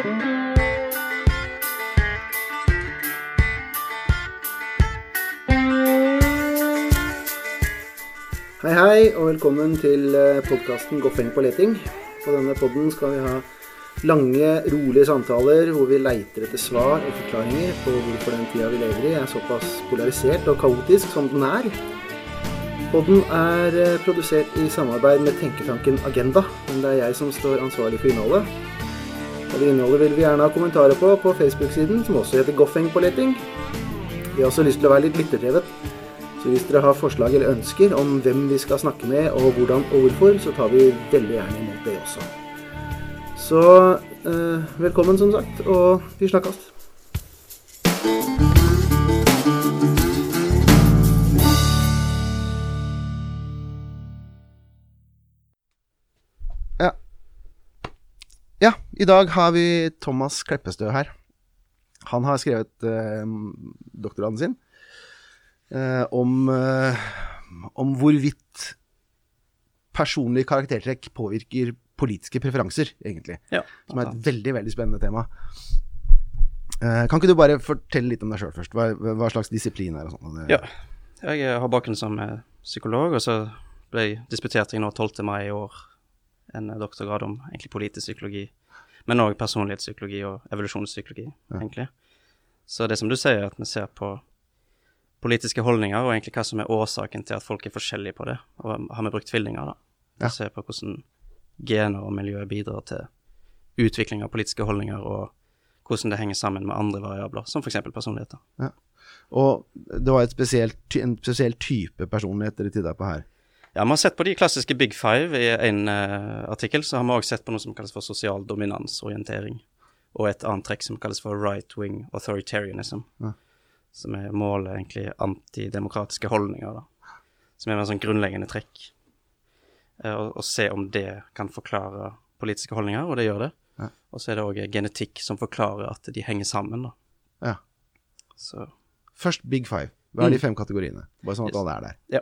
Hei, hei, og velkommen til podkasten Goffeng på leting. På denne podden skal vi ha lange, rolige samtaler hvor vi leiter etter svar og forklaringer på hvorfor den tida vi lever i, er såpass polarisert og kaotisk som den er. Podden er eh, produsert i samarbeid med tenketanken Agenda, men det er jeg som står ansvarlig for innholdet. Og det innholdet vil vi gjerne ha kommentarer på på Facebook-siden, som også heter Goffeng på leting. Vi har også lyst til å være litt lytterdrevet. Så hvis dere har forslag eller ønsker om hvem vi skal snakke med, og hvordan og hvorfor, så tar vi veldig gjerne imot det også. Så eh, velkommen, som sagt, og vi snakkes. I dag har vi Thomas Kleppestø her. Han har skrevet eh, doktorgraden sin eh, om, eh, om hvorvidt personlige karaktertrekk påvirker politiske preferanser, egentlig. Ja. Som er et veldig, veldig spennende tema. Eh, kan ikke du bare fortelle litt om deg sjøl først? Hva, hva slags disiplin er og sånn? Ja. Jeg har bakgrunn som eh, psykolog, og så ble jeg disputert jeg nå 12. mai i år en eh, doktorgrad om egentlig politisk psykologi, men òg personlighetspsykologi og evolusjonspsykologi, egentlig. Så det som du sier, at vi ser på politiske holdninger, og egentlig hva som er årsaken til at folk er forskjellige på det. Og har vi brukt tvillinger, da? Ja. Ser på hvordan gener og miljø bidrar til utvikling av politiske holdninger, og hvordan det henger sammen med andre variabler, som f.eks. personligheter. Og det var spesielt, en spesiell type personlighet dere tidda på her. Ja, vi har sett på de klassiske big five i en uh, artikkel. Så har vi òg sett på noe som kalles for sosial dominansorientering. Og et annet trekk som kalles for right wing authoritarianism. Ja. Som er målet egentlig antidemokratiske holdninger, da. Som er en sånn grunnleggende trekk. Uh, og, og se om det kan forklare politiske holdninger, og det gjør det. Ja. Og så er det òg genetikk som forklarer at de henger sammen, da. Ja. Så Først Big Five. Hva er de Mm. fem kategoriene? Bare sånn at alle er der. Ja.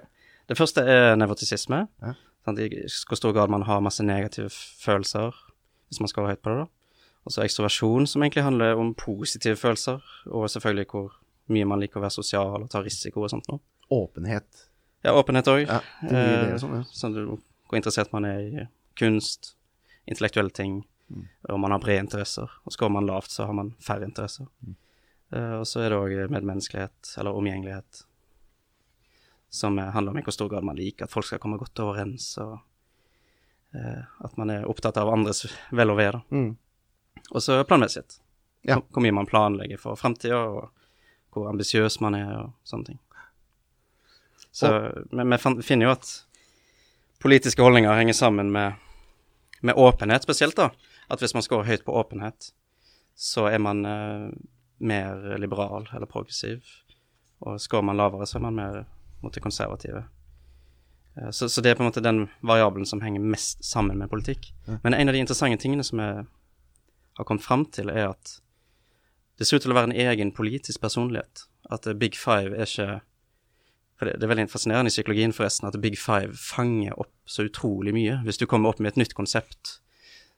Det første er nevrotisisme. Ja. Sant, I hvor stor grad man har masse negative følelser, hvis man skal høyt på det. da. Og så ekstroversjon, som egentlig handler om positive følelser, og selvfølgelig hvor mye man liker å være sosial og ta risiko og sånt noe. Åpenhet. Ja, åpenhet òg. Ja, og sånn, ja. sånn hvor interessert man er i kunst, intellektuelle ting, Mm. og man har brede interesser. Og skårer man lavt, så har man færre interesser. Mm. Eh, og så er det òg medmenneskelighet, eller omgjengelighet, som handler om i hvor stor grad man liker at folk skal komme godt overens, og eh, at man er opptatt av andres vel og ve. Mm. Og så planmessighet. Ja. Hvor- mye man planlegger for framtida, og hvor ambisiøs man er, og sånne ting. Så, men vi finner jo at politiske holdninger henger sammen med, med åpenhet spesielt, da. At hvis man scorer høyt på åpenhet, så er man eh, mer liberal eller progressiv. Og scorer man lavere, så er man mer mot det konservative. Eh, så, så det er på en måte den variabelen som henger mest sammen med politikk. Men en av de interessante tingene som jeg har kommet fram til, er at det ser ut til å være en egen politisk personlighet. At eh, Big Five er ikke for det, det er veldig fascinerende i psykologien forresten at Big Five fanger opp så utrolig mye. Hvis du kommer opp med et nytt konsept,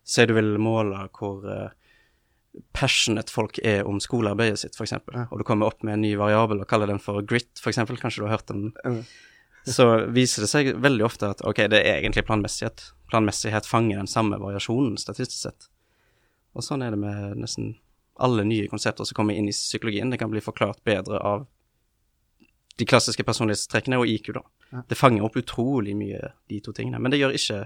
så er du vil måle hvor eh, passionate folk er om skolearbeidet sitt, f.eks. Og du kommer opp med en ny variabel og kaller den for grit, f.eks. Kanskje du har hørt den? Mm. Så viser det seg veldig ofte at ok, det er egentlig planmessighet. Planmessighet fanger den samme variasjonen statistisk sett. Og sånn er det med nesten alle nye konsepter som kommer inn i psykologien. Det kan bli forklart bedre av de klassiske personlighetstrekkene og IQ, da. Det fanger opp utrolig mye, de to tingene. Men det gjør ikke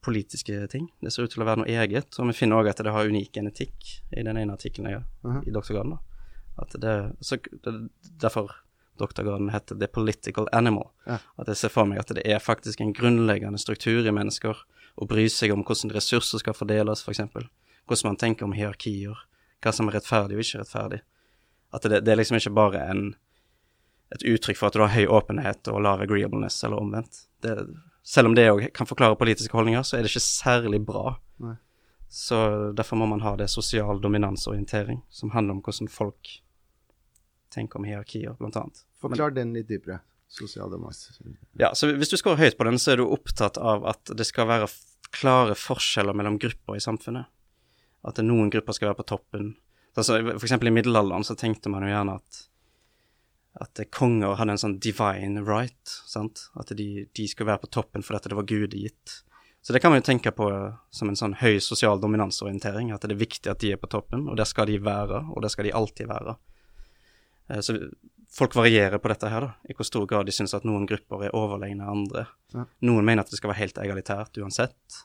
politiske ting. Det ser ut til å være noe eget. Og vi finner òg at det har unik genetikk i den ene artikkelen jeg har Mhm. i doktorgraden. det, så, det, derfor doktorgraden heter The Political Animal. Ja. At jeg ser for meg at det er faktisk en grunnleggende struktur i mennesker å bry seg om hvordan ressurser skal fordeles, f.eks. Hvordan man tenker om hierarkier. Hva som er rettferdig og ikke rettferdig. At det, det er liksom ikke bare en, et uttrykk for at du har høy åpenhet og lav agreeableness, eller omvendt. Det, selv om det òg kan forklare politiske holdninger, så er det ikke særlig bra. Nei. Så derfor må man ha det sosial dominansorientering, som handler om hvordan folk tenker om hierarkier, blant annet. Forklar den litt dypere. Sosialdemokrati. Ja, så hvis du scorer høyt på den, så er du opptatt av at det skal være klare forskjeller mellom grupper i samfunnet. At noen grupper skal være på toppen. Altså, for eksempel i middelalderen så tenkte man jo gjerne at at konger hadde en sånn divine right, sant? At de, de skulle være på toppen fordi at det var gudegitt. Så det kan man jo tenke på som en sånn høy sosial dominansorientering, at det er viktig at de er på toppen, og der skal de være, og der skal de alltid være. Eh, så folk varierer på dette her, da, i hvor stor grad de syns at noen grupper er overlegne andre. Ja. Noen mener at det skal være helt egalitært uansett,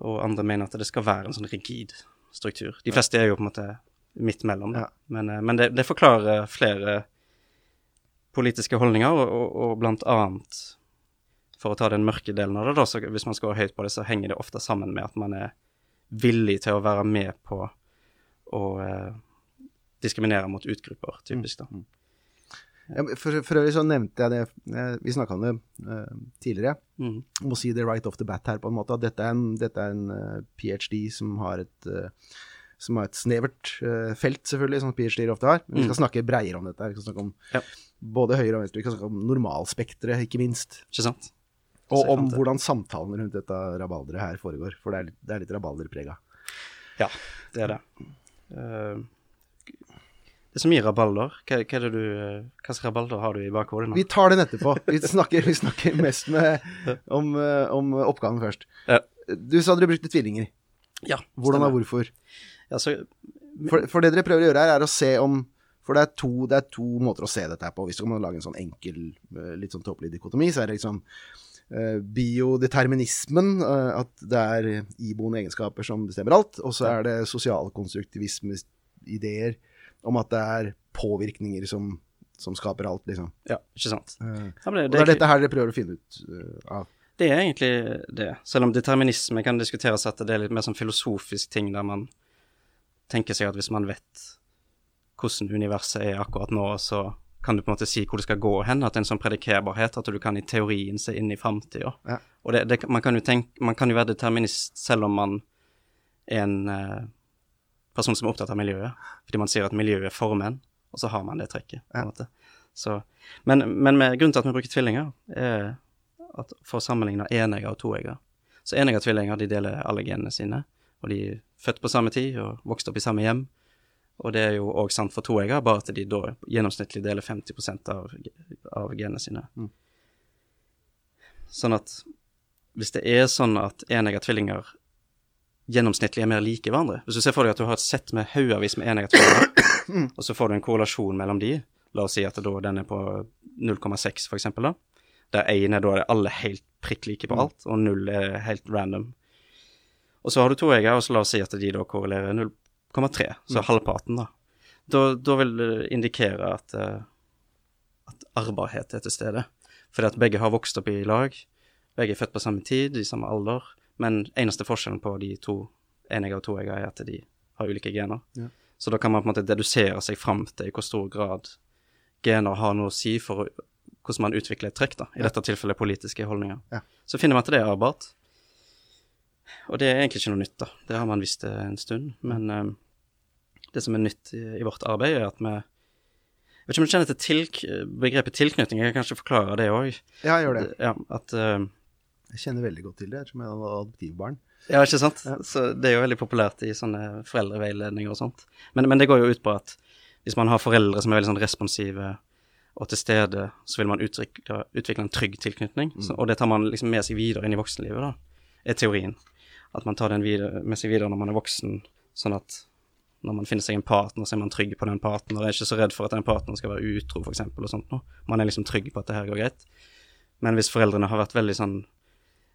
og andre mener at det skal være en sånn rigid struktur. De fleste er jo på en måte midt mellom. Ja. Men, eh, men det, det forklarer flere politiske holdninger, og, og, og blant annet for å ta den mørke delen av det, da, så hvis man skal høyt på det, så henger det ofte sammen med at man er villig til å være med på å eh, diskriminere mot utgrupper, typisk, da. Ja, for, for øvrig så nevnte jeg det, eh, vi snakka om det eh, tidligere, Mm. må si det right off the bat her, på en måte, at dette er en, dette er en uh, ph.d. som har et eh, som har et snevert uh, felt, selvfølgelig, som ph.d.-er ofte har. Men vi skal snakke breiere om dette. Vi skal snakke om Ja. både høyre og venstre. Vi skal snakke om normalspekteret, ikke minst. Ikke sant? Og om hvordan samtalen rundt dette rabalderet her foregår. For det er litt, det er litt rabalderprega. Ja, det er det. Uh, det så mye rabalder. Hva, hva du eh, Hva slags rabalder har du i bakhodet nå? Vi tar den etterpå. Vi snakker, vi snakker mest med, om, om oppgaven først. Ja. Du sa dere brukte tvillinger. Ja, Hvordan og hvorfor? Ja, så, For, for det dere prøver å gjøre her, er å se om For det er, to, det er to måter å se dette her på. Hvis man lager en sånn enkel, eh, litt sånn tåpelig dikotomi, så er det liksom eh, biodeterminismen, eh, at det er iboende egenskaper som bestemmer alt. Og så er det sosialkonstruktivisme-ideer om at det er påvirkninger som, som skaper alt, liksom. ja, ikke sant. Ja, det, og det, det er dette her dere prøver å finne ut uh, av. det er egentlig det. Selv om determinisme kan diskuteres at det er litt mer sånn filosofisk ting der man tenker seg at hvis man vet hvordan universet er akkurat nå, så kan du på en måte si hvor det skal gå hen. At det er en sånn predikerbarhet, at du kan i teorien se inn i framtida. Ja. Og det, det, man, kan jo tenke, man kan jo være determinist selv om man er en eh, person som er opptatt av miljøet. Fordi man sier at miljøet former en, og så har man det trekket. på en måte. Så, men, men med, grunnen til at vi bruker tvillinger, er at for å sammenligne enegger og toegger. Så enegger og tvillinger de deler alle genene sine, og de er født på samme tid og vokst opp i samme hjem. Og det er jo òg sant for toegger, bare at de da gjennomsnittlig deler 50 av, av genene sine. Mm. Sånn at hvis det er sånn at enegga tvillinger gjennomsnittlig er mer like hverandre Hvis du ser for deg at du har et sett med haugevis med enegga tvillinger, og så får du en korrelasjon mellom de, la oss si at da den er på 0,6 for eksempel da, der én er da er alle helt prikk like på alt, og 0 er helt random. Og så har du to egger, og så la oss si at de da korrelerer 0,3, så halvparten, da. da. Da vil det indikere at, eh, at arvbarhet er til stede. Fordi at begge har vokst opp i lag, begge er født på samme tid, i samme alder, men eneste forskjellen på de to enegger og toegger er at de har ulike gener. Ja. Så da kan man på en måte dedusere seg fram til i hvor stor grad gener har noe å si for hvordan man utvikler et trekk, da. I dette tilfellet politiske holdninger. Ja. Så finner man at det er arvbart. Og det er egentlig ikke noe nytt, da. Det har man visst en stund. Men eh, det som er nytt i, i vårt arbeid, er at vi Jeg vet ikke om du kjenner til tilk begrepet tilknytning, jeg kan kanskje forklare det òg. Ja, jeg gjør det. Ja, at eh, Jeg kjenner veldig godt til det, som jeg har adoptivbarn. Ja, ikke sant? Så det er jo veldig populært i sånne foreldreveiledninger og sånt. Men, men det går jo ut på at hvis man har foreldre som er veldig sånn responsive og til stede, så vil man utvikle, utvikle en trygg tilknytning. Så, og det tar man liksom med seg videre inn i voksenlivet, da, er teorien. At man tar den videre, med seg videre når man er voksen, sånn at når man finner seg en partner, så er man trygg på den partneren, og er ikke så redd for at den partneren skal være utro, eksempel, og sånt noe. Man er liksom trygg på at det her går greit. Men hvis foreldrene har vært veldig sånn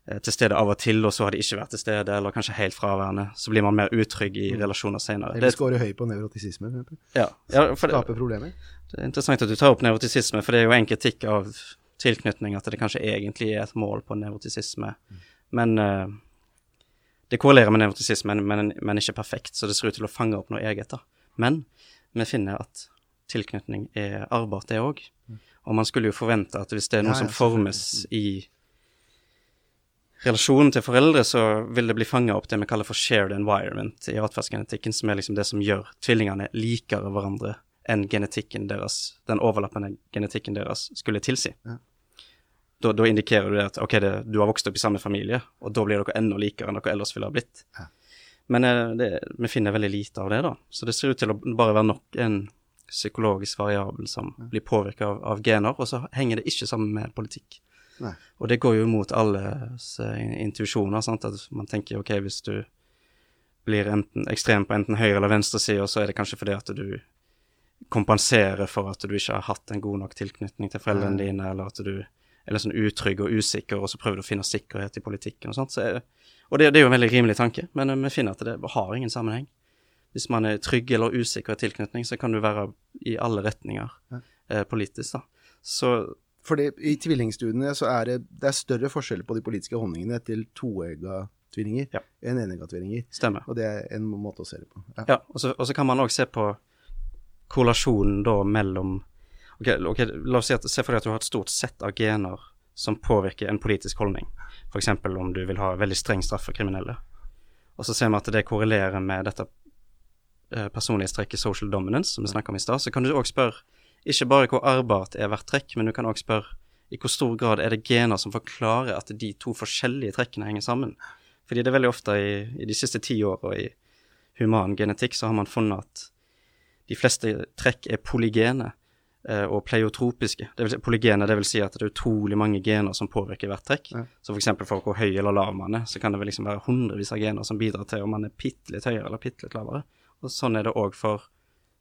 eh, til stede av og til, og så har de ikke vært til stede, eller kanskje helt fraværende, så blir man mer utrygg i relasjoner senere. Eller skårer høy på nevrotisisme. ja, ja, for det, Skaper problemer. det er interessant at du tar opp nevrotisisme, for det er jo en kritikk av tilknytning at det kanskje egentlig er et mål på nevrotisisme. Men eh, det korrelerer med nevrotisisme, men, men ikke perfekt, så det ser ut til å fange opp noe eget. da. Men vi finner at tilknytning er arvbart, det òg. Og man skulle jo forvente at hvis det er noe Ja, ja, som formes i relasjonen til foreldre, så vil det bli fanga opp det vi kaller for shared environment i atferdsgenetikken, som er liksom det som gjør tvillingene likere hverandre enn genetikken deres, den overlappende genetikken deres skulle tilsi. Ja. Da, da indikerer du det at ok, det, du har vokst opp i samme familie, og da blir dere enda likere enn dere ellers ville ha blitt. Ja. Men eh, det, vi finner veldig lite av det, da. Så det ser ut til å bare være nok en psykologisk variabel som blir påvirka av, av gener, og så henger det ikke sammen med politikk. Nei. Og det går jo mot alles eh, intuisjoner, sant, at man tenker ok, hvis du blir enten ekstrem på enten høyre eller venstre side, så er det kanskje fordi at du kompenserer for at du ikke har hatt en god nok tilknytning til foreldrene dine, eller at du er litt sånn utrygg og usikker, og så prøver du å finne sikkerhet i politikken og sånt. Så er, og det, det er jo en veldig rimelig tanke, men eh, vi finner at det har ingen sammenheng. Hvis man er trygg eller usikker i tilknytning, så kan du være i alle retninger eh, politisk, da. Så Fordi i tvillingstudiene så er det, det er større forskjell på de politiske holdningene til toegga tvillinger Ja. enn enegga tvillinger. stemmer. Og det er en måte å se det på. Ja. Ja, og så, og så kan man òg se på korrelasjonen da mellom ok, okay, La oss si at se for deg at du har et stort sett av gener som påvirker en politisk holdning. F.eks. om du vil ha veldig streng straff for kriminelle. Og så ser vi at det korrelerer med dette eh, personlighetstrekket social dominance, som vi snakka om i stad. Så kan du òg spørre ikke bare hvor arvbart er hvert trekk, men du kan òg spørre i hvor stor grad er det gener som forklarer at de to forskjellige trekkene henger sammen. Fordi det er veldig ofte i, i de siste ti åra i human genetikk så har man funnet at de fleste trekk er polygene og pleiotropiske. Det vil si, polygene det vil si at det er utrolig mange gener som påvirker hvert trekk. Ja. Så f.eks. for hvor høy eller lav man er, så kan det vel liksom være hundrevis av gener som bidrar til om man er bitte litt høyere eller bitte litt lavere. Og sånn er det òg for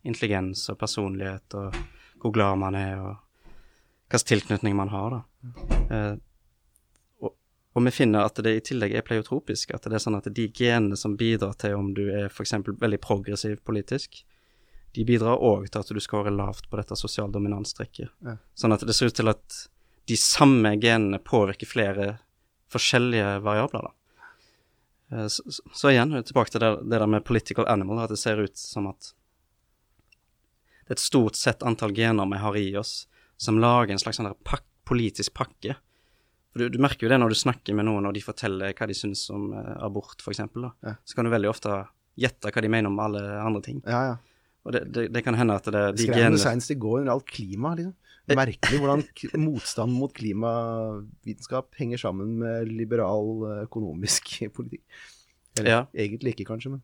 intelligens og personlighet og hvor glad man er og hvilken tilknytning man har, da. Eh, og, og vi finner at det i tillegg er pleiotropisk, at det er sånn at de genene som bidrar til om du er f.eks. veldig progressiv politisk, de bidrar òg til at du scorer lavt på dette sosial dominanstrekket. Ja. Sånn at det ser ut til at de samme genene påvirker flere forskjellige variabler, da. Eh, Så, så, så igjen, tilbake til det, det der med political animal, at det ser ut som at det er et stort sett antall gener vi har i oss, som lager en slags sånn pak politisk pakke. Du, du merker jo det når du snakker med noen, og de forteller hva de syns om eh, abort, f.eks. Ja. Så kan du veldig ofte gjette hva de mener om alle andre ting. Ja, ja. Og det, det, det kan hende at det, de genene senest i går under alt klima, liksom. Merkelig hvordan motstand mot klimavitenskap henger sammen med liberal eh, økonomisk politikk. Eller Ja. egentlig ikke, kanskje, men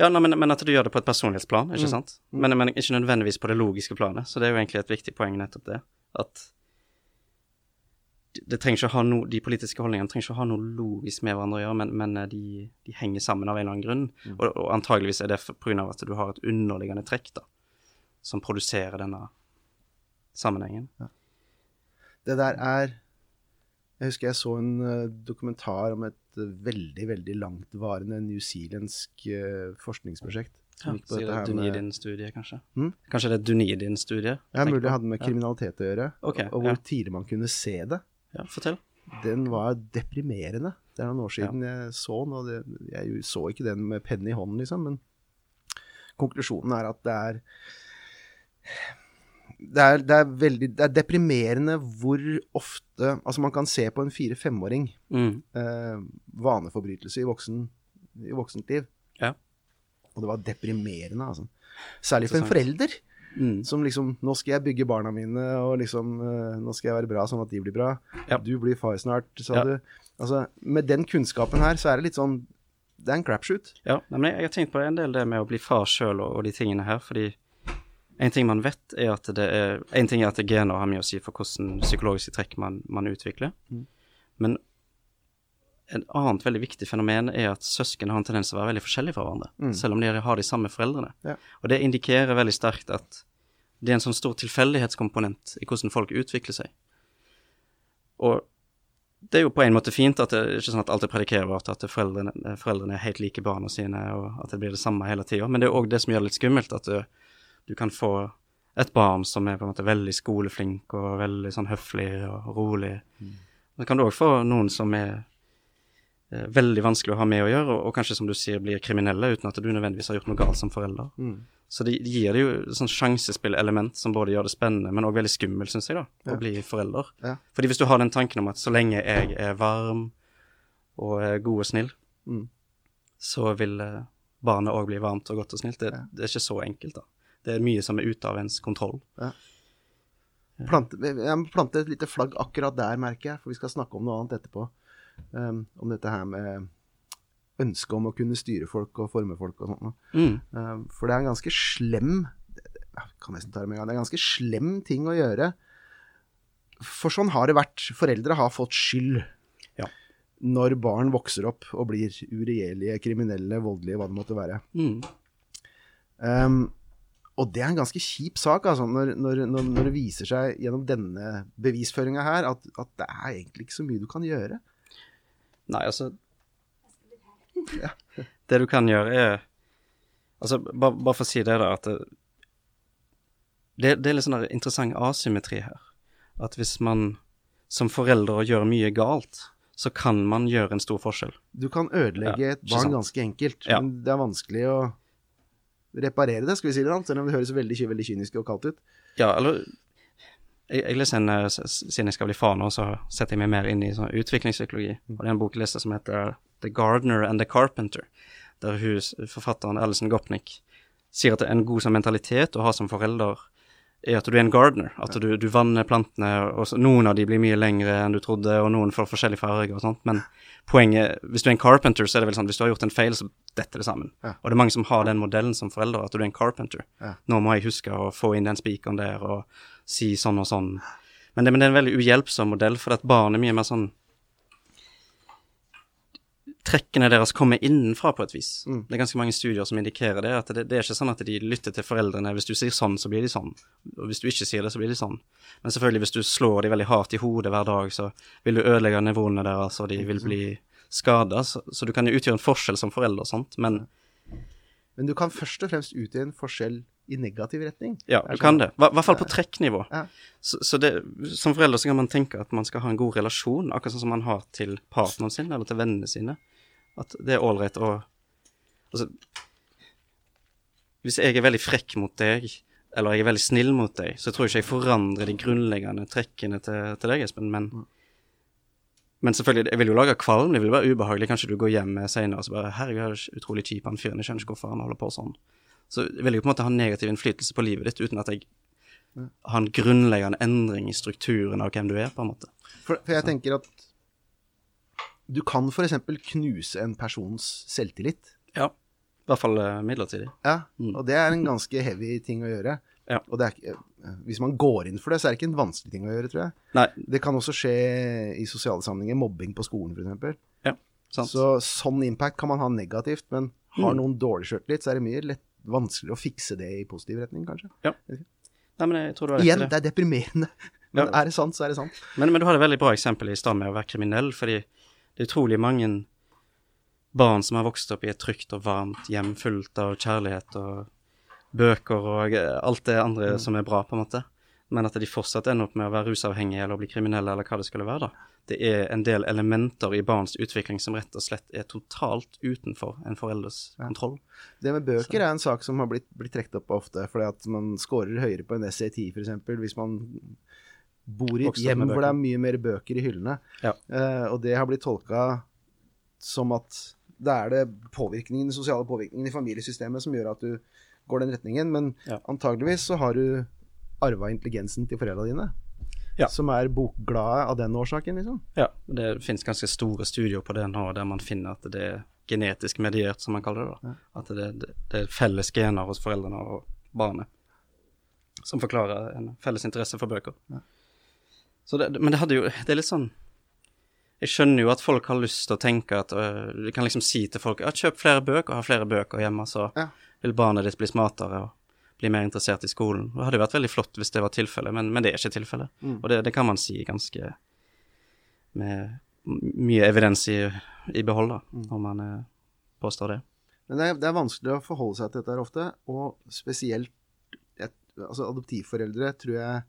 Ja, nei, men, men at du gjør det på et personlighetsplan, ikke Mm. sant? Men, men ikke nødvendigvis på det logiske planet. Så det er jo egentlig et viktig poeng, nettopp det. At det, trenger ikke å ha noe, de politiske holdningene trenger ikke å ha noe logisk med hverandre å gjøre, men, men eh, de, de henger sammen av en eller annen grunn. Mm. Og, og antageligvis er det pga. at du har et underliggende trekk da, som produserer denne sammenhengen. Det der er Jeg husker jeg så en eh, dokumentar om et eh, veldig, veldig langtvarende newzealandsk forskningsprosjekt. Sier dette det er Dunedin-studiet, kanskje? Hmm? Kanskje det er Dunedin-studiet? Ja, mulig det hadde med kriminalitet å gjøre, Ok, og hvor ja. tidlig man kunne se det. Ja, fortell. Den var deprimerende. Det er noen år siden jeg så den, og det, jeg så ikke den med penn i hånden, liksom, men konklusjonen er at det er det er, det er veldig Det er deprimerende hvor ofte Altså, man kan se på en fire-femåring Mm. eh, vaneforbrytelse i, voksen, i voksent liv. Ja. Og det var deprimerende, altså. Særlig for en forelder. Mm. Som liksom Nå skal jeg bygge barna mine, og liksom eh, Nå skal jeg være bra sånn at de blir bra. Ja. Du blir far snart, sa Ja. du. Altså, med den kunnskapen her, så er det litt sånn Det er en crapshoot. Ja, men jeg, jeg har tenkt på en del det med å bli far sjøl og, og de tingene her, fordi en ting man vet, er at det er En ting er at gener har mye å si for hvordan psykologiske trekk man, man utvikler, Mm. men et annet veldig viktig fenomen er at søsken har en tendens til å være veldig forskjellige fra hverandre, Mm. selv om de har de samme foreldrene. Ja. Og det indikerer veldig sterkt at det er en sånn stor tilfeldighetskomponent i hvordan folk utvikler seg. Og det er jo på en måte fint at det er ikke sånn at alt er predikerbart, at foreldrene, foreldrene er helt like barna sine, og at det blir det samme hele tida. Men det er òg det som gjør det litt skummelt, at du, du kan få et barn som er på en måte veldig skoleflink og veldig sånn høflig og rolig. Så kan du òg få noen som er veldig vanskelig å ha med å gjøre, og, og kanskje, som du sier, blir kriminelle uten at du nødvendigvis har gjort noe galt som forelder. Så det, gir det jo et sånn sjansespillelement som både gjør det spennende, men òg veldig skummelt, syns jeg, da, Ja. å bli forelder. Ja. Fordi hvis du har den tanken om at så lenge jeg er varm og er god og snill, Mm. så vil eh, barnet òg bli varmt og godt og snilt. Det, Ja. det er ikke så enkelt, da. Det er mye som er ute av ens kontroll. Plante, jeg må plante et lite flagg akkurat der, merker jeg, for vi skal snakke om noe annet etterpå. Um, om dette her med ønske om å kunne styre folk og forme folk og sånt. Mm. Um, For det er en ganske slem kan nesten ta det med en gang. Det er en ganske slem ting å gjøre. For sånn har det vært. Foreldre har fått skyld Ja. når barn vokser opp og blir uregjerlige, kriminelle, voldelige, hva det måtte være. Mm. Um, og det er en ganske kjip sak, altså, når, når, når, når det viser seg gjennom denne bevisføringa her at, at det er egentlig ikke så mye du kan gjøre. Nei, altså Det du kan gjøre, er Altså, bare, bare for å si det, da, at det, det, det er litt sånn der interessant asymmetri her. At hvis man som forelder gjør mye galt, så kan man gjøre en stor forskjell. Du kan ødelegge Ja, et barn ganske enkelt, Ja. men det er vanskelig å reparere det, skal vi si det selv om det høres veldig, veldig kynisk og kaldt ut. Ja, eller jeg, jeg leser en, eh, Siden jeg skal bli far nå, så setter jeg meg mer inn i sånn utviklingspsykologi. Og det er en bok jeg leser som heter The Gardener and the Carpenter, der hus, forfatteren Alison Gopnik sier at en god sånn mentalitet å ha som forelder er at du er en gardener. At du, du vanner plantene, og så, noen av de blir mye lengre enn du trodde, og noen får forskjellig farge og sånt. Men poenget Hvis du er en carpenter, så er det vel sånn hvis du har gjort en feil, så detter det sammen. Ja. Og det er mange som har den modellen som forelder, at du er en carpenter. Ja. Nå må jeg huske å få inn den spikeren der, og si sånn og sånn. Men det, men det er en veldig uhjelpsom modell, for at barn er mye mer sånn Trekkene deres kommer innenfra på et vis. Mm. Det er ganske mange studier som indikerer det. At det, det er ikke sånn at de lytter til foreldrene. Hvis du sier sånn, så blir de sånn. Og hvis du ikke sier det, så blir de sånn. Men selvfølgelig, hvis du slår dem veldig hardt i hodet hver dag, så vil du ødelegge nivåene deres, og de vil bli skada. Så, så du kan jo utgjøre en forskjell som forelder, sant. Men Men du kan først og fremst utgjøre en forskjell i negativ retning. Ja, du kan det. I hvert fall på trekknivå. Ja. Så, så det, som forelder så kan man tenke at man skal ha en god relasjon, akkurat sånn som man har til partneren sin eller til vennene sine. At det er ålreit å Altså Hvis jeg er veldig frekk mot deg, eller jeg er veldig snill mot deg, så tror jeg ikke jeg forandrer de grunnleggende trekkene til, til deg, Espen, men men selvfølgelig, jeg vil jo lage kvalm, det vil være ubehagelig. Kanskje du går hjem senere og så bare 'Herregud, er utrolig kjip han fyren, jeg skjønner ikke hvorfor han holder på sånn'. Så vil jeg på en måte ha negativ innflytelse på livet ditt uten at jeg har en grunnleggende endring i strukturen av hvem du er, på en måte. For, for jeg tenker at du kan f.eks. knuse en persons selvtillit. Ja. I hvert fall eh, midlertidig. Ja, Mm. og det er en ganske heavy ting å gjøre. Ja. Og det er, eh, hvis man går inn for det, så er det ikke en vanskelig ting å gjøre, tror jeg. Nei, Det kan også skje i sosiale sammenhenger, mobbing på skolen f.eks. ja, sant. Så sånn impact kan man ha negativt, men har Mm. noen dårlig sjøltillit, så er det mye lett, vanskeligere å fikse det i positiv retning, kanskje. Nei, men jeg tror du har rett Igjen, det. det er deprimerende. Men Ja. er det sant, så er det sant. Men, men du har et veldig bra eksempel i stad med å være kriminell, fordi det er utrolig mange barn som har vokst opp i et trygt og varmt hjem fullt av kjærlighet og bøker og alt det andre som er bra, på en måte, men at de fortsatt ender opp med å være rusavhengige eller bli kriminelle eller hva det skulle være, da. Det er en del elementer i barns utvikling som rett og slett er totalt utenfor en foreldres kontroll. Det med bøker er en sak som har blitt, blitt trukket opp ofte, fordi at man scorer høyere på en SAT f.eks. hvis man bor i et hjem hvor det er mye mer bøker i hyllene. Ja. Uh, og det har blitt tolka som at det er det påvirkningen, den sosiale påvirkningen i familiesystemet som gjør at du går den retningen, men Ja. antageligvis så har du arva intelligensen til foreldra dine, Ja. som er bokglade av den årsaken, liksom. Ja, det finnes ganske store studier på det nå, der man finner at det er genetisk mediert, som man kaller det. da. At det, det, det er felles gener hos foreldrene og barnet som forklarer en felles interesse for bøker. Så det, men det hadde jo Det er litt sånn Jeg skjønner jo at folk har lyst til å tenke at øh, Du kan liksom si til folk ja, kjøp flere bøker, ha flere bøker hjemme, så Ja. vil barnet ditt bli smartere og bli mer interessert i skolen. Det hadde vært veldig flott hvis det var tilfellet, men, men det er ikke tilfellet. Mm. Og det, det kan man si ganske med mye evidens i, i behold, da, Mm. når man eh, påstår det. Men det er, det er vanskelig å forholde seg til dette her ofte, og spesielt et, altså adoptivforeldre tror jeg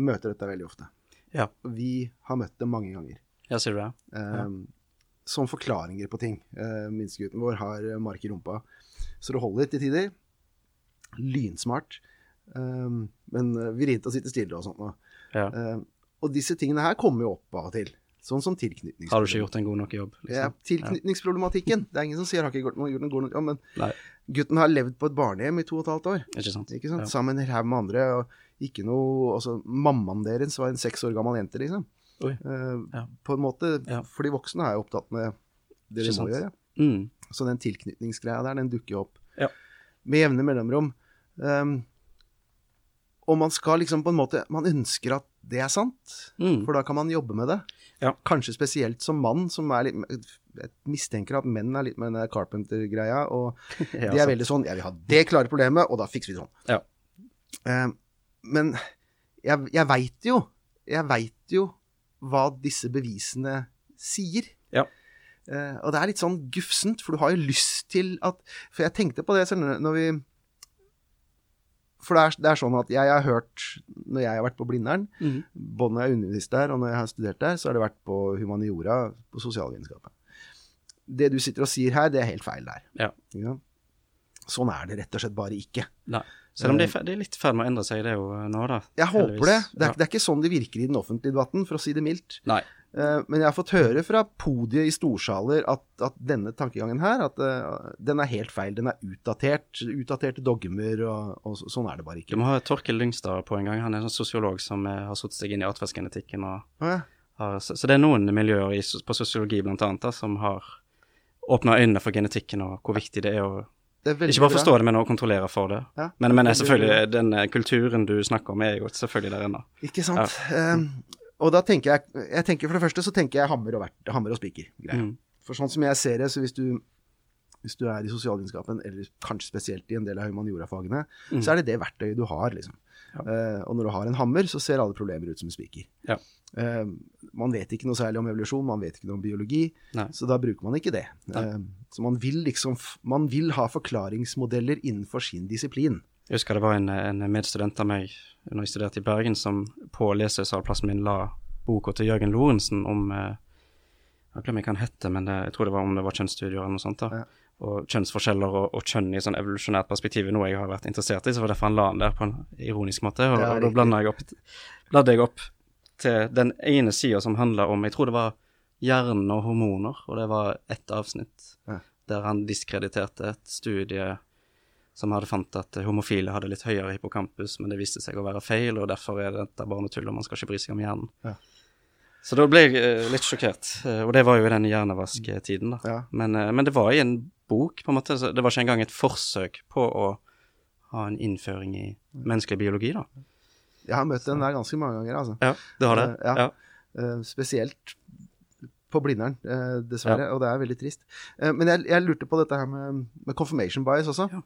møter dette veldig ofte. Ja. Vi har møtt det mange ganger. Ja, sier du det? Eh, Som forklaringer på ting. Eh, Minstegutten vår har mark i rumpa, så det holder til tider. Lynsmart. Um, men eh, vrient å sitte stille og sånt. Ja. Eh, og disse tingene her kommer jo opp av og til. Sånn som tilknytningsproblematikk. Har du ikke gjort en god nok jobb? Ja, Liksom? tilknytningsproblematikken. Det er ingen som sier har ikke gjort noe god nok jobb, men Nei, gutten har levd på et barnehjem i to og et halvt år. ikke sant? Ikke sant? Ja. Sammen en haug med andre. Og ikke noe altså, Mammaen deres var en seks år gammel jente, liksom. Eh, Ja. På en måte, Ja. For de voksne er jo opptatt med det de må gjøre. Mm. Så den tilknytningsgreia der, den dukker jo opp Ja. med jevne mellomrom. Um, og man skal liksom på en måte Man ønsker at det er sant, Mm. for da kan man jobbe med det. Ja. Kanskje spesielt som mann, som er litt Jeg mistenker at menn er litt med den Carpenter-greia, og Ja, de er veldig sånn Jeg vil ha det klare problemet, og da fikser vi det sånn. Ja. Um, men jeg, jeg veit jo Jeg veit jo hva disse bevisene sier. Ja. Uh, og det er litt sånn gufsent, for du har jo lyst til at For jeg tenkte på det selv når vi For det er, det er sånn at jeg har hørt, når jeg har vært på Blindern, mm. både når jeg har undervist der og når jeg har studert der, så har det vært på humaniora, på sosialvitenskapen. Det du sitter og sier her, det er helt feil der. Ja. Ja. Sånn er det rett og slett bare ikke. Nei. Selv om det er, det er litt i ferd med å endre seg, det jo eh, nå, da. Jeg håper det. Det er, Ja. det er ikke sånn det virker i den offentlige debatten, for å si det mildt. Nei. Eh, Men jeg har fått høre fra podiet i storsaler at, at denne tankegangen her, at eh, den er helt feil. Den er utdatert. Utdaterte dogmer, og, og sånn er det bare ikke. Du må ha Torkel Lyngstad på en gang. Han er en sånn sosiolog som eh, har satt seg inn i atferdsgenetikken. og ja. har, så, så det er noen miljøer i, på sosiologi blant annet da, som har åpna øynene for genetikken og hvor viktig det er å ikke bare forstå det, men å kontrollere for det. Ja. Men, men selvfølgelig, den kulturen du snakker om, er jo selvfølgelig der ennå. Ikke sant. Eh, og da tenker jeg, jeg tenker For det første så tenker jeg hammer og, vert, hammer og spiker. Mm. For sånn som jeg ser det, så hvis du, hvis du er i sosialvitenskapen, eller kanskje spesielt i en del av humaniorafagene, Mm. så er det det verktøyet du har, liksom. Eh, og når du har en hammer, så ser alle problemer ut som en spiker. Ja. Uh, man vet ikke noe særlig om evolusjon, man vet ikke noe om biologi, Nei. så da bruker man ikke det. Eh, så man vil liksom Man vil ha forklaringsmodeller innenfor sin disiplin. Jeg husker det var en, en medstudent av meg når jeg studerte i Bergen, som på lesesalplassen min la boka til Jørgen Lorentzen om eh, Jeg glemmer ikke hva han hette, men det, jeg tror det var om det var kjønnsstudier eller noe sånt. da. Ja. Og kjønnsforskjeller og, og kjønn i sånn evolusjonært perspektiv er noe jeg har vært interessert i, så var derfor han la den der på en ironisk måte. Og, Ja, og da blanda jeg jeg opp til den ene sida som handla om Jeg tror det var hjernen og hormoner, og det var ett avsnitt Ja. der han diskrediterte et studie som hadde fant at homofile hadde litt høyere hippocampus, men det viste seg å være feil, og derfor er dette barnetull, og man skal ikke bry seg om hjernen. Ja. Så da ble jeg eh, litt sjokkert, eh, og det var jo i den hjernevask-tiden, da. Ja. Men, eh, men det var i en bok, på en måte, det var ikke engang et forsøk på å ha en innføring i menneskelig biologi, da. Jeg har møtt den der ganske mange ganger, altså. Ja, du har det? Ja. ja. Spesielt på Blindern, dessverre. dessverre, og det er veldig trist. Men jeg, jeg lurte på dette her med, med confirmation bias også. Ja.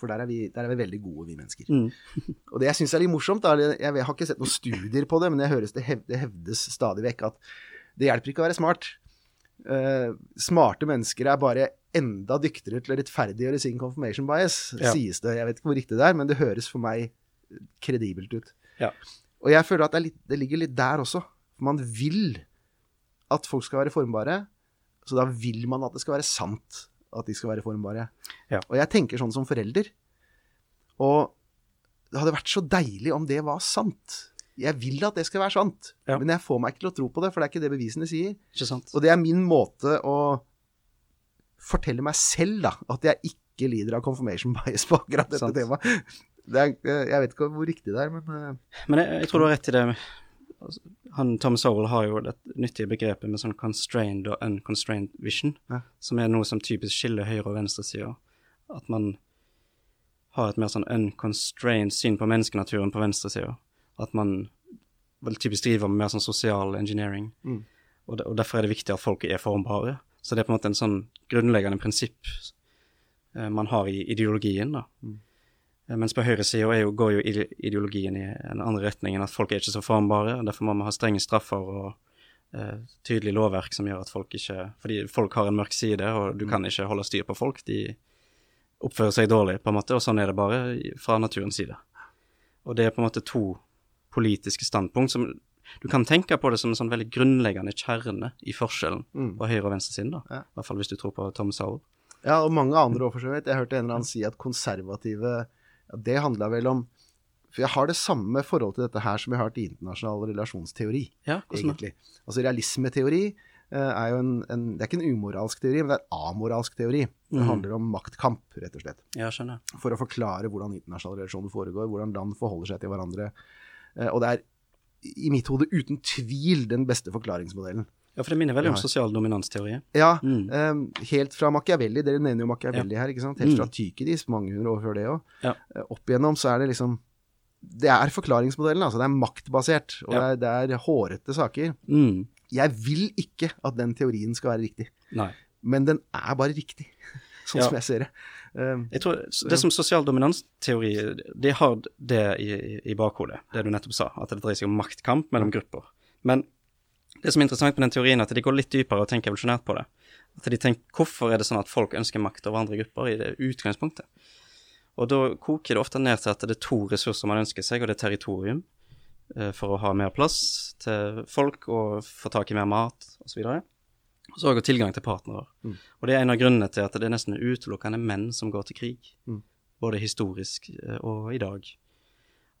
For der er, vi, der er vi veldig gode, vi mennesker. Mm. Og det jeg syns er litt morsomt, er, jeg, har ikke sett noen studier på det, men jeg høres det, hev, det hevdes stadig vekk at det hjelper ikke å være smart. Uh, smarte mennesker er bare enda dyktigere til å rettferdiggjøre sin confirmation bias, Ja. sies det. Jeg vet ikke hvor riktig det er, men det høres for meg kredibelt ut. Ja. Og jeg føler at det, litt, det ligger litt der også. Man vil at folk skal være formbare, så da vil man at det skal være sant at de skal være formbare. Ja. Og jeg tenker sånn som forelder. Og det hadde vært så deilig om det var sant. Jeg vil at det skal være sant, Ja. men jeg får meg ikke til å tro på det, for det er ikke det bevisene sier. Og det er min måte å fortelle meg selv, da, at jeg ikke lider av confirmation bias på akkurat dette Sant. temaet. Det er, eh, jeg vet ikke hvor riktig det er, men eh, Men jeg, jeg tror du har rett i det. Altså, Han, Tom Sowell har jo det nyttige begrepet med sånn constrained og unconstrained vision, Ja. som er noe som typisk skiller høyre- og venstresida. At man har et mer sånn unconstrained syn på menneskenaturen på venstresida. At man vel typisk driver med mer sånn sosial engineering. Mm. Og, de, og derfor er det viktig at folk er formbare. Så det er på en måte en sånn grunnleggende prinsipp eh, man har i ideologien, da. Eh, Mens på høyresida går jo ideologien i en andre retning enn at folk er ikke så formbare. og Derfor må man ha strenge straffer og eh, tydelig lovverk som gjør at folk ikke Fordi folk har en mørk side, og du kan ikke holde styr på folk. De oppfører seg dårlig, på en måte, og sånn er det bare fra naturens side. Og det er på en måte to politiske standpunkt som Du kan tenke på det som en sånn veldig grunnleggende kjerne i forskjellen Mm. på høyre- og venstresiden, da. Ja. I hvert fall hvis du tror på Tom Sowell. Ja, og mange andre òg, for så vidt. Jeg hørte en eller annen si at konservative Det handla vel om For jeg har det samme forhold til dette her som jeg har til internasjonal relasjonsteori, Ja, egentlig. Altså realismeteori eh, er jo en, en Det er ikke en umoralsk teori, men det er en amoralsk teori. Det Mhm. handler om maktkamp, rett og slett. Ja, skjønner. For å forklare hvordan internasjonale relasjoner foregår, hvordan land forholder seg til hverandre. Eh, og det er i mitt hode uten tvil den beste forklaringsmodellen. Ja, for det minner veldig om Ja. sosial dominansteori. Ja, Mm. um, helt fra Machiavelli, dere nevner jo Machiavelli her, ikke sant? Helt fra Mm. Tykedis, mange hundre år før det òg. Ja. Opp igjennom så er det liksom Det er forklaringsmodellen, altså. Det er maktbasert, og Ja. det, er, det er hårete saker. Mm. Jeg vil ikke at den teorien skal være riktig, Nei. men den er bare riktig, sånn Ja. som jeg ser det. Um, Jeg tror Det som sosial dominansteori, de har det i, i bakhodet, det du nettopp sa, at det dreier seg om maktkamp mellom grupper. Men det som er interessant med den teorien, er at de går litt dypere og tenker evolusjonært på det. At de tenker, Hvorfor er det sånn at folk ønsker makt over andre grupper i det utgangspunktet? Og da koker det ofte ned til at det er to ressurser man ønsker seg, og det er territorium eh, for å ha mer plass til folk og få tak i mer mat osv. Og så òg tilgang til partnere. Og det er en av grunnene til at det er nesten utelukkende menn som går til krig. Mm. Både historisk eh, og i dag.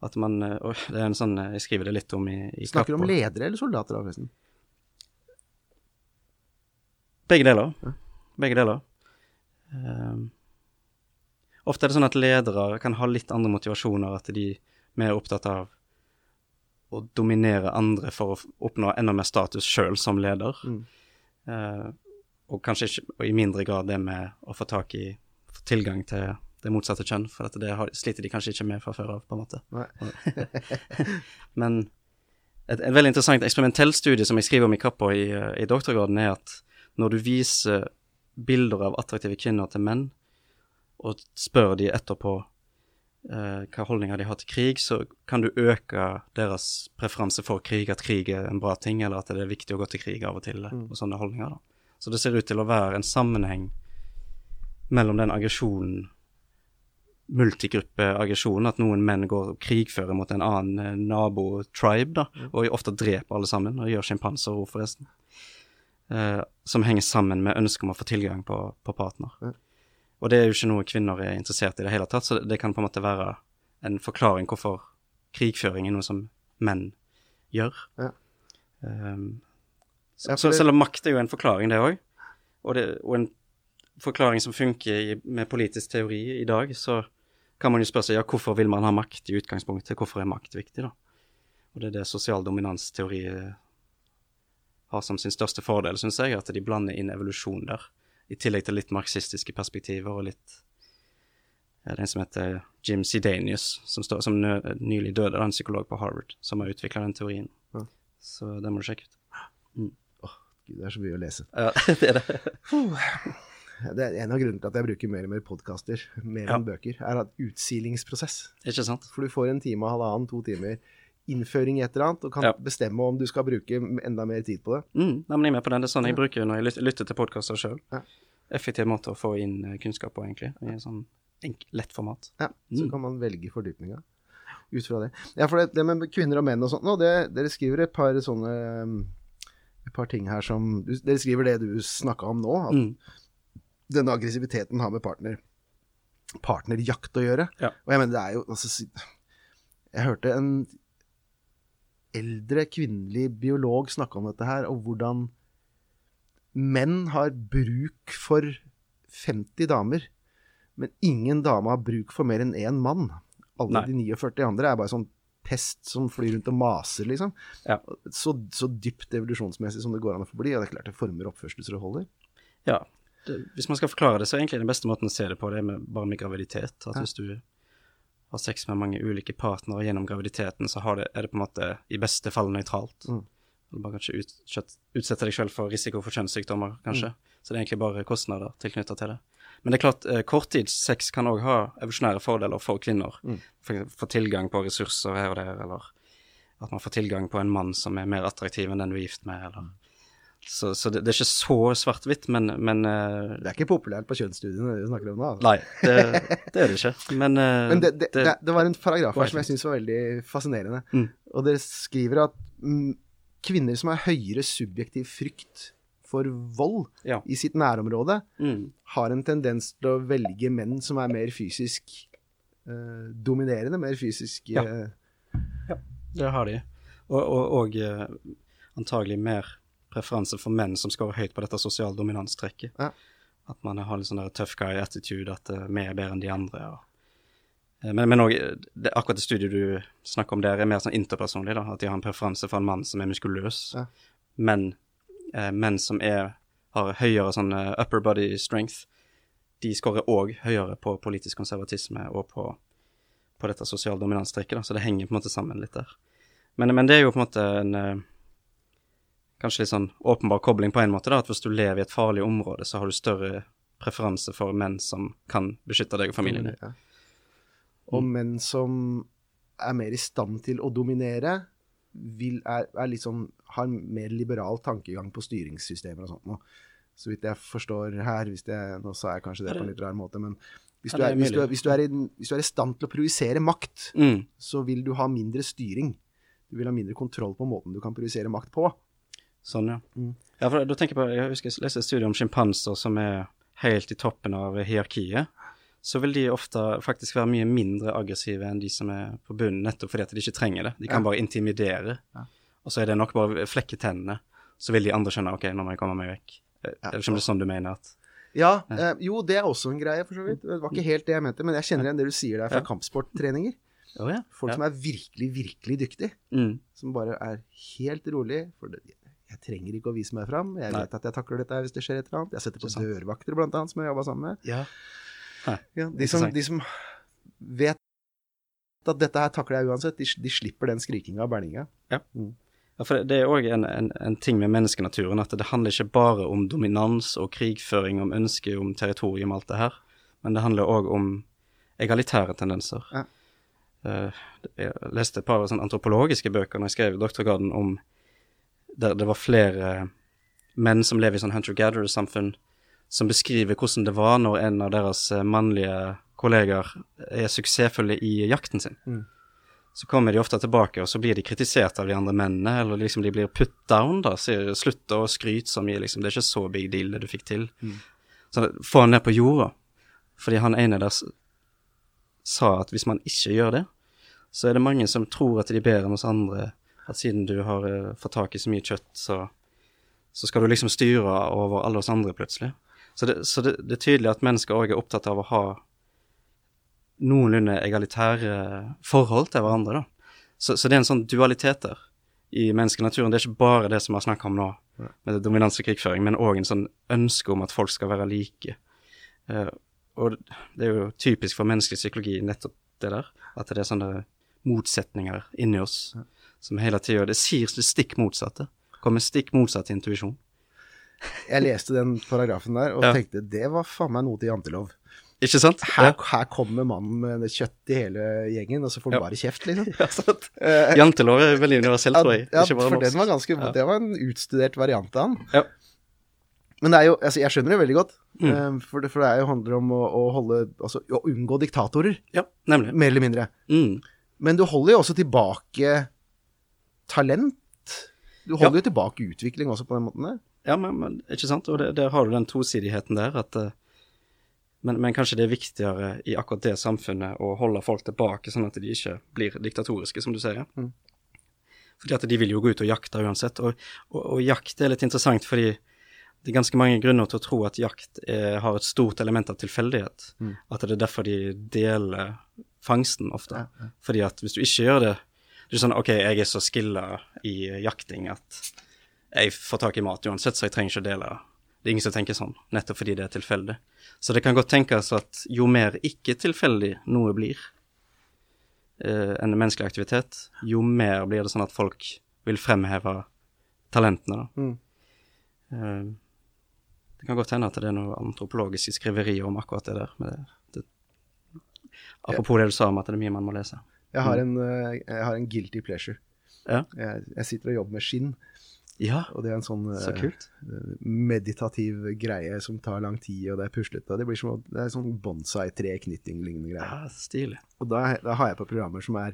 At man eh, og Det er en sånn Jeg skriver det litt om i, i snakker du om ledere eller soldater, da, forresten? Begge deler. Begge deler. Um, ofte er det sånn at ledere kan ha litt andre motivasjoner, at de er mer opptatt av å dominere andre for å oppnå enda mer status sjøl som leder. Mm. Uh, og kanskje ikke, og i mindre grad det med å få tak i få tilgang til det motsatte kjønn, for dette, det har, sliter de kanskje ikke med fra før av, på en måte. Men et, et veldig interessant eksperimentell studie som jeg skriver om i Kappa i, eh, i doktorgraden, er at når du viser bilder av attraktive kvinner til menn, og spør de etterpå eh, hva holdninger de har til krig, så kan du øke deres preferanse for krig, at krig er en bra ting, eller at det er viktig å gå til krig av og til, og sånne holdninger. da. Så det ser ut til å være en sammenheng mellom den aggresjonen multigruppeaggresjonen, at noen menn går og krigfører mot en annen eh, nabo-tribe, da, og ofte dreper alle sammen, og gjør sjimpanser òg, forresten. Eh, som henger sammen med ønsket om å få tilgang på, på partner. Mm. Og det er jo ikke noe kvinner er interessert i i det hele tatt, så det, kan på en måte være en forklaring hvorfor krigføring er noe som menn gjør. Ja. Um, så, Ja, det- selv om makt er jo en forklaring, det òg, og, og en forklaring som funker i, med politisk teori i dag, så kan man jo spørre seg ja, hvorfor vil man ha makt i utgangspunktet, hvorfor er makt viktig, da? Og det er det sosial dominansteori har som sin største fordel, syns jeg, at de blander inn evolusjon der, i tillegg til litt marxistiske perspektiver og litt ja, Det er en som heter Jim Sidanius, som, står, som nø, nylig døde, da, en psykolog på Harvard, som har utvikla den teorien. Ja. Så det må du sjekke ut. Gud, det er så mye å lese. Ja, det er det. Det er en av grunnene til at jeg bruker mer og mer podkaster, mer Ja. enn bøker, er at utsilingsprosess. Ikke sant? For du får en time, og halvannen, to timer innføring i et eller annet, og kan Ja. bestemme om du skal bruke enda mer tid på det. Mm, jeg er med på den. Det er sånn jeg bruker når jeg lytter til podkaster sjøl. Ja. Effektiv måte å få inn eh, kunnskap på, egentlig. I en sånn enk, lett format. Ja, så Mm. kan man velge fordypninga ut fra det. Ja, for det, det med kvinner og menn og det, dere skriver et par sånne um, et par ting her som Dere skriver det du snakka om nå, at Mm. denne aggressiviteten har med partner partnerjakt å gjøre. Ja. Og jeg mener, det er jo altså, Jeg hørte en eldre kvinnelig biolog snakke om dette her, og hvordan menn har bruk for 50 damer, men ingen dame har bruk for mer enn én mann. Alle Nei. de 49 andre er bare sånn pest som flyr rundt og maser, liksom. Ja. Så, så dypt evolusjonsmessig som det går an å få bli, og det er klart det former oppførselsråd holder. Ja. Det, hvis man skal forklare det, så er egentlig den beste måten å se det på, det er med, bare med graviditet. At Ja. hvis du har sex med mange ulike partnere gjennom graviditeten, så har det, er det på en måte i beste fall nøytralt. Mm. Du bare kanskje ut, utsette deg selv for risiko for kjønnssykdommer, kanskje. Så det er egentlig bare kostnader tilknyttet til det. Men det er klart, eh, korttidssex kan òg ha evolusjonære fordeler for kvinner. Mm. Få tilgang på ressurser her og der, eller at man får tilgang på en mann som er mer attraktiv enn den du er gift med, eller Så, så det, det er ikke så svart-hvitt, men, men uh, Det er ikke populært på kjønnsstudiene du snakker om nå. Altså. Nei, det, det er det ikke. Men, uh, Men det, det, var en paragraf her som jeg syns var veldig fascinerende. Mm. Og dere skriver at mm, kvinner som har høyere subjektiv frykt for vold Ja. i sitt nærområde, mm, har en tendens til å velge menn som er mer fysisk uh, dominerende, mer fysisk Ja. ja. det har de. Og, og, og antagelig mer preferanse for menn som scorer høyt på dette sosiale dominanstrekket. Ja. At man har en sånn der tough guy-attitude, at eh, vi er bedre enn de andre. Og, eh, men, men også, eh, det, akkurat det studiet du snakker om der, er mer sånn interpersonlig. da, At de har en preferanse for en mann som er muskuløs. Ja. Men eh, menn som er, har høyere sånn upper body strength, de scorer òg høyere på politisk konservatisme og på, på dette sosiale dominanstrekket, da, så det henger på en måte sammen litt der. Men, men det er jo på en måte en kanskje litt sånn åpenbar kobling på en måte, da, at hvis du lever i et farlig område, så har du større preferanse for menn som kan beskytte deg og familien din. Ja. Og menn som er mer i stand til å dominere, vil, er, er sånn, har mer liberal tankegang på styringssystemer og sånt nå. Så vidt jeg forstår her, hvis det, nå sa jeg kanskje det på en litt rar måte, men hvis du, er, hvis, du hvis, du er i, hvis du er i stand til å projisere makt, Mm. så vil du ha mindre styring. Du vil ha mindre kontroll på måten du kan projisere makt på. Sånn, ja. Mm. Ja, for da tenker jeg på, jeg husker jeg leste et studie om sjimpanser som er helt i toppen av hierarkiet. Så vil de ofte faktisk være mye mindre aggressive enn de som er på bunnen, nettopp fordi at de ikke trenger det. De kan Ja. bare intimidere. Ja. Og så er det nok bare flekke tennene. Så vil de andre skjønne ok, nå må jeg komme meg vekk. Eh, Ja. Eller som det er sånn du mener at Ja, eh, jo, det er også en greie, for så vidt. Det var ikke helt det jeg mente, men jeg kjenner igjen det du sier der fra Ja. kampsporttreninger. Oh, ja. Folk ja. som er virkelig, virkelig dyktige. mm. Som bare er helt rolig. For det, jeg trenger ikke å vise meg fram. Jeg Nei. vet at jeg takler dette hvis det skjer et eller annet. Jeg setter på dørvakter, blant annet, som jeg jobba sammen med. ja. Ja, de, som, de som vet at dette her takler jeg uansett, de, de slipper den skrikinga og berninga. Ja, for det, det er òg en, en, en ting med menneskenaturen at det handler ikke bare om dominans og krigføring, om ønske om territorium, alt det her, men det handler òg om egalitære tendenser. Ja. Eh, jeg leste et par sånn antropologiske bøker når jeg skrev doktorgraden om der det var flere menn som lever i sånn hunter-gatherer-samfunn, som beskriver hvordan det var når en av deres eh, mannlige kollegaer er suksessfulle i jakten sin. Så kommer de ofte tilbake, og så blir de kritisert av de andre mennene, eller liksom de blir put down, da, sier slutt å skryte så mye, liksom, det er ikke så big deal det du fikk til. Så få han ned på jorda, fordi han ene der sa at hvis man ikke gjør det, så er det mange som tror at de er bedre enn oss andre, at siden du har uh, fått tak i så mye kjøtt, så, så skal du liksom styre over alle oss andre plutselig. Så det, så det, det er tydelig at mennesker òg er opptatt av å ha noenlunde egalitære forhold til hverandre, da. Så, så det er en sånn dualitet der i menneskenaturen. Det er ikke bare det som vi har snakka om nå, med dominans og krigføring, men òg en sånn ønske om at folk skal være like. Uh, og det er jo typisk for menneskelig psykologi nettopp det der, at det er sånne motsetninger inni oss som hele tida Det sier det stikk motsatte. Kommer stikk motsatt intuisjon. Jeg leste den paragrafen der og Ja. tenkte det var faen meg noe til jantelov. Ikke sant? Her, her kommer mannen med kjøtt i hele gjengen, og så får du Ja. bare kjeft, liksom. Ja, sant. Eh, Jantelov er veldig universelt, tror jeg. ja, for norsk. den var ganske, Ja. det var en utstudert variant av den. Ja. Men det er jo, altså jeg skjønner det veldig godt, Mm. eh, for, det, for det er jo handler om å, å holde, altså å unngå diktatorer, Ja, nemlig. mer eller mindre. Mm. Men du holder jo også tilbake talent. Du holder jo tilbake utvikling også på den måten der. Ja, men, men ikke sant? Og det, der har du den tosidigheten der, at eh, men, men kanskje det er viktigere i akkurat det samfunnet å holde folk tilbake, sånn at de ikke blir diktatoriske, som du sier. Mm. Fordi at de vil jo gå ut og jakte uansett. Og, og, og jakt er litt interessant, fordi det er ganske mange grunner til å tro at jakt er, har et stort element av tilfeldighet. Mm. At det er derfor de deler fangsten ofte. Ja, ja. Fordi at hvis du ikke gjør det Det er sånn OK, jeg er så skilla i jakting at jeg får tak i mat uansett, så jeg trenger ikke å dele. Det er ingen som tenker sånn, nettopp fordi det er tilfeldig. Så det kan godt tenkes at jo mer ikke tilfeldig noe blir, eh, enn menneskelig aktivitet, jo mer blir det sånn at folk vil fremheve talentene. Da. Mm. Eh, det kan godt hende at det er noe antropologisk skriveri om akkurat det der. Men det, det, apropos det du sa om at det er mye man må lese. Jeg har en, eh, jeg har en guilty pleasure. Ja. Jeg, jeg sitter og jobber med skinn, Ja, og det er en sånn så eh, meditativ greie som tar lang tid, og det er puslete. Det blir som det er sånn bonsai-treknytting-lignende greie. Ja, stilig. Og da, da har jeg på programmer som er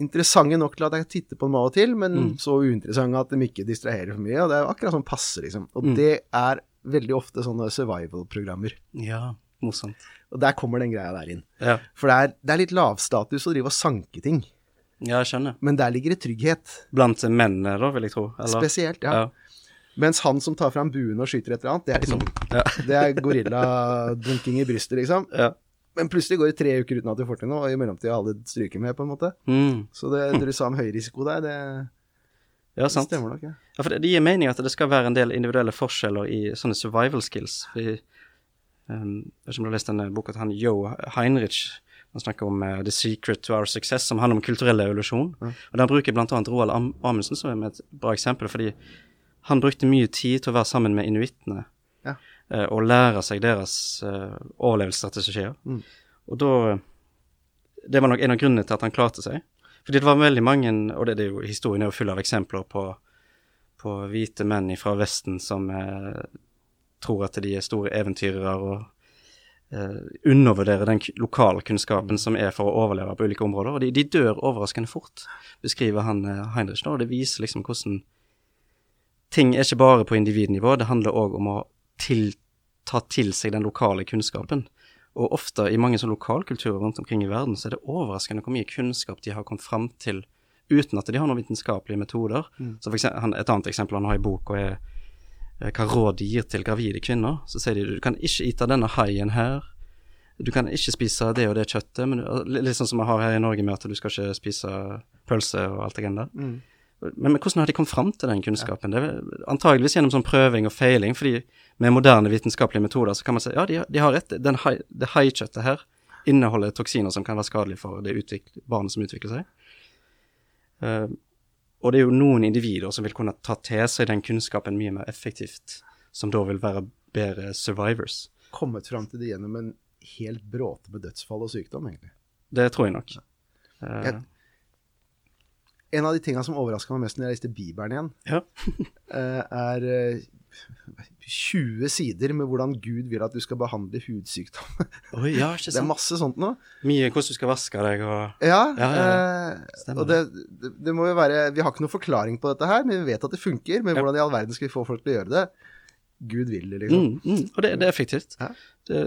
interessante nok til at jeg titter på dem av og til, men Mm. så uinteressante at de ikke distraherer for mye. Og det er akkurat sånn passe, liksom. Og Mm. det er veldig ofte sånne survival-programmer. Ja, morsomt. Og der kommer den greia der inn. Ja, For det er, det er litt lavstatus å drive og sanke ting, ja jeg skjønner. men der ligger det trygghet. Blant mennene, da, vil jeg tro. Eller? Spesielt, ja. Ja. Mens han som tar fram buen og skyter et eller annet, det er liksom Ja. Det er gorilladunking i brystet, liksom. ja. Men plutselig går det tre uker uten at du får til noe, og i mellomtida har alle stryket med, på en måte. Mm. Så det, det du sa om høy risiko der, det Ja, Det stemmer nok, ja. Ja, for det, det gir mening at det skal være en del individuelle forskjeller i sånne survival skills. Fordi, um, jeg vet ikke om du har lest denne boka til han Joe Heinrich. Han snakker om uh, The Secret to Our Success, som handler om kulturell evolusjon. Og Den bruker annet Roald Am Amundsen som et bra eksempel, fordi han brukte mye tid til å være sammen med inuittene Ja. uh, og lære seg deres uh, overlevelsesstrategier. Mm. Og da Det var nok en av grunnene til at han klarte seg. Fordi det var veldig mange, og det, det er jo, historien er jo full av eksempler på, på hvite menn fra Vesten som eh, tror at de er store eventyrere og eh, undervurderer den lokalkunnskapen som er for å overleve på ulike områder. Og de, de dør overraskende fort, beskriver han eh, Heinrich nå. og Det viser liksom hvordan ting er ikke bare på individnivå, det handler òg om å til, ta til seg den lokale kunnskapen. Og ofte i mange sånne lokalkulturer rundt omkring i verden, så er det overraskende hvor mye kunnskap de har kommet fram til uten at de har noen vitenskapelige metoder. Så for eksempel, han, Et annet eksempel han har i boka, er hva råd de gir til gravide kvinner. Så sier de du kan ikke ete denne haien her. Du kan ikke spise det og det kjøttet. Men, litt sånn som vi har her i Norge med at du skal ikke spise pølse og alt det der. Mm. Men, men hvordan har de kommet fram til den kunnskapen? Det er antageligvis gjennom sånn prøving og feiling, fordi med moderne vitenskapelige metoder så kan man si ja, de, de har rett. Den hai, det haikjøttet her inneholder toksiner som kan være skadelige for det barnet som utvikler seg. Eh, og det er jo noen individer som vil kunne ta til seg den kunnskapen mye mer effektivt, som da vil være bedre survivors. Kommet fram til det gjennom en helt bråte med dødsfall og sykdom, egentlig. Det tror jeg nok. Eh, Jeg- En av de tinga som overraska meg mest når jeg leste Bibelen igjen, ja. eh, er eh, 20 sider med hvordan Gud vil at du skal behandle hudsykdom. Oi, ja, Det er masse sånt nå. Mye hvordan du skal vaske deg og Ja, Ja, ja, eh, og det, det, må jo være Vi har ikke noen forklaring på dette her, men vi vet at det funker. Men hvordan i all verden skal vi få folk til å gjøre det? Gud vil det, liksom. mm, mm, Og det, det er effektivt. Ja. Det,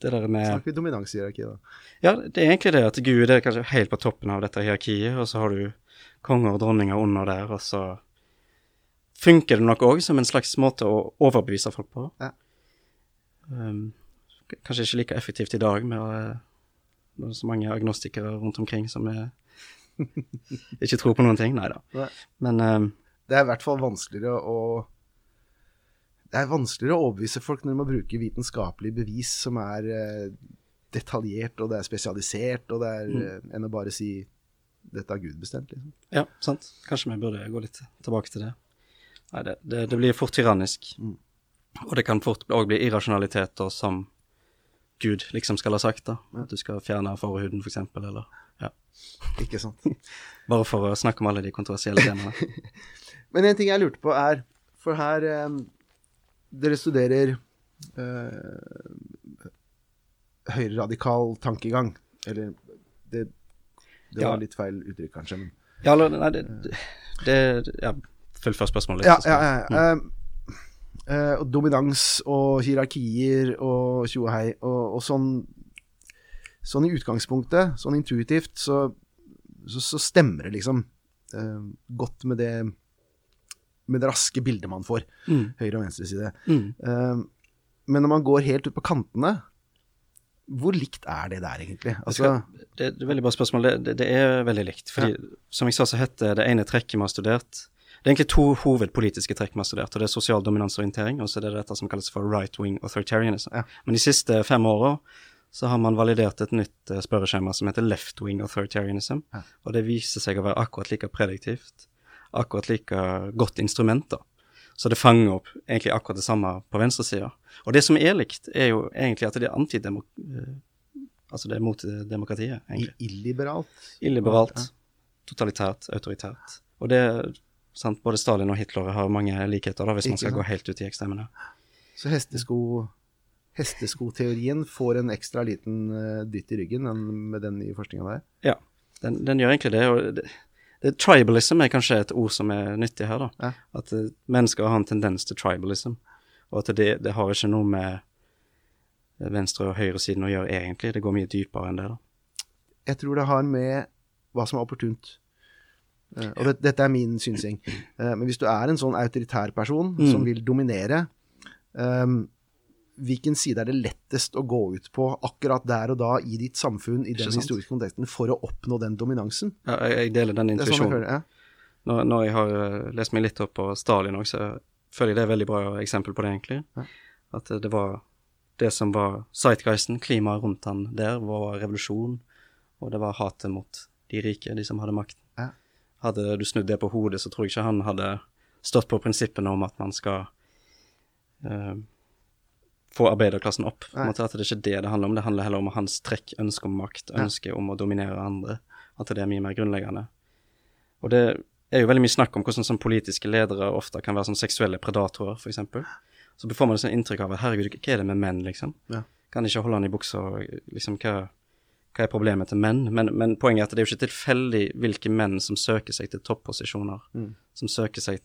det der med Snakker vi dominanshierarki, da. Ja, det er egentlig det at Gud er kanskje helt på toppen av dette hierarkiet, og så har du konger og dronninger under der, og så funker det nok òg som en slags måte å overbevise folk på. Ja. Um, kanskje ikke like effektivt i dag med eh, er så mange agnostikere rundt omkring som er, ikke tror på noen ting. Nei da. Men um, Det er i hvert fall vanskeligere å Det er vanskeligere å overbevise folk når de må bruke vitenskapelig bevis som er eh, detaljert, og det er spesialisert, og det er Mm. eh, enn å bare si 'dette har Gud bestemt', liksom. ja, sant. Kanskje vi burde gå litt tilbake til det. Nei, det, det, det blir fort tyrannisk. Mm. Og det kan fort òg bli irrasjonaliteter som Gud liksom skal ha sagt, da. At du skal fjerne forhuden, for eksempel, eller ja. Ikke sant? Bare for å snakke om alle de kontroversielle temaene. Men en ting jeg lurte på er For her eh, Dere studerer eh, høyreradikal tankegang. Eller det, det Ja. var litt feil uttrykk, kanskje. Men. Ja, eller Nei, det, det, det Ja, fullfør spørsmålet litt. Ja, ja, ja. Mm. eh, og dominans og hierarkier og tjo og hei. Og, og sånn Sånn i utgangspunktet, sånn intuitivt, så, så, så stemmer det liksom eh, godt med det med det raske bildet man får. Mm. Høyre og venstre side. Mm. Uh, men når man går helt ut på kantene, hvor likt er det der, egentlig? Det, Altså, skal, det, det er et veldig bra spørsmål. Det, det, det er veldig likt. Fordi, som jeg sa, så heter det ene trekket vi har studert Det er egentlig to hovedpolitiske trekk vi har studert. og Det er sosial dominansorientering, og så er det dette som kalles for right wing authoritarianism. Ja. Men de siste fem åra så har man validert et nytt eh, spørreskjema som heter left wing authoritarianism. Ja. Og det viser seg å være akkurat like prediktivt, akkurat like godt instrument. da. Så det fanger opp egentlig akkurat det samme på venstresida. Og det som er likt, er jo egentlig at det er antidemok... eh, Altså det er mot eh, demokratiet, egentlig. illiberalt. Illiberalt, Ja. totalitært, autoritært. Og det sant, Både Stalin og Hitler har mange likheter, da, hvis Ikke man skal sant? gå helt ut i ekstremene. Så hestesko, hesteskoteorien får en ekstra liten eh, dytt i ryggen med den nye forskninga der. Ja, den, den gjør egentlig det. og det, det, Tribalism er kanskje et ord som er nyttig her. da. Ja. At uh, mennesker har en tendens til tribalism. Og at det, det har ikke noe med venstre- og høyresiden å gjøre, egentlig. Det går mye dypere enn det. da. Jeg tror det har med hva som er opportunt. Uh, og det, dette er min synsing. Uh, men hvis du er en sånn autoritær person Mm. som vil dominere, eh, hvilken side er det lettest å gå ut på akkurat der og da i ditt samfunn, i den historiske konteksten, for å oppnå den dominansen? Ja, jeg, deler den sånn intuisjonen. ja. Når, når jeg har lest meg litt opp på Stalin òg, så føler jeg det er et veldig bra eksempel på det, egentlig. Ja. At det var det som var sightguisen, klimaet rundt han der, var revolusjon, og det var hatet mot de rike, de som hadde makten. Ja. Hadde du snudd det på hodet, så tror jeg ikke han hadde stått på prinsippene om at man skal eh, få arbeiderklassen opp. Måte At det er ikke det det handler om, det handler heller om hans trekk, ønske om makt, ønske om å dominere andre. At det er mye mer grunnleggende. Og det er jo veldig mye snakk om hvordan sånn politiske ledere ofte kan være sånn seksuelle predatorer, f.eks. Så får man et sånt inntrykk av at herregud, hva er det med menn, liksom? Ja. Kan ikke holde han i buksa, liksom hva, hva er problemet til menn? Men, men poenget er at det er jo ikke tilfeldig hvilke menn som søker seg til topposisjoner, Mm. som som søker seg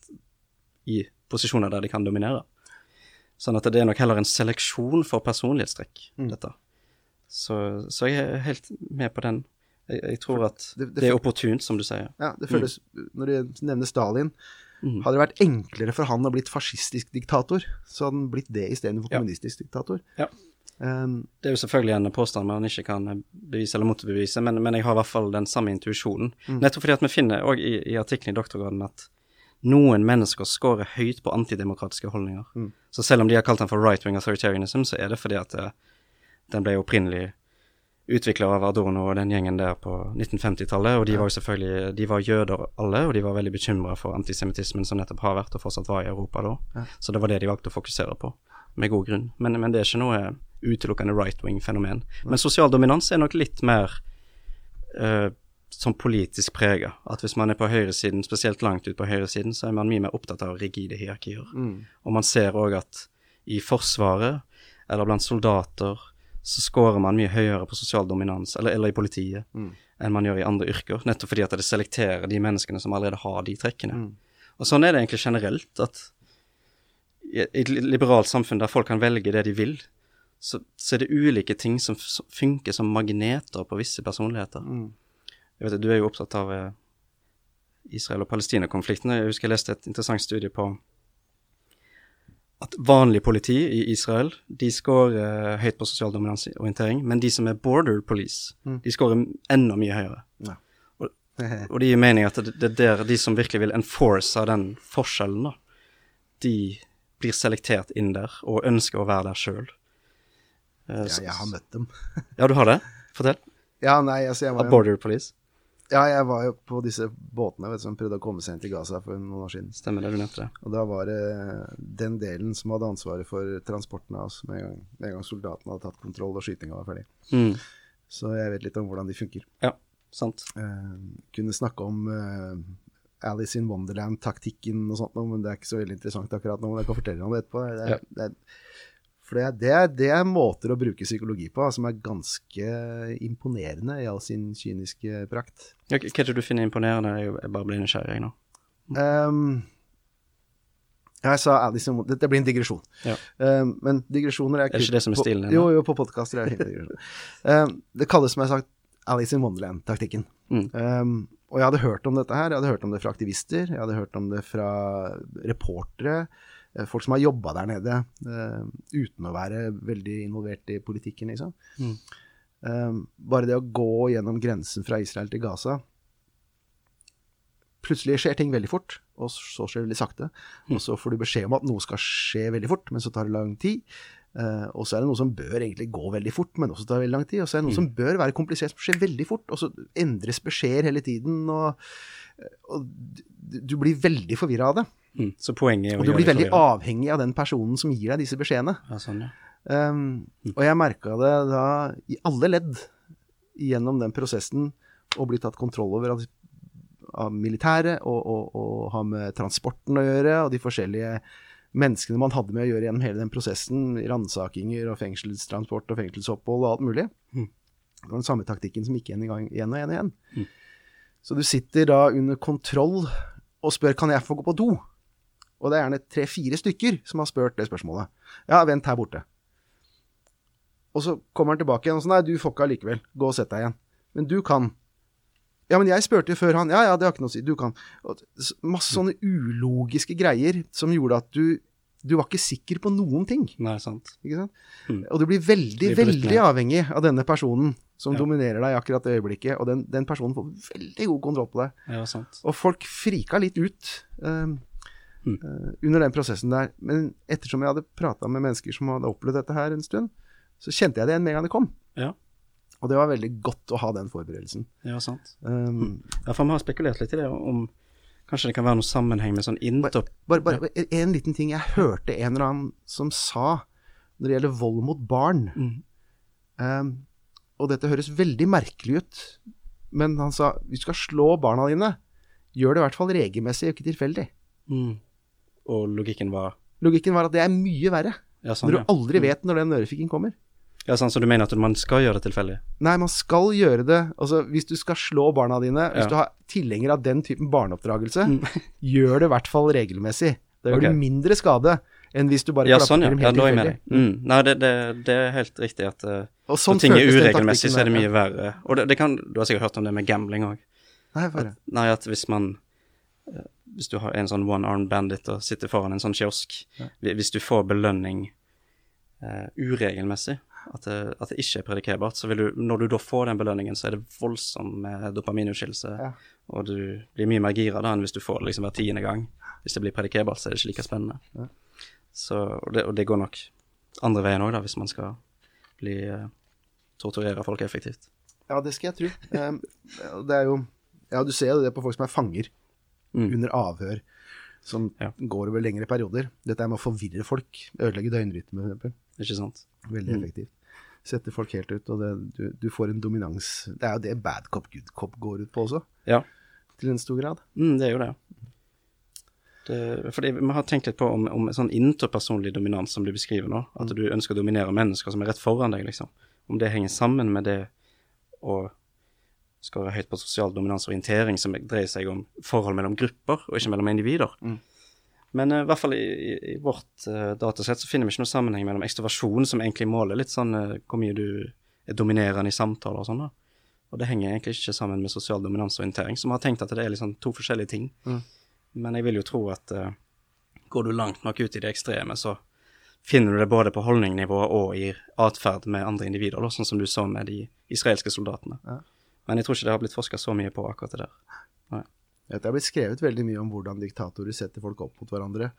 i posisjoner der de kan dominere. Sånn at det er nok heller en seleksjon for personlighetstrekk, Mm. dette. Så, så jeg er helt med på den. Jeg, jeg tror at det- det, det- er opportunt, som du sier. Ja, det føles Når du nevner Stalin, Mm. hadde det vært enklere for han å blitt fascistisk diktator, så hadde han blitt det istedenfor Ja. kommunistisk diktator. Ja. Um, Det er jo selvfølgelig en påstand man ikke kan bevise eller motbevise, men, men jeg har i hvert fall den samme intuisjonen. Mm. Nettopp fordi at vi finner òg i, i artikkelen i doktorgraden at noen mennesker scorer høyt på antidemokratiske holdninger. Mm. Så selv om de har kalt den for right-wing authoritarianism, så er det fordi at det, den ble opprinnelig utvikla av Adorno og den gjengen der på 1950-tallet, og de var jo selvfølgelig de var jøder alle, og de var veldig bekymra for antisemittismen som nettopp har vært og fortsatt var i Europa da. Ja. Så det var det de valgte å fokusere på, med god grunn. Men, men det er ikke noe utelukkende right-wing-fenomen. Men sosial dominans er nok litt mer eh, som politisk prega. At hvis man er på høyresiden, spesielt langt ut på høyresiden, så er man mye mer opptatt av rigide hierarkier. mm. Og man ser òg at i Forsvaret, eller blant soldater, så scorer man mye høyere på sosial dominans, eller, eller i politiet, Mm. enn man gjør i andre yrker. Nettopp fordi at det selekterer de menneskene som allerede har de trekkene. Mm. Og sånn er det egentlig generelt, at i et liberalt samfunn der folk kan velge det de vil, så, så er det ulike ting som som funker som magneter på visse personligheter. Mm. Jeg vet, at Du er jo opptatt av eh, Israel- og Palestina-konflikten. Jeg husker jeg leste et interessant studie på at vanlig politi i Israel de scorer eh, høyt på sosial dominansorientering, men de som er border police, Mm. de scorer enda mye høyere. Ja. Og det gir mening at det, det er der de som virkelig vil enforce den forskjellen, da, de blir selektert inn der og ønsker å være der sjøl. ja, jeg har møtt dem. Ja, du har det? Fortell. Ja, nei, altså, jeg var Av Border Police. Ja, jeg var jo på disse båtene vet, du, som prøvde å komme seg inn til Gaza for noen år siden. Stemmer det, du nevnte det. Og da var det den delen som hadde ansvaret for transporten av oss med en gang, med en gang soldatene hadde tatt kontroll og skytinga var ferdig. Mm. Så jeg vet litt om hvordan de funker. Ja, sant. Eh, kunne snakke om eh, Alice in Wonderland-taktikken og sånt, men det er ikke så veldig interessant akkurat nå. Men jeg kan fortelle om det etterpå. Det er, Ja. det er, for det er, det, er, det er måter å bruke psykologi på som er ganske imponerende i all sin kyniske prakt. Hva er det du finner imponerende? Jeg bare blir nysgjerrig nå. Um, jeg sa Alice in Wonderland Dette blir en digresjon. Ja. Um, men digresjoner er Er det ikke det som er på- stilen din. Jo, jo, på podkaster er det fint digresjon. Um, det kalles, som jeg har sagt, Alice in Wonderland-taktikken. Mm. Um, og jeg hadde hørt om dette her. Jeg hadde hørt om det fra aktivister, jeg hadde hørt om det fra reportere, folk som har jobba der nede eh, uten å være veldig involvert i politikken, liksom. Mm. Um, bare det å gå gjennom grensen fra Israel til Gaza Plutselig skjer ting veldig fort, og så skjer det veldig sakte. Og så får du beskjed om at noe skal skje veldig fort, men så tar det lang tid. Uh, og så er det noe som bør egentlig gå veldig fort, men også tar veldig lang tid. Og så er det noe som bør være komplisert, som skjer veldig fort. Og så endres beskjeder hele tiden. Og, og du, du blir veldig forvirra av det. Mm. Så poenget er å Og du blir veldig avhengig av den personen som gir deg disse beskjedene. Ja, sånn, ja. Um, og jeg merka det da i alle ledd gjennom den prosessen å bli tatt kontroll over av, av militæret og, og, og ha med transporten å gjøre, og de forskjellige menneskene man hadde med å gjøre gjennom hele den prosessen, ransakinger og fengselstransport og fengselsopphold og alt mulig. Mm. Det var den samme taktikken som gikk igjen, gang, igjen og igjen og igjen. Mm. Så du sitter da under kontroll og spør kan jeg få gå på do. Og det er gjerne tre-fire stykker som har spurt det spørsmålet. Ja, vent her borte. Og så kommer han tilbake igjen og sånn, nei, du får ikke allikevel. Gå og sett deg igjen. Men du kan. Ja, men jeg spurte før han. Ja, ja, det har ikke noe å si. Du kan. Og masse sånne ulogiske greier som gjorde at du du var ikke sikker på noen ting. Nei, sant. ikke sant? Mm. Og du blir veldig, veldig avhengig av denne personen som Ja. dominerer deg i akkurat det øyeblikket, og den, den personen får veldig god kontroll på deg. Ja, sant. Og folk frika litt ut eh, Mm. eh, under den prosessen der. Men ettersom jeg hadde prata med mennesker som hadde opplevd dette her en stund, så kjente jeg det igjen med en gang det kom. Ja. Og det var veldig godt å ha den forberedelsen. Ja, sant. Um, Ja, for vi har spekulert litt i det, om kanskje det kan være noe sammenheng med sånn inntopp... Bare, bare en- en liten ting. Jeg hørte en eller annen som sa, når det gjelder vold mot barn Mm. um, Og dette høres veldig merkelig ut, men han sa hvis du skal slå barna dine, gjør det i hvert fall regelmessig ikke tilfeldig. Mm. Og logikken var Logikken var at det er mye verre. Ja, sånn, Når ja. du aldri vet når den ørefikken kommer. Ja, sånn, Så du mener at man skal gjøre det tilfeldig? Nei, man skal gjøre det. Altså, hvis du skal slå barna dine, hvis Ja. du har tilhenger av den typen barneoppdragelse, Mm. gjør det i hvert fall regelmessig. Da gjør okay. du mindre skade enn hvis du bare Ja, sånn, ja. dem ja helt med tilfeldig. Mm. Nei, det, det, det er helt riktig at uh, når sånn ting er uregelmessig, så er det mye verre. Og det, kan, Du har sikkert hørt om det med gambling òg. Nei, bare. Nei, at hvis man eh, Hvis du har en sånn one armed bandit og sitter foran en sånn kiosk Ja. Hvis du får belønning uh, uregelmessig, at det, at det ikke er predikerbart, så vil du Når du da får den belønningen, så er det voldsom eh, dopaminutskillelse, Ja. og du blir mye mer gira da enn hvis du får det liksom hver tiende gang. Hvis det blir predikerbart, så er det ikke like spennende. Ja. Så, og, det, og det går nok andre veien òg, da, hvis man skal bli eh, torturere folk effektivt. Ja, det skal jeg tro. Um, det er jo Ja, du ser jo det på folk som er fanger Mm. under avhør, som Ja. går over lengre perioder. Dette er med å forvirre folk, ødelegge døgnrytme, f.eks. Ikke sant? Veldig Mm. effektivt. Sette folk helt ut, og det, du, du får en dominans. Det er jo det bad cop, good cop går ut på også, Ja. til en stor grad. Mm, det er jo det. det fordi vi har tenkt litt på om, om sånn interpersonlig dominans som du beskriver nå, at du ønsker å dominere mennesker som er rett foran deg, liksom. Om det henger sammen med det å skåre høyt på sosial dominansorientering, som dreier seg om forhold mellom grupper, og ikke mellom individer. Mm. Men uh, i hvert fall i, i, i vårt uh, datasett så finner vi ikke noe sammenheng mellom ekstroversjon, som egentlig måler litt sånn uh, hvor mye du er dominerende i samtaler og sånn, da. Og det henger egentlig ikke sammen med sosial så som har tenkt at det er liksom to forskjellige ting. Mm. Men jeg vil jo tro at går du langt nok ut i det ekstreme, så finner du det både på holdningnivå og i atferd med andre individer, da, sånn som du så med de israelske soldatene. Ja. Men jeg tror ikke det har blitt forska så mye på akkurat det der. Det har blitt skrevet veldig mye om hvordan diktatorer setter folk opp mot hverandre,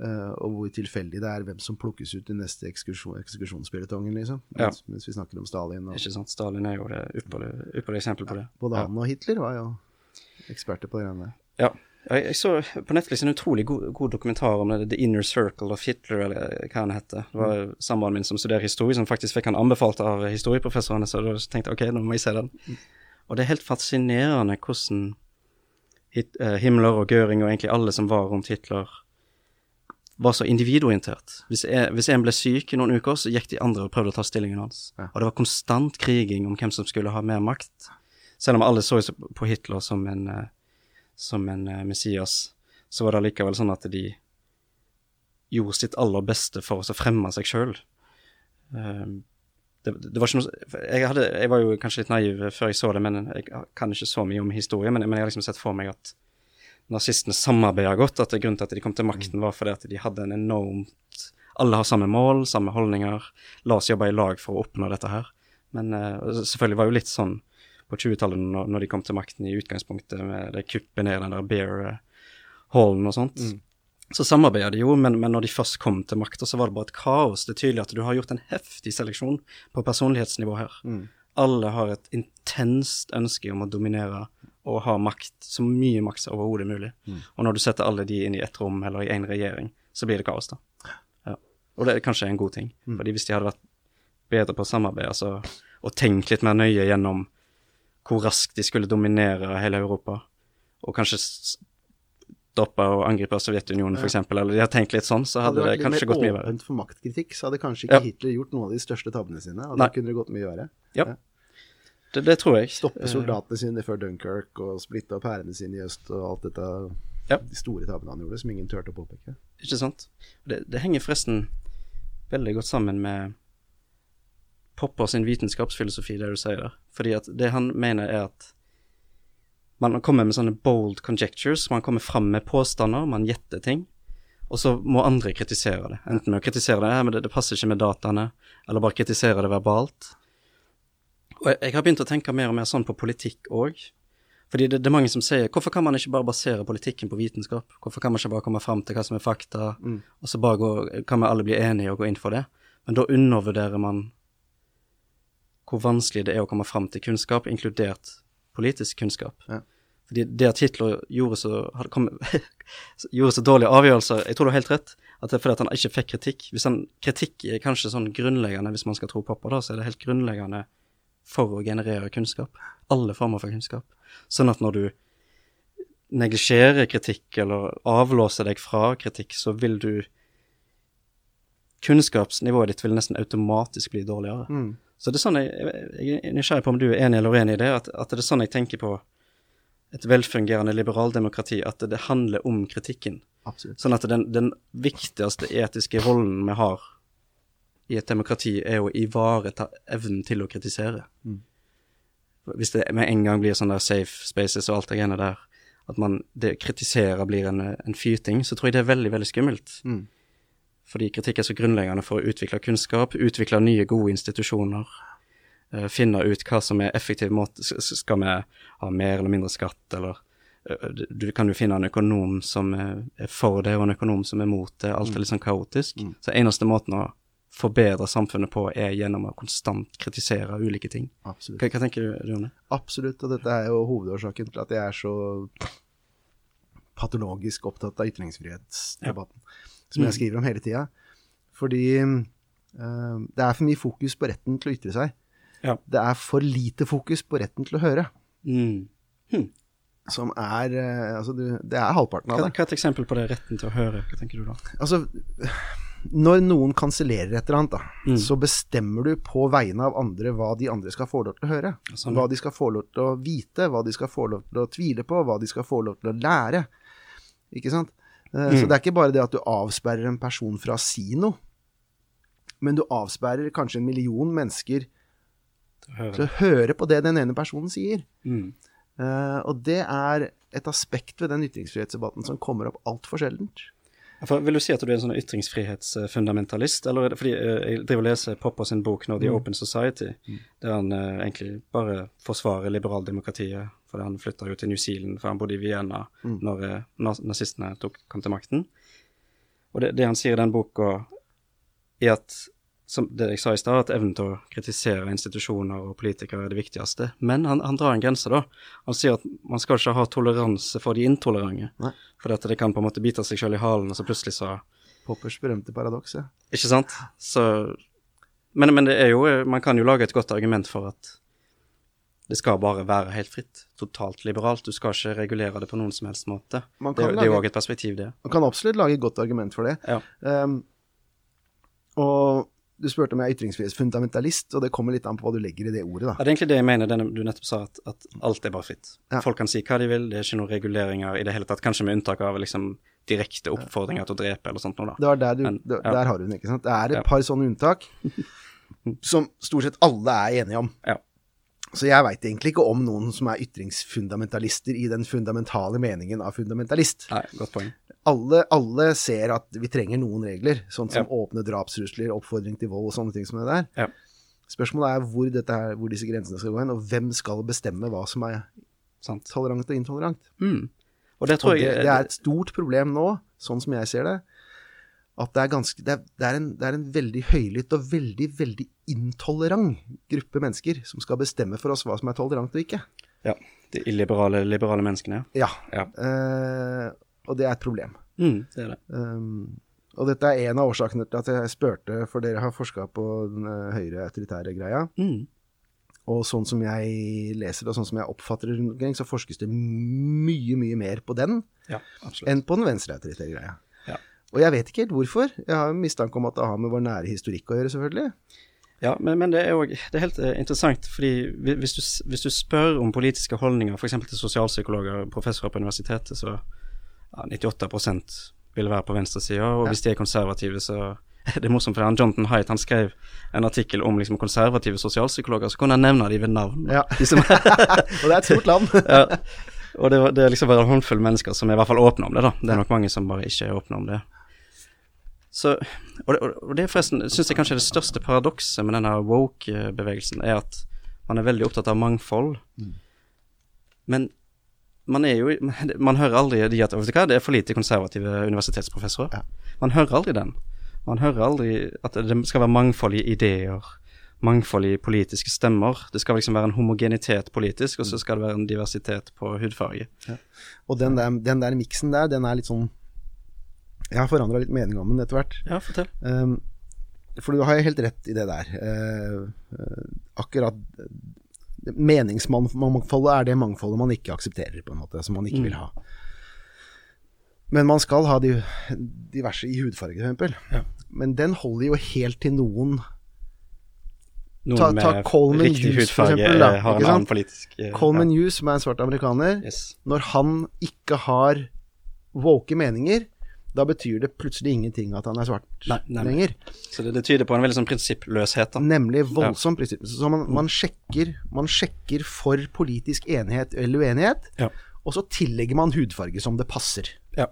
eh, og hvor tilfeldig det er hvem som plukkes ut i neste ekskursjon, eksklusjonsspilletongen, liksom. Ja. Mens, mens vi snakker om Stalin. Og, Ikke sant? Stalin er jo det ypperlige ypperlig eksempel på det. både han og Hitler var jo eksperter på det greiene der. Ja. Jeg, jeg så på Netflix en utrolig god, god dokumentar om det, The Inner Circle of Hitler, eller hva han heter. Det var samboeren min som studerer historie, som faktisk fikk han anbefalt av historieprofessorene, så da tenkte jeg ok, nå må jeg se den. Og det er helt fascinerende hvordan Hit, uh, Himmler og Göring og egentlig alle som var rundt Hitler, var så individorientert. Hvis hvis en ble syk i noen uker, så gikk de andre og prøvde å ta stillingen hans. Ja. Og det var konstant kriging om hvem som skulle ha mer makt. Selv om alle så på Hitler som en, eh, som en eh, Messias, så var det likevel sånn at de gjorde sitt aller beste for å fremme seg sjøl. Det, det var ikke noe jeg, hadde, jeg var jo kanskje litt naiv før jeg så det, men jeg kan ikke så mye om historie. Men, men jeg har liksom sett for meg at nazistene samarbeider godt. At grunnen til at de kom til makten, var fordi at de hadde en enormt Alle har samme mål, samme holdninger. La oss jobbe i lag for å oppnå dette her. Men uh, selvfølgelig var det jo litt sånn på 20-tallet, når, når, de kom til makten i utgangspunktet med det kuppet ned den der Bear uh, Hallen og sånt. Mm. Så samarbeider de jo, men, men, når de først kom til makta, så var det bare et kaos. Det er tydelig at du har gjort en heftig seleksjon på personlighetsnivå her. Mm. Alle har et intenst ønske om å dominere og ha makt, så mye makt som overhodet mulig. Mm. Og når du setter alle de inn i ett rom eller i én regjering, så blir det kaos, da. Ja. Og det er kanskje en god ting, Mm. fordi hvis de hadde vært bedre på å samarbeide altså, og tenkt litt mer nøye gjennom hvor raskt de skulle dominere hele Europa, og kanskje stoppe å angripe Sovjetunionen, Ja. f.eks., eller de har tenkt litt sånn, så hadde, det kanskje gått mye Hadde det vært litt mer åpent for maktkritikk, så hadde kanskje ikke Ja. Hitler gjort noen av de største tabbene sine. Og da kunne det gått mye verre. Det, det tror jeg. Stoppe Eh, soldatene sine før Dunkerque og splitte opp hærene sine i øst og alt dette. Ja. De store tabbene han gjorde, som ingen turte å påpeke. Ikke sant? Det, det henger forresten veldig godt sammen med Popper sin vitenskapsfilosofi, det du sier der. Fordi at det han mener er at man kommer med sånne bold conjectures, man kommer fram med påstander, man gjetter ting, og så må andre kritisere det. Enten med å kritisere det, men det, det passer ikke med dataene, eller bare kritisere det verbalt. Og jeg, jeg har begynt å tenke mer og mer sånn på politikk òg. Fordi det, det er mange som sier hvorfor kan man ikke bare basere politikken på vitenskap? Hvorfor kan man ikke bare komme fram til hva som er fakta, og så bare gå, kan vi alle bli enige og gå inn for det? Men da undervurderer man hvor vanskelig det er å komme fram til kunnskap, inkludert politisk kunnskap. Ja. Det at Hitler gjorde så, kommet, gjorde så dårlige avgjørelser Jeg tror du har helt rett, at det er fordi at han ikke fikk kritikk. Hvis han, Kritikk er kanskje sånn grunnleggende, hvis man skal tro pappa, da, så er det helt grunnleggende for å generere kunnskap. Alle former for kunnskap. Sånn at når du neglisjerer kritikk eller avlåser deg fra kritikk, så vil du Kunnskapsnivået ditt vil nesten automatisk bli dårligere. Mm. Så det er sånn jeg, jeg er nysgjerrig på om du er enig eller uenig i det, at, at det er sånn jeg tenker på et velfungerende liberaldemokrati, at det, handler om kritikken. Absolutt. Sånn at den, den viktigste etiske rollen vi har i et demokrati, er å ivareta evnen til å kritisere. Mm. Hvis det med en gang blir sånn der safe spaces og alt det greiene der, at man det kritiserer blir en, en fyting, så tror jeg det er veldig, veldig skummelt. Mm. Fordi kritikk er så grunnleggende for å utvikle kunnskap, utvikle nye, gode institusjoner. Eh, finne ut hva som er effektiv måte Skal vi ha mer eller mindre skatt, eller du- kan jo finne en økonom som er for det, og en økonom som er mot det. Alt er litt sånn kaotisk. Mm. Så eneste måten å forbedre samfunnet på, er gjennom å konstant kritisere ulike ting. Absolutt. Hva, hva tenker du, Rune? Absolutt, og dette er jo hovedårsaken til at jeg er så patologisk opptatt av ytringsfrihetsdebatten, som Mm. jeg skriver om hele tida. Fordi eh, det er for mye fokus på retten til å ytre seg. Ja. Det er for lite fokus på retten til å høre, Mm. som er eh, Altså, du, det er halvparten Hva, av det. hva er et eksempel på det, retten til å høre? Hva tenker du da? Altså, når noen kansellerer et eller annet, da, Mm. så bestemmer du på vegne av andre hva de andre skal få lov til å høre. Sånn, Hva de skal få lov til å vite, hva de skal få lov til å tvile på, hva de skal få lov til å lære. Ikke sant? Mm. Så det er ikke bare det at du avsperrer en person fra å si noe, men du avsperrer kanskje en million mennesker å høre. til å høre på det den ene personen sier. Mm. Uh, Og det er et aspekt ved den ytringsfrihetsdebatten som kommer opp altfor sjeldent. For, vil du si at du er en sånn ytringsfrihetsfundamentalist, eller er det fordi eh, jeg driver og leser Popper sin bok nå, The Mm. Open Society, der han uh, egentlig bare forsvarer liberaldemokratiet, For han flytta jo til New Zealand, for han bodde i Vienna Mm. når uh, nazistene tok, kom til makten. Og det, det han sier i den boka, er at som det jeg sa i stad, at evnen til å kritisere institusjoner og politikere er det viktigste. Men han, han drar en grense, da. Han sier at man skal ikke ha toleranse for de intolerante. Nei. For dette, det kan på en måte bite seg selv i halen, og så plutselig så Poppers berømte paradoks, ja. Ikke sant? Så men, men det er jo Man kan jo lage et godt argument for at det skal bare være helt fritt. Totalt liberalt. Du skal ikke regulere det på noen som helst måte. Det, lage, det er jo òg et perspektiv, det. Man kan absolutt lage et godt argument for det. Ja. Um, og du spurte om jeg er ytringsfrihetsfundamentalist, og det kommer litt an på hva du legger i det ordet, da. Ja, det er egentlig det jeg mener, det du nettopp sa, at, at alt er bare fritt. Ja. Folk kan si hva de vil, det er ikke noen reguleringer i det hele tatt, kanskje med unntak av liksom direkte oppfordringer til å drepe eller sånt noe, da. Der, du, Men, ja. der har du den, ikke sant. Det er et par sånne unntak som stort sett alle er enige om. Ja. Så jeg veit egentlig ikke om noen som er ytringsfundamentalister i den fundamentale meningen av fundamentalist. Nei, godt poeng. Alle, alle ser at vi trenger noen regler, sånn som Ja. åpne drapstrusler, oppfordring til vold og sånne ting som det der. Ja. Spørsmålet er hvor, her, hvor disse grensene skal gå hen, og hvem skal bestemme hva som er Sant. tolerant og intolerant. Mm. Og det tror Og det, jeg det er et stort problem nå, sånn som jeg ser det, at det er, ganske, det er, en, det er en veldig høylytt og veldig, veldig intolerant gruppe mennesker som skal bestemme for oss hva som er tolerant og ikke. Ja. De illiberale liberale menneskene, ja. Ja. Ja. Eh, og det er et problem. Mm, det er det. Um, og dette er en av årsakene til at jeg spurte, for dere har forska på den eh, høyre autoritære greia. Mm. Og sånn som jeg leser det, og sånn som jeg oppfatter det rundt omkring, så forskes det mye, mye mer på den Ja, enn på den venstre autoritære greia. Ja. Og jeg vet ikke helt hvorfor. Jeg har mistanke om at det har med vår nære historikk å gjøre, selvfølgelig. Ja, men, men det er er helt eh, interessant, fordi hvis du, hvis du spør om politiske holdninger, f.eks. til sosialpsykologer professorer på universitetet, så ja, 98% vil være på venstresida, og hvis de er konservative, så Det er morsomt, for han Jonathan Haidt han skrev en artikkel om liksom konservative sosialpsykologer, så kunne han nevne de ved navn. Ja. Liksom. Og det er et stort land. ja. Og det, det er liksom bare en håndfull mennesker som er i hvert fall åpne om det, da. Det er nok mange som bare ikke er åpne om det. Så, og det, og det forresten syns jeg kanskje er det største paradokset med denne woke-bevegelsen, er at Man er veldig opptatt av mangfold. Men man er jo Man hører aldri de at det er for lite konservative universitetsprofessorer. Man hører aldri den. Man hører aldri at det skal være mangfold i ideer, mangfold i politiske stemmer. Det skal liksom være en homogenitet politisk, og så skal det være en diversitet på hudfarge. Og den der, den der miksen der, den er litt sånn Jeg har forandra litt mening om den etter hvert. Ja, fortell. Um, for du har jo helt rett i det der. Uh, akkurat Meningsmangfoldet er det mangfoldet man ikke aksepterer, på en måte, som man ikke vil ha. Men man skal ha de, diverse i hudfarge, f.eks. Ja. Men den holder jo helt til noen Noen Ta- ta med Coleman riktig Hughes, for hudfarge eksempel, da, eh, har en annen politisk ja. Coleman. Hughes, som er en svart amerikaner, Yes. når han ikke har woke meninger, da betyr det plutselig ingenting at han er svart Nei, nei, lenger. Så det, det tyder på en veldig sånn prinsippløshet, da. Nemlig voldsom prinsipp. Så man, man, sjekker, man sjekker for politisk enighet eller uenighet, Ja. og så tillegger man hudfarge som det passer. Ja.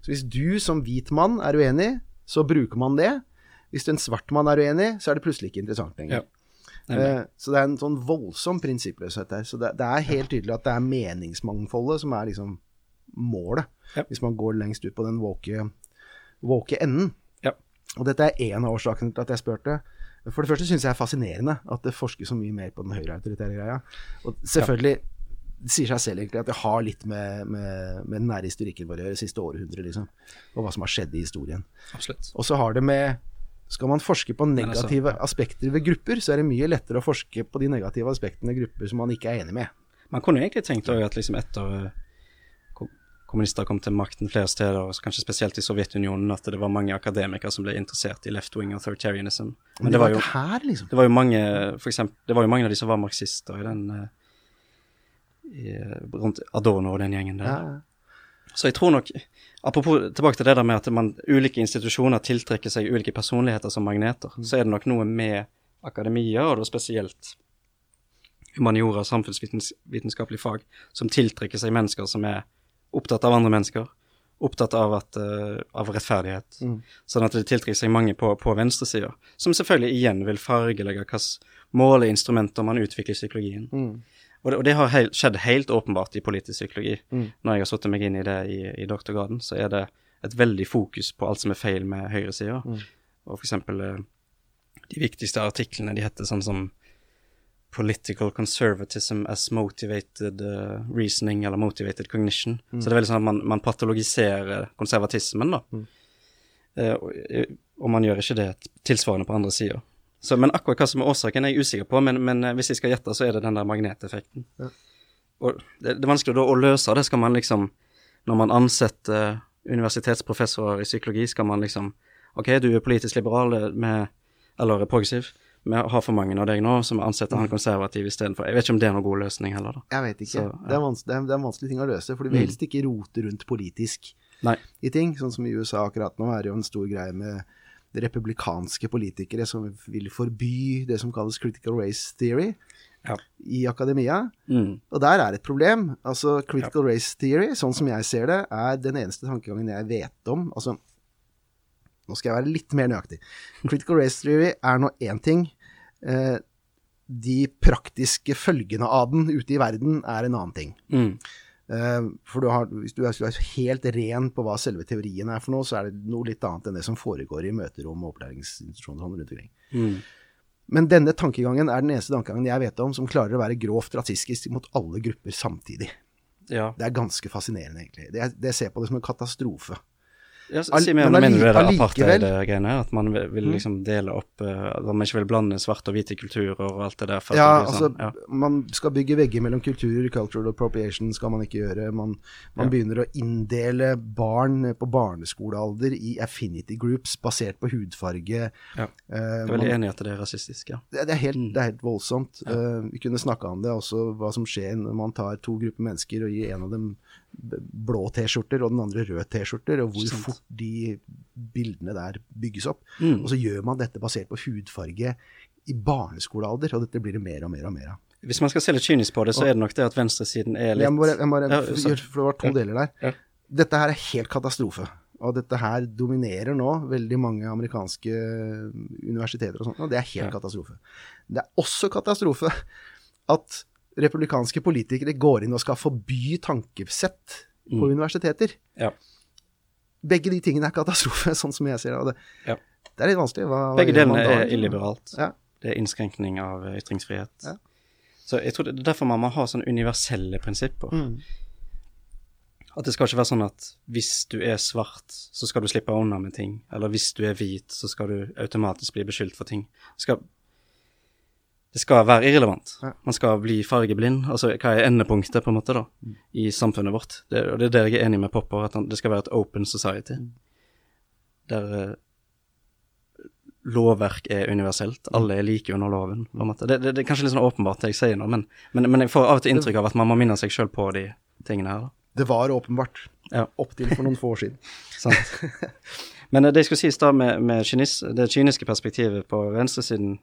Så hvis du som hvit mann er uenig, så bruker man det. Hvis en svart mann er uenig, så er det plutselig ikke interessant lenger. Ja. Eh, så det er en sånn voldsom prinsippløshet der. Så det, det er helt tydelig at det er meningsmangfoldet som er liksom målet, Ja. hvis man går lengst ut på den våke enden. Ja. Og dette er en av årsakene til at jeg spurte. For det første syns jeg er fascinerende at det forskes så mye mer på den høyreautoritære greia. Og selvfølgelig det sier seg selv egentlig at det har litt med, med, med den nære historikken vår å gjøre, siste århundre, liksom. Og hva som har skjedd i historien. Absolutt. Og så har det med Skal man forske på altså, negative aspekter ved grupper, så er det mye lettere å forske på de negative aspektene ved grupper som man ikke er enig med. Man kunne egentlig tenkt at liksom etter kommunister kom til makten flere steder, kanskje spesielt i Sovjetunionen, at det var mange akademikere som ble interessert i left-wing authoritarianism. Men det var jo, her, liksom. det var jo mange eksempel, det var jo mange av de som var marxister i den eh, i, rundt Adorno og den gjengen der. Ja, ja. Så jeg tror nok Apropos tilbake til det der med at man, ulike institusjoner tiltrekker seg ulike personligheter som magneter, så er det nok noe med akademia, og da spesielt humaniora og samfunnsvitenskapelig fag, som tiltrekker seg mennesker som er opptatt av andre mennesker, opptatt av, at, eh, av rettferdighet. Sånn at det tiltrekker seg mange på, på venstresida, som selvfølgelig igjen vil fargelegge hvilke måleinstrumenter man utvikler i psykologien. Og det, og det har heil, skjedd helt åpenbart i politisk psykologi. Når jeg har satt meg inn i det i, i doktorgraden, så er det et veldig fokus på alt som er feil med høyresida. Og for eksempel eh, de viktigste artiklene, de heter sånn som Political conservatism as motivated uh, reasoning eller motivated cognition. Så det er veldig sånn at man, man patologiserer konservatismen, da. Eh, og, eh, og man gjør ikke det tilsvarende på andre sida. Men akkurat hva som er årsaken, er jeg usikker på, men, men eh, hvis jeg skal gjette, så er det den der magneteffekten. Og det, det er vanskelig da å løse det. Skal man liksom, når man ansetter universitetsprofessorer i psykologi, skal man liksom OK, du er politisk liberal med, eller progressiv. Vi har for mange av deg nå, så vi ansetter han konservativ istedenfor. Jeg vet ikke om det er noen god løsning heller, da. Jeg vet ikke. Så, ja. det, er det, er, det er en vanskelig ting å løse, for du vil helst ikke rote rundt politisk Nei. i ting. Sånn som i USA akkurat nå er det jo en stor greie med republikanske politikere som vil forby det som kalles critical race theory Ja. i akademia. Mm. Og der er et problem. Altså, critical race theory, sånn som jeg ser det, er den eneste tankegangen jeg vet om. Altså, nå skal jeg være litt mer nøyaktig. Critical race theory er nå én ting. Eh, de praktiske følgene av den ute i verden er en annen ting. Mm. Eh, for du har, hvis du er, helt ren på hva selve teorien er for noe, så er det noe litt annet enn det som foregår i møterom og opplæringsinstitusjoner rundt omkring. Mm. Men denne tankegangen er den eneste tankegangen jeg vet om som klarer å være grovt rasistisk mot alle grupper samtidig. Ja. Det er ganske fascinerende, egentlig. Det, det ser på det som en katastrofe. Ja, så, si mer om mener du er det Mm. apartheid-greiene, at man vil, vil liksom dele opp eh, At man ikke vil blande svart og hvite kulturer og alt det der. Ja, det sånn, altså, sånn, ja. man skal bygge vegger mellom kulturer. Cultural appropriation skal man ikke gjøre. Man, man Ja. begynner å inndele barn på barneskolealder i affinity groups basert på hudfarge. Ja. Eh, Jeg er veldig enig i at det er rasistisk, ja. Det, det, er helt, Mm. det er helt voldsomt. Uh, vi kunne snakka om det også, hva som skjer når man tar to grupper mennesker og gir en av dem blå T-skjorter og den andre rød T-skjorter, og hvor fort de bildene der bygges opp. Mm. Og så gjør man dette basert på hudfarge i barneskolealder, og dette blir det mer og mer og mer av. Hvis man skal se litt kynisk på det, så er det nok det at venstresiden er litt Jeg må bare, jeg må bare Ja, for, det var to deler der. Ja. Dette her er helt katastrofe. Og dette her dominerer nå veldig mange amerikanske universiteter og sånt, og det er helt Ja. katastrofe. Det er også katastrofe at republikanske politikere går inn og skal forby tankesett på universiteter. Ja. Begge de tingene er katastrofe, sånn som jeg ser det. Ja. det er litt vanskelig. Hva, hva Begge delene er illiberalt. Ja. Det er innskrenkning av eh, ytringsfrihet. Ja. Så jeg tror det er derfor man må ha sånne universelle prinsipper. Mm. At det skal ikke være sånn at hvis du er svart, så skal du slippe unna med ting. Eller hvis du er hvit, så skal du automatisk bli beskyldt for ting. Det skal, det skal være irrelevant. Man skal bli fargeblind. Altså hva er endepunktet, på en måte, da, Mm. i samfunnet vårt? Det, og det er der jeg er enig med Popper, at det skal være et open society. Mm. Der uh, lovverk er universelt. Alle er like under loven, på en måte. Det, det, det er kanskje litt sånn åpenbart det jeg sier nå, men, men, men jeg får av og til inntrykk av at man må minne seg sjøl på de tingene her, da. Det var åpenbart. Ja. Opptil for noen få år siden. Sant. Men eh, det jeg skulle sies da med, med kynis, det kyniske perspektivet på venstresiden,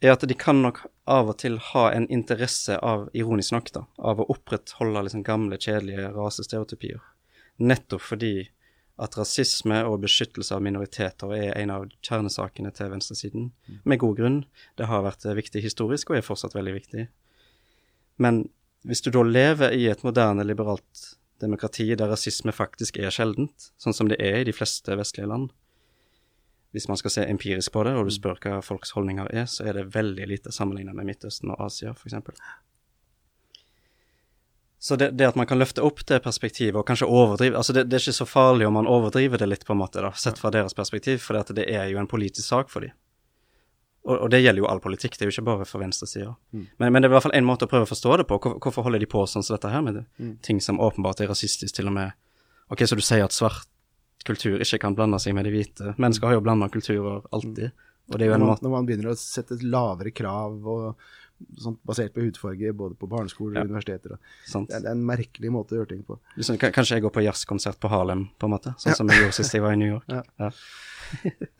er at de kan nok av og til ha en interesse av, ironisk nok, da, av å opprettholde liksom gamle, kjedelige rasestereotypier. Nettopp fordi at rasisme og beskyttelse av minoriteter er en av kjernesakene til venstresiden. Med god grunn. Det har vært eh, viktig historisk, og er fortsatt veldig viktig. Men hvis du da lever i et moderne, liberalt demokrati der rasisme faktisk er sjeldent, sånn som det er i de fleste vestlige land Hvis man skal se empirisk på det, og du spør hva folks holdninger er, så er det veldig lite sammenlignet med Midtøsten og Asia, f.eks. Så det, det at man kan løfte opp det perspektivet, og kanskje overdrive altså det, det er ikke så farlig om man overdriver det litt, på en måte, da, sett fra deres perspektiv, for det er jo en politisk sak for dem. Og, og det gjelder jo all politikk, det er jo ikke bare for venstresida. Men, men det er i hvert fall en måte å prøve å forstå det på. Hvor, hvorfor holder de på sånn som dette her, med det? ting som åpenbart er rasistisk, til og med. Ok, så du sier at svart kultur ikke kan blande seg med de hvite. Mennesker har jo blanda kulturer alltid. Og det er jo Når en man, måte når man begynner å sette lavere krav og sånt basert på hudfarge både på barneskoler og Ja. universiteter. og- sant? Det er, en merkelig måte å gjøre ting på. Liksom, kanskje jeg går på jazzkonsert på Harlem, på en måte. Sånn som jeg gjorde sist jeg var i New York. Ja. Ja.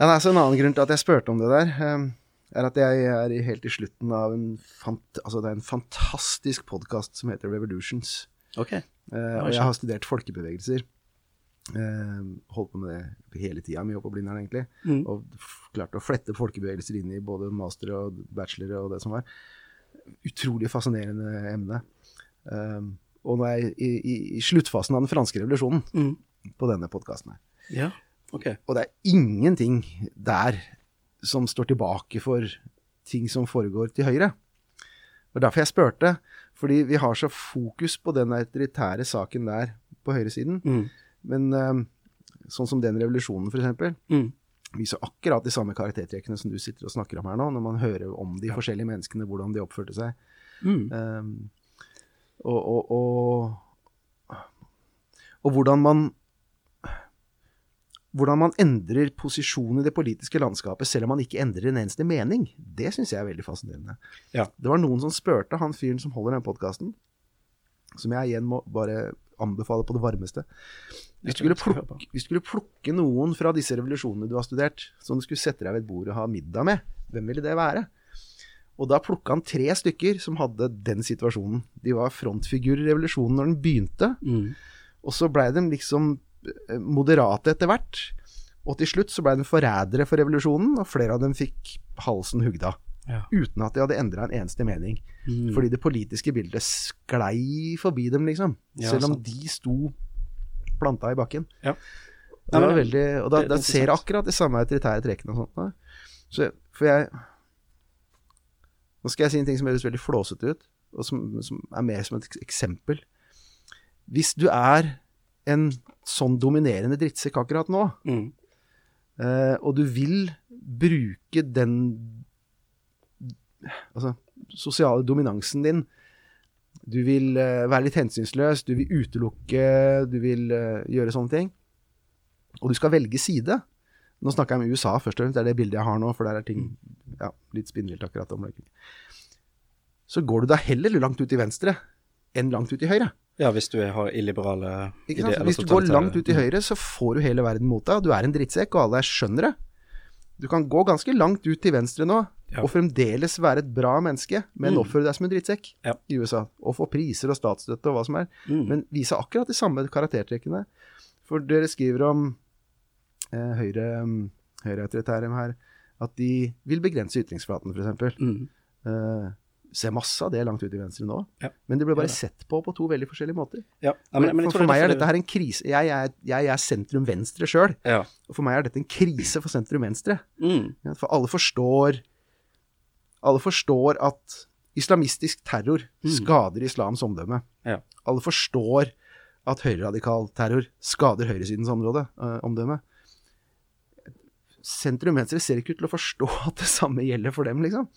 Ja, nei, så En annen grunn til at jeg spurte om det der, eh, er at jeg er helt i slutten av en, fant, altså det er en fantastisk podkast som heter Revolutions. Okay. Eh, og jeg har studert folkebevegelser. Eh, holdt på med det hele tida, mye opp på Blindern egentlig. Mm. Og klarte å flette folkebevegelser inn i både master og bachelor og det som var. Utrolig fascinerende emne. Eh, og nå er jeg i, i, i sluttfasen av den franske revolusjonen Mm. på denne podkasten her. Ja, okay. Og det er ingenting der som står tilbake for ting som foregår til høyre. Og derfor jeg spurte, fordi vi har så fokus på den autoritære saken der på høyresiden. Mm. Men eh, sånn som den revolusjonen, f.eks., Mm. viser akkurat de samme karaktertrekkene som du sitter og snakker om her nå, når man hører om de Ja. forskjellige menneskene, hvordan de oppførte seg. Mm. Um, og, og, og, og hvordan man hvordan man endrer posisjon i det politiske landskapet selv om man ikke endrer en eneste mening, det syns jeg er veldig fascinerende. Ja. Det var noen som spurte han fyren som holder den podkasten, som jeg igjen må bare anbefale på det varmeste. Hvis du, plukke, hvis du skulle plukke noen fra disse revolusjonene du har studert, som du skulle sette deg ved et bord og ha middag med, hvem ville det være? Og da plukka han tre stykker som hadde den situasjonen. De var frontfigurer i revolusjonen når den begynte, Mm. og så blei de liksom eh, moderate etter hvert. Og til slutt så blei de forrædere for revolusjonen, og flere av dem fikk halsen hugd av. Ja. Uten at de hadde endra en eneste mening. Mm. Fordi det politiske bildet sklei forbi dem, liksom. Ja, Selv om sant. de sto planta i bakken. Ja. Det var veldig, og da, da ser jeg akkurat de samme autoritære trekkene og sånt. Da. Så, for jeg Nå skal jeg si en ting som høres veldig flåsete ut, og som, som er mer som et eksempel. Hvis du er en sånn dominerende drittsekk akkurat nå, Mm. eh, og du vil bruke den altså, sosiale dominansen din Du vil eh, være litt hensynsløs, du vil utelukke, du vil eh, gjøre sånne ting. Og du skal velge side. Nå snakker jeg om USA først og fremst, det er det bildet jeg har nå, for der er ting ja, litt spinnvilt akkurat om. Så går du da heller langt ut til venstre enn langt ut til høyre. ja, hvis du har illiberale ideer Hvis du går langt ut til høyre, så får du hele verden mot deg. og Du er en drittsekk, og alle skjønner det. Du kan gå ganske langt ut til venstre nå, Ja. og fremdeles være et bra menneske, men Mm. oppføre deg som en drittsekk Ja. i USA. Og få priser og statsstøtte og hva som er. Mm. Men vise akkurat de samme karaktertrekkene. For dere skriver om eh, høyre, mm, høyreautoritære her, at de vil begrense ytringsflaten, f.eks. Mm. Eh, ser masse av det langt ut i venstre nå, Ja. men det ble bare Ja, sett på på to veldig forskjellige måter. Ja, men, men for, for, meg er dette her en krise. Jeg er, jeg er sentrum-venstre sjøl, Ja. og for meg er dette en krise for sentrum-venstre. Mm. For alle forstår Alle forstår at islamistisk terror skader islams omdømme. Ja. Alle forstår at høyreradikal terror skader høyresidens område, øh, omdømme. Sentrum-venstre ser ikke ut til å forstå at det samme gjelder for dem, liksom.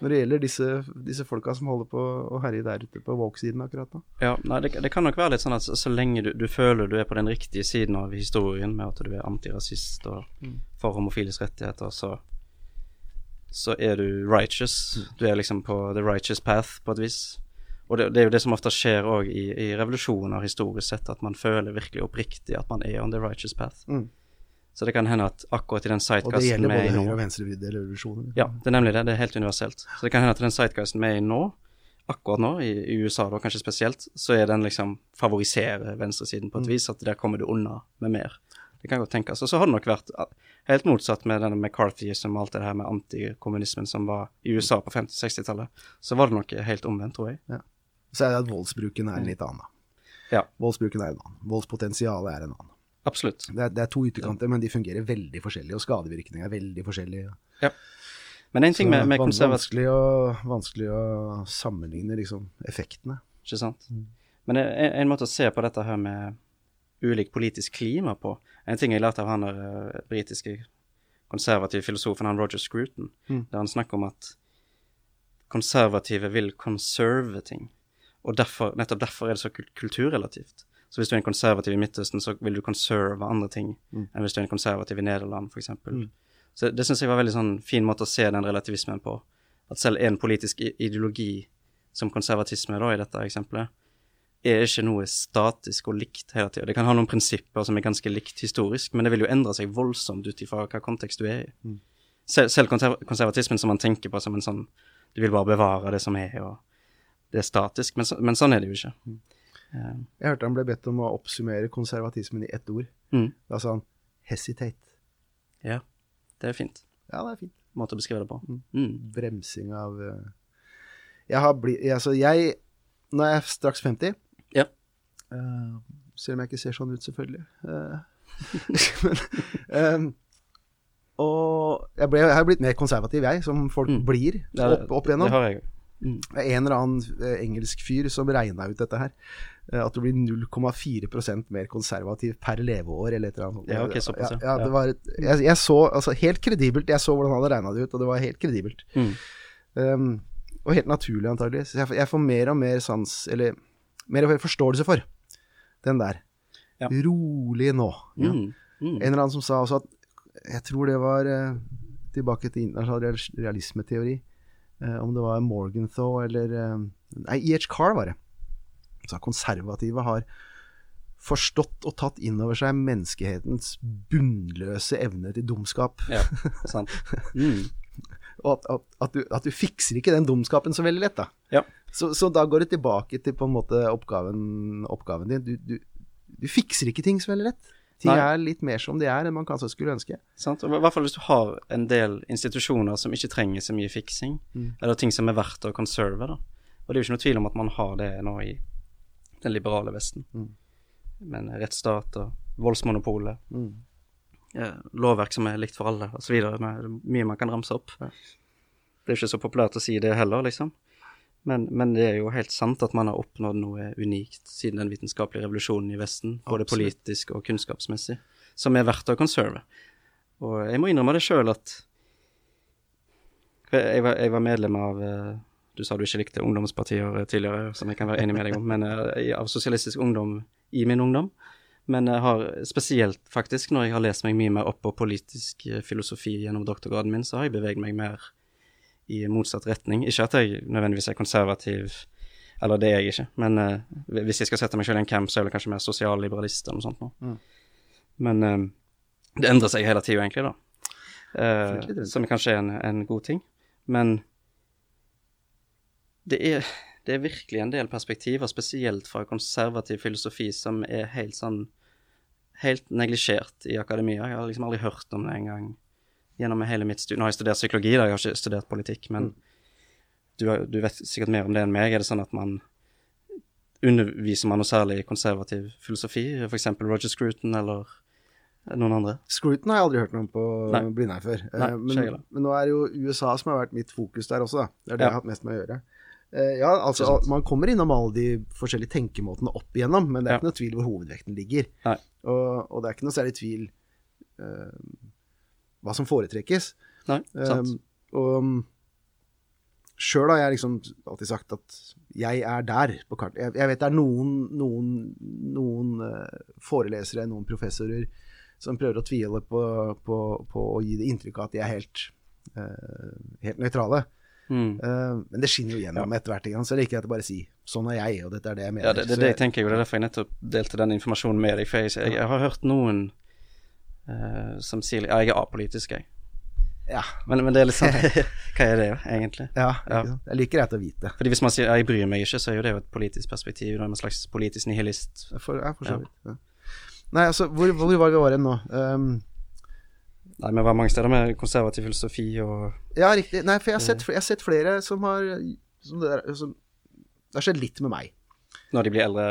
Når det gjelder disse, disse folka som holder på å herje der ute på woke-siden akkurat nå. Ja, nei, det, det kan nok være litt sånn at så, så lenge du, du føler du er på den riktige siden av historien, med at du er antirasist og for homofiles rettigheter, så, så er du righteous. Du er liksom på the righteous path, på et vis. Og det, det er jo det som ofte skjer òg i, i revolusjoner historisk sett, at man føler virkelig oppriktig at man er on the righteous path. Mm. Så det kan hende at akkurat i den Og det sightcasten gjelder vi er både i nå høyre- og venstrevidde revolusjoner. Ja, det er nemlig det. Det er helt universelt. Så det kan hende at den sightcasten vi er i nå, akkurat nå, i, i USA da kanskje spesielt, så er den liksom favoriserer venstresiden på et vis, at der kommer du unna med mer. Det kan godt tenkes. Og så har det nok vært helt motsatt med denne McCarthyism og alt det her med antikommunismen som var i USA på 50-60-tallet. Så var det nok helt omvendt, tror jeg. Så er det at voldsbruken er en litt annen. Ja, Voldsbruken er en annen. Voldspotensialet er en annen. absolutt. Det er, det er to ytterkanter, men de fungerer veldig forskjellig, og skadevirkningene er veldig forskjellige. Ja. Men en ting med, med konservativ... vanskelig, vanskelig å sammenligne liksom, effektene. Ikke sant? Men en, en måte å se på dette her med ulik politisk klima på En ting jeg lærte av han der eh, britiske konservative filosofen, han Roger Scruton, der han snakker om at konservative vil conserve ting. Og derfor, nettopp derfor er det så kulturrelativt. Så hvis du er en konservativ i Midtøsten, så vil du conserve andre ting enn hvis du er en konservativ i Nederland, f.eks. eksempel. Så det syns jeg var en veldig sånn fin måte å se den relativismen på. At selv en politisk ideologi som konservatisme, da, i dette eksempelet, er ikke noe statisk og likt hele tida. Det kan ha noen prinsipper som er ganske likt historisk, men det vil jo endre seg voldsomt ut ifra hva kontekst du er i. Selv, selv konserv konservatismen som man tenker på som en sånn Du vil bare bevare det som er, og det er statisk, men, så, men sånn er det jo ikke. Eh, Jeg hørte han ble bedt om å oppsummere konservatismen i ett ord. mm, Da sa han 'hesitate'. ja, det er fint. Ja, det er fint. Måte å beskrive det på. Mm. Bremsing av eh, Jeg har blitt Altså, jeg Nå er jeg straks 50. Eh, selv om jeg ikke ser sånn ut, selvfølgelig. Eh, men, um, og jeg, ble, jeg har blitt mer konservativ, jeg, som folk Mm. blir opp, opp igjennom. Det har jeg. Mm. Er en eller annen engelsk fyr som regna ut dette her. At du blir 0,4% mer konservativ per leveår, eller et eller annet. Ja, okay, såpass, ja. ja. det var, jeg, jeg så altså helt kredibelt, jeg så hvordan han hadde regna det ut, og det var helt kredibelt. Mm. Um, og helt naturlig, antagelig. Jeg, får- jeg får mer og mer sans, eller mer og mer forståelse for den der. Ja. Rolig nå. Ja. Mm. Mm. En eller annen som sa også at Jeg tror det var eh, tilbake til internasjonal real- realismeteori. eh, om det var Morgenthau eller eh, Nei, E.H. Carr var det. Sa konservative har forstått og tatt inn over seg menneskehetens bunnløse evne til dumskap. Ja, sant. Mm. Og at, at, at, du, at du fikser ikke den dumskapen så veldig lett, da. Ja. Så, så da går det tilbake til på en måte oppgaven, oppgaven din. Du, du, du fikser ikke ting så veldig lett. Ting Nei. er litt mer som de er enn man kanskje skulle ønske. Sant? Og I hvert fall hvis du har en del institusjoner som ikke trenger så mye fiksing, eller ting som er verdt å conserve. da. Og det er jo ikke noe tvil om at man har det nå i den liberale Vesten. Men rettsstat og voldsmonopolet, eh, lovverk som er likt for alle, osv. Mye man kan ramse opp. Det er jo ikke så populært å si det heller, liksom. Men, men det er jo helt sant at man har oppnådd noe unikt siden den vitenskapelige revolusjonen i Vesten, både Absolutt. politisk og kunnskapsmessig, som er verdt å conserve. Og jeg må innrømme det sjøl at jeg var, jeg var medlem av eh, Du sa du ikke likte ungdomspartier eh, tidligere, som jeg kan være enig med deg om, men eh, av Sosialistisk Ungdom i min ungdom. Men jeg har spesielt, faktisk, når jeg har lest meg mye mer opp på politisk filosofi gjennom doktorgraden min, så har jeg beveget meg mer i motsatt retning. Ikke at jeg nødvendigvis er konservativ, eller det er jeg ikke, men uh, hvis jeg skal sette meg selv i en camp, så er jeg vel kanskje mer sosialliberalist eller noe sånt nå. Men eh, det endrer seg hele tida, egentlig, da. Rundt. som kanskje er en, en god ting. Men det er, det er virkelig en del perspektiver, spesielt fra konservativ filosofi, som er helt sånn Helt neglisjert i akademia. Jeg har liksom aldri hørt om det engang gjennom hele mitt studie. Nå har jeg studert psykologi, da, jeg har ikke studert politikk, men du, du vet sikkert mer om det enn meg. Er det sånn at man underviser man noe særlig i konservativ filosofi? F.eks. Roger Scruton eller noen andre? Scruton har jeg aldri hørt noe om på Nei. Blindern før. Eh, Nei, ikke men, men nå er det jo USA som har vært mitt fokus der også, da. Det er det Ja. jeg har hatt mest med å gjøre. Eh, ja, altså, man kommer innom alle de forskjellige tenkemåtene opp igjennom, men det er Ja. ikke noe tvil hvor hovedvekten ligger. Og, og det er ikke noe særlig tvil eh, hva som foretrekkes. Nei, sant? Um, og sjøl har jeg liksom alltid sagt at jeg er der på kartet. Jeg, jeg vet det er noen, noen, noen eh, forelesere, noen professorer, som prøver å tvile på, på, på å gi det inntrykk av at de er helt, uh, helt nøytrale. Mm. Uh, men det skinner jo gjennom etter hvert. ikke sant? Så liker jeg å bare si sånn er jeg, og dette er det jeg mener. Ja, det, det, det jeg tenker jo, det er derfor jeg nettopp delte den informasjonen med deg. For jeg, jeg, jeg har hørt noen eh, som sier Ja, jeg er apolitisk, jeg. ja, Men, men det er litt sånn Hva er det, egentlig? ja, Ja. Det er like greit å vite. Fordi Hvis man sier ja, jeg bryr meg ikke, så er jo det jo et politisk perspektiv. Da er man en slags politisk nihilist. Får, jeg får så vidt. Ja. Nei, altså, hvor, hvor var vi var hen nå? Um, Nei, vi var mange steder med konservativ filosofi og Ja, riktig. Nei, for jeg har sett, jeg har sett flere som har som det, der, som, det har skjedd litt med meg. Når de blir eldre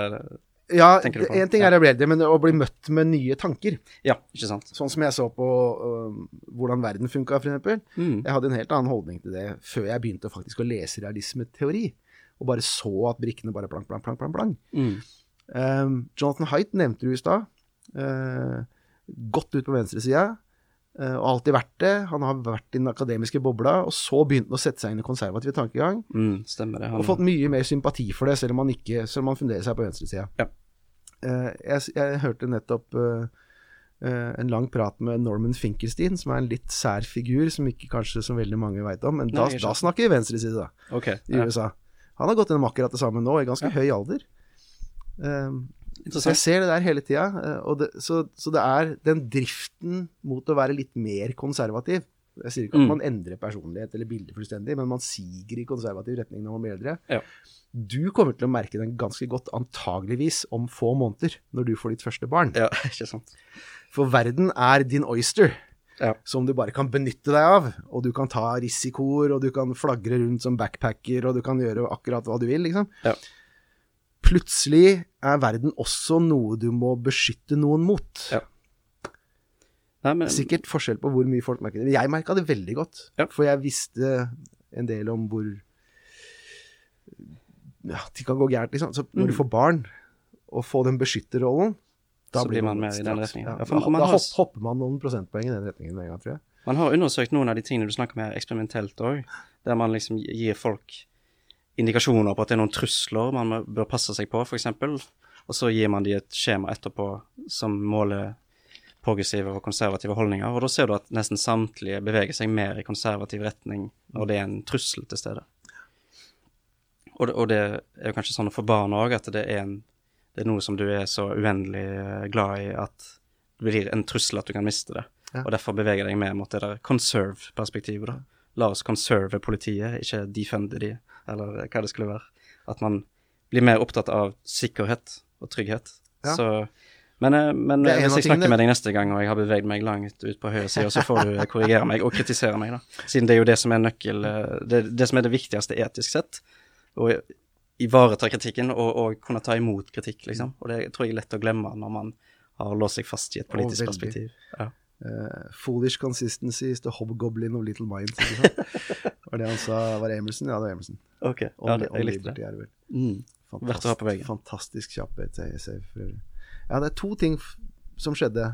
Ja, én ting er eldre, men å bli møtt med nye tanker. Ja, ikke sant? Sånn som jeg så på uh, hvordan verden funka, f.eks. Mm. Jeg hadde en helt annen holdning til det før jeg begynte faktisk å lese realismeteori. Og bare så at brikkene bare Plank, plank, plank plang. plang. Mm. Um, Jonathan Haidt nevnte du i stad. Uh, godt ut på venstresida. Uh, og alltid vært det. Han har vært i den akademiske bobla, og så begynte han å sette seg inn i konservativ tankegang. Mm, stemmer det. Og fått mye mer sympati for det, selv om han ikke selv om han funderer seg på venstresida. Ja. Uh, jeg, jeg hørte nettopp uh, uh, en lang prat med Norman Finkelstein, som er en litt sær figur, som ikke kanskje så veldig mange veit om. Men da, Nei, da snakker vi venstreside, da, Okay, i ja. USA. Han har gått gjennom akkurat det samme nå, i ganske Ja. høy alder. Um, så jeg ser det der hele tida. eh, Så, så det er den driften mot å være litt mer konservativ. Jeg sier ikke at Mm. man endrer personlighet eller bilde fullstendig, men man siger i konservativ retning når man blir eldre. Ja. Du kommer til å merke den ganske godt, antageligvis om få måneder, når du får ditt første barn. Ja, ikke sant. For verden er din oyster, Ja. som du bare kan benytte deg av. Og du kan ta risikoer, og du kan flagre rundt som backpacker, og du kan gjøre akkurat hva du vil, liksom. Ja. Plutselig er verden også noe du må beskytte noen mot. Ja. Nei, men, Sikkert forskjell på hvor mye folk merker det. Jeg merka det veldig godt, Ja. for jeg visste en del om hvor ja, ting kan gå gærent, liksom. Så når du Mm. får barn, og får den beskytterrollen, da Så blir man mer i den retningen. Ja, for man da har- hopper man noen prosentpoeng i den retningen med en gang, tror jeg. Man har undersøkt noen av de tingene du snakker om her eksperimentelt òg, der man liksom gir folk indikasjoner på at det er noen trusler man bør passe seg på, f.eks., og så gir man de et skjema etterpå som måler progressive og konservative holdninger, og da ser du at nesten samtlige beveger seg mer i konservativ retning når det er en trussel til stede. Og det, og det er jo kanskje sånn for barn òg, at det er, en, det er noe som du er så uendelig eh, glad i at det blir en trussel at du kan miste det. Ja. Og derfor beveger deg mer mot det der conserve-perspektivet. da. La oss conserve politiet, ikke defende de, eller hva det skulle være. At man blir mer opptatt av sikkerhet og trygghet. Ja. Så, men eh, men en hvis jeg snakker med deg neste gang, og jeg har beveget meg langt ut på høyre side, så får du korrigere meg og kritisere meg, da. Siden det er jo det som er nøkkel eh, Det, det som er det viktigste etisk sett. Å ivareta kritikken og, og kunne ta imot kritikk, liksom. Og det tror jeg er lett å glemme når man har låst seg fast i et politisk perspektiv. Ja. Eh, foolish consistency is the hobgoblin of little minds. Sant? Var det han sa? Var det Emerson? Ja, det var Emerson. Ok, ja, det, jeg likte det. Mm. Verdt å ha på veggen. Fantastisk kjapp. Ja, det er to ting som skjedde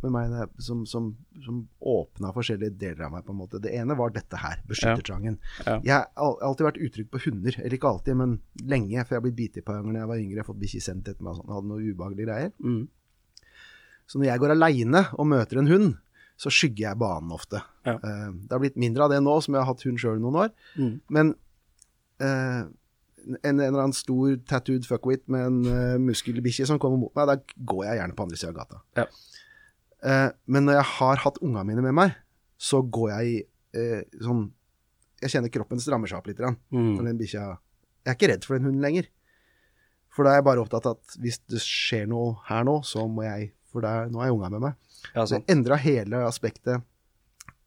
med meg når som, som, som åpna forskjellige deler av meg, på en måte. Det ene var dette her, beskyttertrangen. Ja. Jeg har alltid vært utrygg på hunder. Eller ikke alltid, men lenge. For jeg har blitt bitt i par ganger da jeg var yngre. Jeg har fått bikkje sendt etter meg og sånn. Hadde noen ubehagelige greier. Mm. Så når jeg går aleine og møter en hund, så skygger jeg banen ofte. Ja. Uh, det har blitt mindre av det nå, som jeg har hatt hund sjøl noen år. Mm. Men uh, en, en eller annen stor tattooed fuckwit med en uh, muskelbikkje som kommer mot meg, da går jeg gjerne på andre sida av gata. Ja. Uh, men når jeg har hatt unga mine med meg, så går jeg i eh, sånn Jeg kjenner kroppen strammer seg opp litt. grann, For Mm. den bikkja Jeg er ikke redd for den hunden lenger. For da er jeg bare opptatt av at hvis det skjer noe her nå, så må jeg For det er, nå er jeg unga med meg. Ja, Så det endra hele aspektet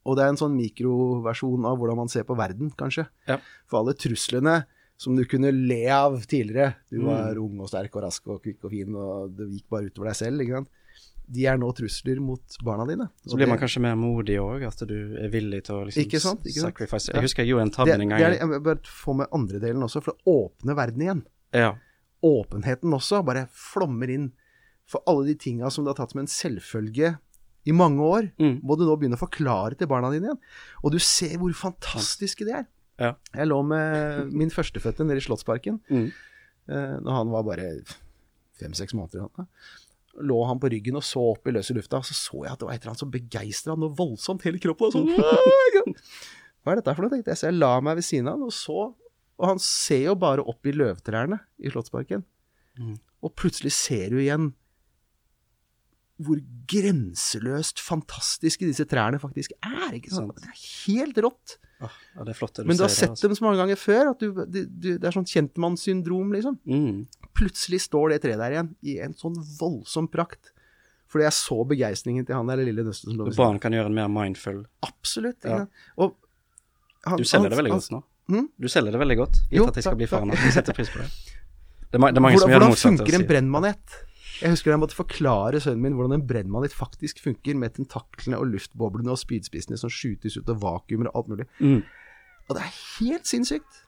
Og det er en sånn mikroversjon av hvordan man ser på verden, kanskje. Ja. For alle truslene som du kunne le av tidligere, du Mm. var ung og sterk og rask og kvikk og fin, og det gikk bare utover deg selv, ikke sant. De er nå trusler mot barna dine. Så blir man kanskje mer modig òg, at du er villig til å liksom Ikke sant, ikke sant? sacrifice. Jeg husker jeg gjorde en det, tabbe en det gang. er, jeg bare få med andre delen også, for å åpne verden igjen. Ja. åpenheten også bare flommer inn. For alle de tinga som du har tatt som en selvfølge i mange år, Mm. må du nå begynne å forklare til barna dine igjen. Og du ser hvor fantastiske de er. Ja. Jeg lå med min førstefødte nede i Slottsparken Mm. eh, når han var bare fem-seks måneder. Han, lå han på ryggen og så opp i løse lufta, og så så jeg at det var et eller annet som begeistra noe voldsomt. Hele kroppen sånn Hva er dette for noe, tenkte jeg. Så jeg la meg ved siden av han og så. Og han ser jo bare opp i løvtrærne i Slottsparken. Mm. Og plutselig ser du igjen hvor grenseløst fantastiske disse trærne faktisk er. ikke sant? Det er helt rått. Åh, ja, det er flott det du Men du har sett altså. dem så mange ganger før at du, du, du, det er sånn kjentmannssyndrom, liksom. Mm. Plutselig står det treet der igjen i en sånn voldsom prakt. Fordi jeg så begeistringen til han der lille nøstet som lå ved. Barn kan gjøre en mer mindful Absolutt. Ja. Og han- Du selger det veldig godt nå. Hmm? Du selger det veldig godt, gitt at jeg skal bli faren. at Jeg setter pris på det. Det er, det er mange som Hvordan, gjør det hvordan funker en brennmanet? Jeg husker jeg måtte forklare sønnen min hvordan en brennmanet faktisk funker, med tentaklene og luftboblene og spydspissene som skytes ut av vakuumer og alt mulig. Mm. Og det er helt sinnssykt.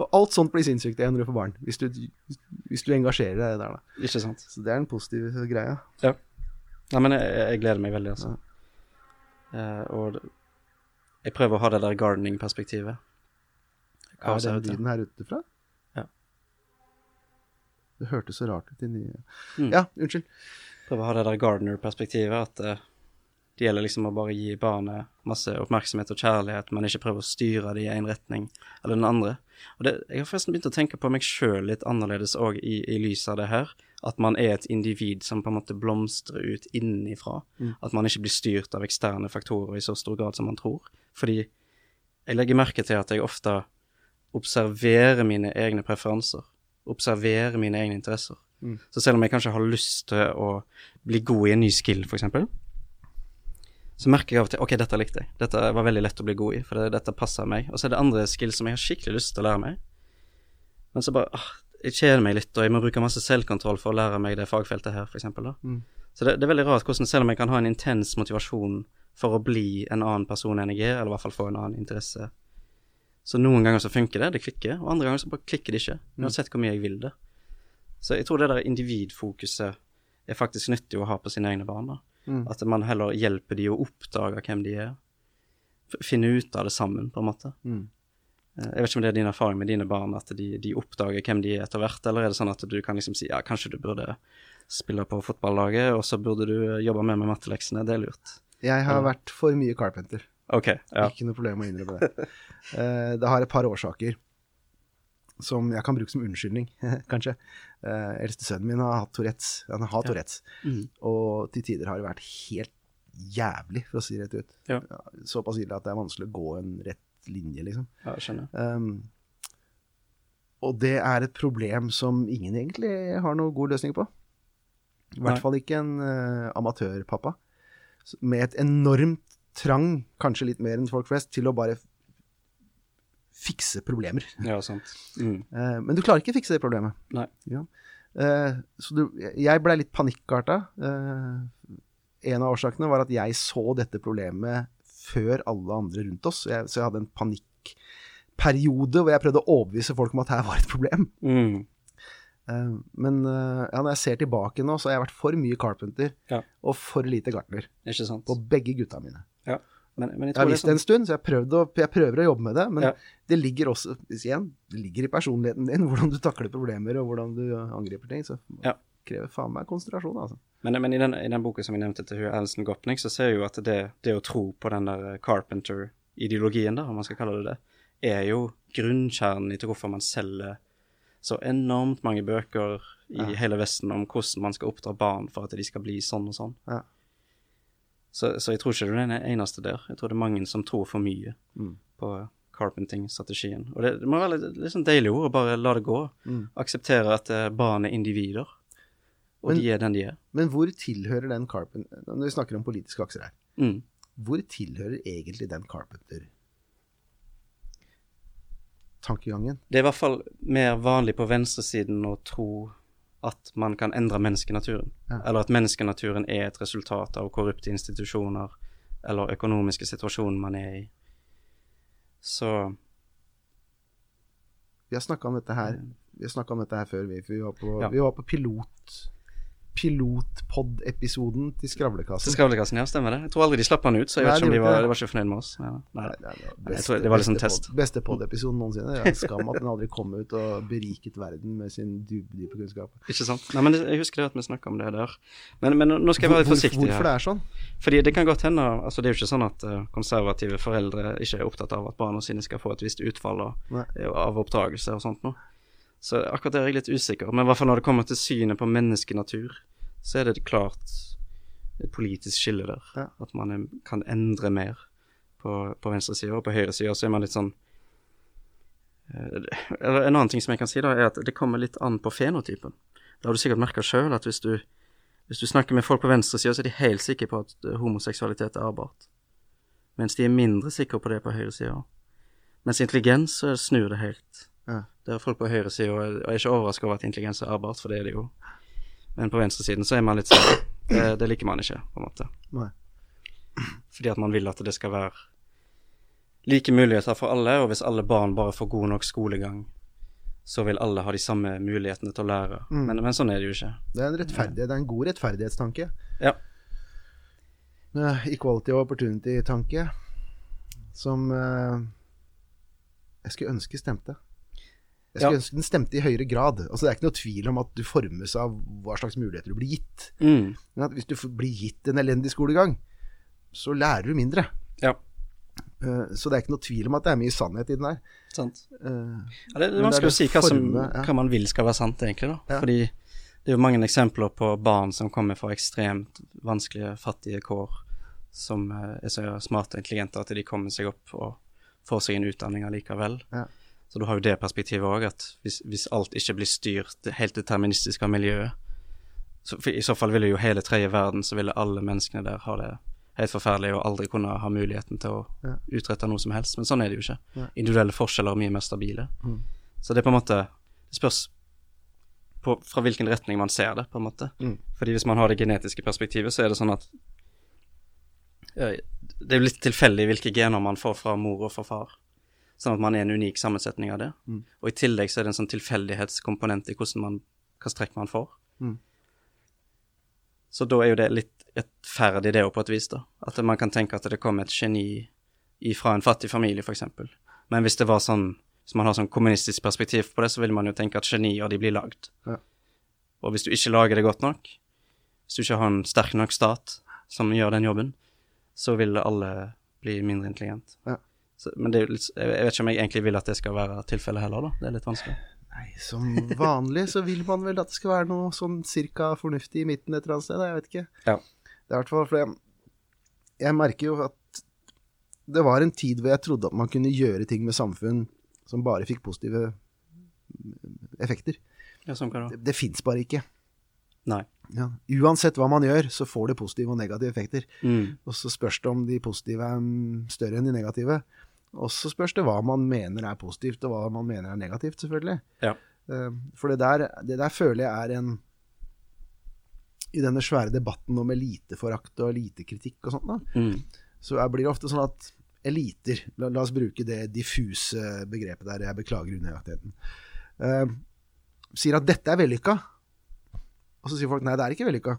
Og alt sånt blir sinnssykt igjen når du får barn, hvis du, hvis du engasjerer deg der, da. Ikke sant. Så det er en positiv greie. Ja. Nei, men jeg, jeg gleder meg veldig, altså. Eh, og jeg prøver å ha det der gardening-perspektivet. Hva Er det den lyden her ute fra? Ja. Det hørtes så rart ut i nye Mm. Ja, unnskyld. Prøve å ha det der Gardner-perspektivet. at uh, det gjelder liksom å bare gi barnet masse oppmerksomhet og kjærlighet, men ikke prøve å styre det i en retning eller den andre. Og det, jeg har forresten begynt å tenke på meg sjøl litt annerledes òg, i, i lys av det her. At man er et individ som på en måte blomstrer ut innenfra. At man ikke blir styrt av eksterne faktorer i så stor grad som man tror. Fordi jeg legger merke til at jeg ofte observerer mine egne preferanser. Observerer mine egne interesser. Så selv om jeg kanskje har lyst til å bli god i en ny skill, f.eks., så merker jeg av og til ok, dette likte jeg. Dette var veldig lett å bli god i, for det, dette passer meg. Og så er det andre skills som jeg har skikkelig lyst til å lære meg. Men så bare ah, Jeg kjeder meg litt, og jeg må bruke masse selvkontroll for å lære meg det fagfeltet her, f.eks. Mm. Så det, det er veldig rart hvordan selv om jeg kan ha en intens motivasjon for å bli en annen person enn jeg er, eller i hvert fall få en annen interesse, så noen ganger så funker det, det klikker, og andre ganger så bare klikker det ikke, uansett hvor mye jeg vil det. Så jeg tror det der individfokuset er faktisk nyttig å ha på sine egne barn. da. Mm. At man heller hjelper de å oppdage hvem de er. Finne ut av det sammen, på en måte. Mm. Eh, Jeg vet ikke om det er din erfaring med dine barn, at de, de oppdager hvem de er etter hvert, eller er det sånn at du kan liksom si ja, kanskje du burde spille på fotballaget, og så burde du jobbe mer med matteleksene, det er lurt. Jeg har vært for mye Carpenter. Ok, ja. Ikke noe problem å innrømme det. Uh, det har et par årsaker som jeg kan bruke som unnskyldning, kanskje. Uh, Eldste sønnen min har hatt Tourettes. Han har Tourettes. Mm. Og til tider har det vært helt jævlig, for å si det rett ut. Ja. Såpass ille at det er vanskelig å gå en rett linje, liksom. ja, skjønner. Um, og det er et problem som ingen egentlig har noen god løsning på. I hvert Nei. fall ikke en uh, amatørpappa. Med et enormt trang, kanskje litt mer enn folk flest, til å bare fikse problemer. Ja, sant. Mm. Eh, men du klarer ikke å fikse det problemet. Nei. Ja. Eh, så du, jeg blei litt panikkarta. Eh, en av årsakene var at jeg så dette problemet før alle andre rundt oss. Jeg, så jeg hadde en panikkperiode hvor jeg prøvde å overbevise folk om at her var et problem. Mm. Men ja, når jeg ser tilbake nå, så har jeg vært for mye Carpenter Ja. og for lite gartner på begge gutta mine. Ja. Men, men jeg Jeg har visst det sånn en stund, så jeg, å, jeg prøver å jobbe med det. Men Ja. det ligger også igjen, det ligger i personligheten din, hvordan du takler problemer og hvordan du angriper ting. Så Ja. det krever faen meg konsentrasjon, altså. Men, men i, den, i den boken som jeg nevnte til Alison Gopnik, så ser jeg jo at det, det å tro på den der Carpenter-ideologien, da, om man skal kalle det det, er jo grunnkjernen i til hvorfor man selger så enormt mange bøker i Ja. hele Vesten om hvordan man skal oppdra barn for at de skal bli sånn og sånn. Ja. Så, så jeg tror ikke du er den eneste der. Jeg tror det er mange som tror for mye Mm. på carpenting-strategien. Og det, det må være litt, litt sånn deilig ord å bare la det gå. Mm. Akseptere at eh, barn er individer, og Men- de er den de er. Men hvor tilhører den Carpenter Når vi snakker om politiske akser her, Mm. hvor tilhører egentlig den Carpenter-tankegangen? Det er i hvert fall mer vanlig på venstresiden å tro at man kan endre menneskenaturen. Ja. Eller at menneskenaturen er et resultat av korrupte institusjoner eller økonomiske situasjoner man er i. Så Vi har snakka om dette her Vi har om dette her før, vi. For vi var på, Ja. vi var på pilot pilotpod-episoden til Skravlekassen. Skravlekassen, ja, stemmer det. Jeg tror aldri de slapp han ut, så jeg Nei, vet ikke om de var, de var ikke fornøyd med oss. Ja, nei. Nei, det er det var liksom beste test. pod- Beste pod-episoden noensinne. Det er skam at den aldri kom ut og beriket verden med sin dypdype kunnskap. Ikke sant? Nei, men jeg husker det at vi snakka om det der. Men, men nå skal jeg være litt forsiktig Hvorfor det er sånn? Fordi det kan godt hende altså Det er jo ikke sånn at eh, konservative foreldre ikke er opptatt av at barna sine skal få et visst utfall av, av oppdragelse og sånt noe. Så akkurat der er jeg litt usikker. Men i hvert fall når det kommer til synet på menneskenatur, så er det klart et politisk skille der. Ja. At man er, kan endre mer på, på venstresida, og på høyresida så er man litt sånn eh, Eller en annen ting som jeg kan si, da, er at det kommer litt an på fenotypen. Det har du sikkert merka sjøl, at hvis du, hvis du snakker med folk på venstresida, så er de helt sikre på at eh, homoseksualitet er arbeid. Mens de er mindre sikre på det på høyresida. Mens intelligens, så snur det helt. Ja. Der er folk på høyresida, og jeg er ikke overraska over at intelligens er arbeid, for det er det jo. Men på venstresiden så er man litt sånn Det, det liker man ikke, på en måte. Nei. Fordi at man vil at det skal være like muligheter for alle, og hvis alle barn bare får god nok skolegang, så vil alle ha de samme mulighetene til å lære. Mm. Men, men sånn er det jo ikke. Det er en rettferdighet, det er en god rettferdighetstanke. Ja. Equality og opportunity-tanke som eh, jeg skulle ønske stemte. Jeg skulle Ja. ønske den stemte i høyere grad. Altså Det er ikke noe tvil om at du formes av hva slags muligheter du blir gitt. Mm. Men at hvis du blir gitt en elendig skolegang, så lærer du mindre. Ja, Uh, Så det er ikke noe tvil om at det er mye sannhet i den der. sant. Uh, Ja, det, er vanskelig å si hva, som, hva man vil skal være sant, egentlig. da. Fordi det er jo mange eksempler på barn som kommer fra ekstremt vanskelige, fattige kår, som eh, er så smarte og intelligente at de kommer seg opp og får seg en utdanning allikevel. Ja. Så du har jo det perspektivet òg, at hvis, hvis alt ikke blir styrt helt deterministisk av miljøet, så i så fall ville jo hele tredje verden, så ville alle menneskene der ha det helt forferdelig og aldri kunne ha muligheten til å Ja. utrette noe som helst. Men sånn er det jo ikke. Ja. Individuelle forskjeller er mye mer stabile. Mm. Så det er på en måte Det spørs på, fra hvilken retning man ser det, på en måte. Mm. Fordi hvis man har det genetiske perspektivet, så er det sånn at ja, Det er jo litt tilfeldig hvilke gener man får fra mor og fra far. Sånn at man er en unik sammensetning av det. Mm. Og i tillegg så er det en sånn tilfeldighetskomponent i hvordan man, hva strekk man får. Mm. Så da er jo det litt rettferdig, det òg, på et vis, da. At man kan tenke at det kom et geni fra en fattig familie, f.eks. Men hvis det var sånn Hvis man har sånn kommunistisk perspektiv på det, så vil man jo tenke at genier, de blir lagd. Ja. Og hvis du ikke lager det godt nok, hvis du ikke har en sterk nok stat som gjør den jobben, så vil alle bli mindre intelligent. Ja. Så, men det er litt, jeg vet ikke om jeg egentlig vil at det skal være tilfellet heller, da. Det er litt vanskelig. Nei, som vanlig så vil man vel at det skal være noe sånn cirka fornuftig i midten et eller annet sted. Jeg vet ikke. Ja. Det er i hvert fall fordi jeg, jeg merker jo at det var en tid hvor jeg trodde at man kunne gjøre ting med samfunn som bare fikk positive effekter. Ja, sånn kan det Det, det fins bare ikke. Nei. Ja. Uansett hva man gjør, så får det positive og negative effekter. Mm. Og så spørs det om de positive er større enn de negative. Og så spørs det hva man mener er positivt, og hva man mener er negativt, selvfølgelig. Ja. Eh, For det der, det der føler jeg er en I denne svære debatten om eliteforakt og elitekritikk og sånt, da, Mm. så blir det ofte sånn at eliter La, la oss bruke det diffuse begrepet der, jeg beklager unøyaktigheten. Uh, sier at dette er vellykka. Og så sier folk nei, det er ikke vellykka.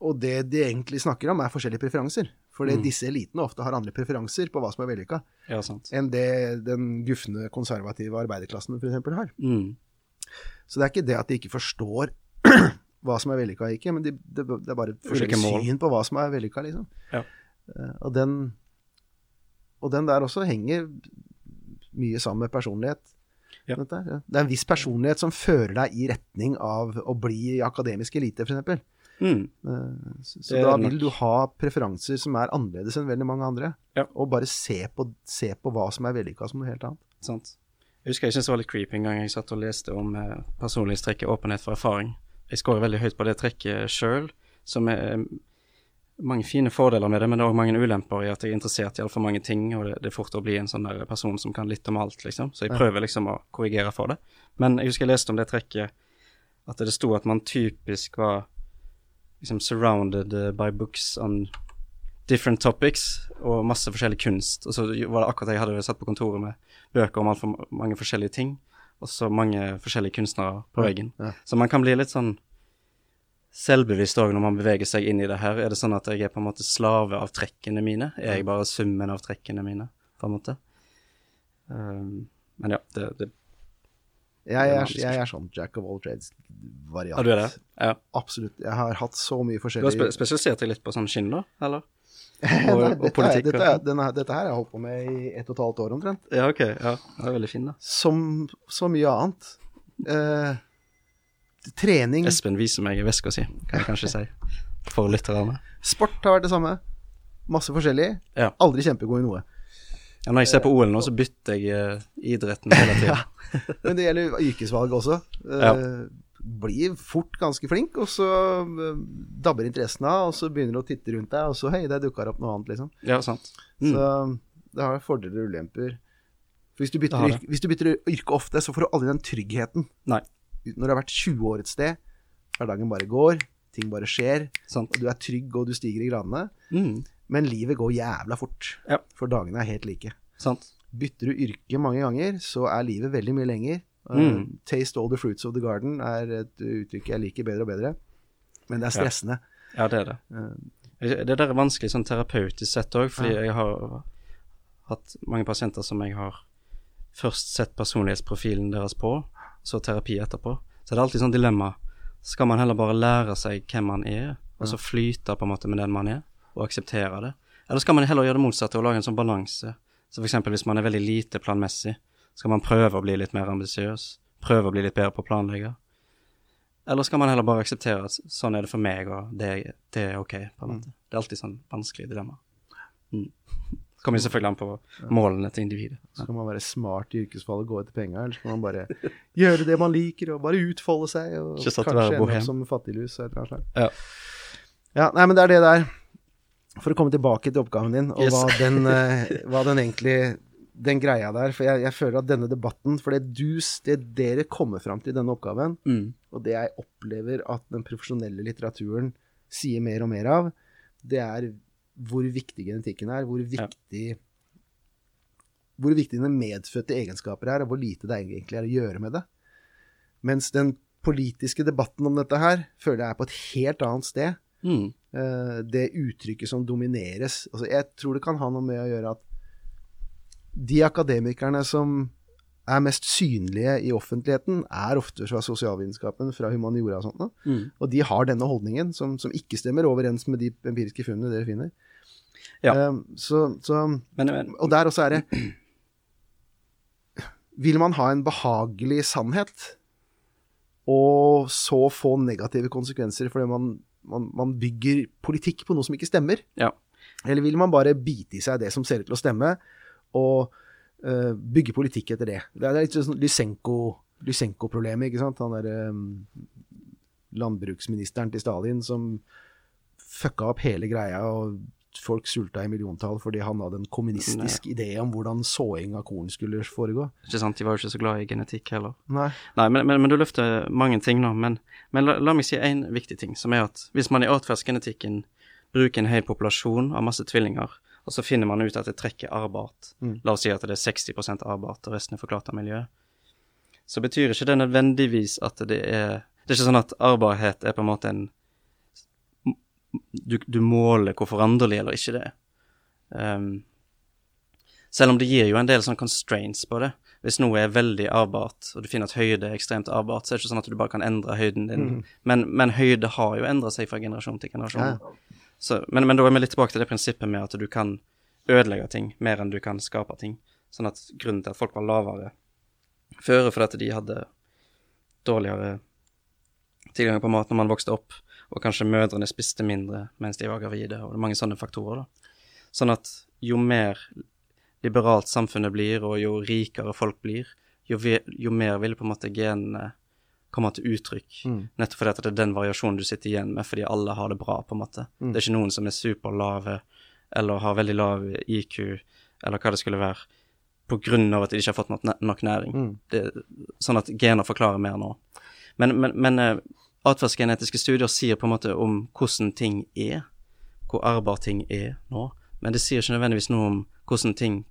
Og det de egentlig snakker om, er forskjellige preferanser. Fordi Mm. disse elitene ofte har andre preferanser på hva som er vellykka, Ja, enn det den gufne, konservative arbeiderklassen f.eks. har. Mm. Så det er ikke det at de ikke forstår hva som er vellykka og ikke, men de, det, det er bare et forskjellig syn på hva som er vellykka, liksom. Ja. Eh, Og den, og den der også henger mye sammen med personlighet. Ja. Det er en viss personlighet som fører deg i retning av å bli akademisk elite, f.eks. Mm. Så, så er da vil du ha preferanser som er annerledes enn veldig mange andre. Ja. Og bare se på, se på hva som er vellykka som noe helt annet. Sant. Jeg husker jeg syntes det var litt creepy en gang jeg satt og leste om eh, personlighetstrekket åpenhet for erfaring. Jeg scorer veldig høyt på det trekket sjøl, som er mange fine fordeler med det, men det er òg mange ulemper i at jeg er interessert i altfor mange ting, og det, det er fort å bli en sånn der person som kan litt om alt, liksom. Så jeg prøver liksom å korrigere for det. Men jeg husker jeg leste om det trekket at det sto at man typisk var liksom surrounded eh, by books on different topics og masse forskjellig kunst. Og så var det akkurat det jeg hadde satt på kontoret med bøker om altfor mange forskjellige ting, og så mange forskjellige kunstnere på veggen. Ja. Så man kan bli litt sånn selvbevisst òg når man beveger seg inn i det her. Er det sånn at jeg er på en måte slave av trekkene mine? Er jeg bare summen av trekkene mine, på en måte? Um, men ja, det, det Jeg er, jeg er sånn Jack of all trades-variant. Ja, du er det? Ja. Absolutt. Jeg har hatt så mye forskjellig Du har spesialisert deg litt på sånn skinn, da? Eller? Nei, og dette, er, politikk, dette, er, denne, dette her har jeg holdt på med i ett og et halvt år omtrent. Ja, ok. Ja, det er veldig fin, da. Som så mye annet. Eh, trening, Espen viser meg i veska si, kan jeg kanskje si. For lytterne. sport har vært det samme. Masse forskjellig. Ja. Aldri kjempegod i noe. Ja. Når jeg ser på OL nå, så bytter jeg eh, idretten hele tida. Men det gjelder yrkesvalg også. Eh, Ja. Blir fort ganske flink, og så eh, dabber interessen av, og så begynner du å titte rundt deg, og så hei, det dukker opp noe annet, liksom. Ja, sant. Mm. Så det har fordeler og ulemper. For hvis du, bytter yrke, hvis du bytter yrke ofte, så får du aldri den tryggheten. Nei, Når du har vært 20 år et sted, hverdagen bare går, ting bare skjer, sant. og du er trygg og du stiger i gradene, Mm. Men livet går jævla fort. Ja. For dagene er helt like. Sant. Bytter du yrke mange ganger, så er livet veldig mye lenger. Uh, Mm. taste all the fruits of the garden er et uttrykk jeg liker bedre og bedre. Men det er stressende. Ja, det er det. Uh, Det der er vanskelig sånn terapeutisk sett òg, fordi jeg har hatt mange pasienter som jeg har først sett personlighetsprofilen deres på, så terapi etterpå. Så det er alltid sånn dilemma. Skal man heller bare lære seg hvem man er, og så flyte på en måte med den man er, og akseptere det? Eller skal man heller gjøre det motsatte og lage en sånn balanse? Så eksempel hvis man er veldig lite planmessig, skal man prøve å bli litt mer ambisiøs? Prøve å bli litt bedre på å planlegge? Eller skal man heller bare akseptere at sånn er det for meg, og det, det er ok? på en måte. Det er alltid sånn vanskelig dilemma. Mm. Det kommer selvfølgelig an på målene til individet. skal man være smart i yrkesfallet og gå etter penga, eller skal man bare gjøre det man liker, og bare utfolde seg, og kanskje ende opp som fattiglus av et eller annet slag? Ja. Ja, nei, men det er det der. For å komme tilbake til oppgaven din, og Yes. hva, den, eh, hva den egentlig Den greia der. For jeg, jeg føler at denne debatten For det du, det dere kommer fram til i denne oppgaven, Mm. og det jeg opplever at den profesjonelle litteraturen sier mer og mer av, det er hvor viktig genetikken er, hvor viktig hvor viktig dine medfødte egenskaper er, og hvor lite det egentlig er å gjøre med det. Mens den politiske debatten om dette her føler jeg er på et helt annet sted. Mm. Eh, det uttrykket som domineres altså Jeg tror det kan ha noe med å gjøre at de akademikerne som er mest synlige i offentligheten, er ofte fra sosialvitenskapen, fra humaniora og sånt. Mm. Og de har denne holdningen, som, som ikke stemmer overens med de empiriske funnene dere finner. Ja. Eh, så, så Men, men Og der også er det Vil man ha en behagelig sannhet, og så få negative konsekvenser fordi man, man, man bygger politikk på noe som ikke stemmer? Ja. Eller vil man bare bite i seg det som ser ut til å stemme, og uh, bygge politikk etter det? Det er litt sånn Lysenko- Lysenko-problemet, ikke sant? Han derre landbruksministeren til Stalin som fucka opp hele greia, og folk sulta i milliontall fordi han hadde en kommunistisk idé om hvordan såing av korn skulle foregå. ikke sant, de var jo ikke så glad i genetikk heller. Nei. Nei, men, men, men du løfter mange ting nå. Men, men la, la meg si én viktig ting, som er at hvis man i atferdsgenetikken bruker en hel populasjon av masse tvillinger, og så finner man ut at det trekker arbeid, Mm. la oss si at det er 60% arvbart, og resten er forklart av miljøet, så betyr ikke det nødvendigvis at det er Det er ikke sånn at arvbarhet er på en måte en du, du måler hvor foranderlig eller ikke det er. Um, selv om det gir jo en del sånn constraints på det. Hvis noe er veldig arvbart, og du finner at høyde er ekstremt arvbart, så er det ikke sånn at du bare kan endre høyden din. Men, men høyde har jo endra seg fra generasjon til generasjon. Så, men, men da er vi litt tilbake til det prinsippet med at du kan ødelegge ting mer enn du kan skape ting. Sånn at grunnen til at folk var lavere før, fordi at de hadde dårligere tilgang på mat når man vokste opp, og kanskje mødrene spiste mindre mens de var gravide, og det er mange sånne faktorer, da. Sånn at jo mer liberalt samfunnet blir, og jo rikere folk blir, jo, jo mer vil på en måte genene komme til uttrykk. Mm. Nettopp fordi at det er den variasjonen du sitter igjen med, fordi alle har det bra, på en måte. Mm. Det er ikke noen som er superlave, eller har veldig lav IQ, eller hva det skulle være, på grunn av at de ikke har fått nok, nok næring. Mm. Det, sånn at gener forklarer mer nå. Men, men, men eh, atferdsgenetiske studier sier på en måte om hvordan ting er, hvor arvbar ting er nå, men det sier ikke nødvendigvis noe om hvordan ting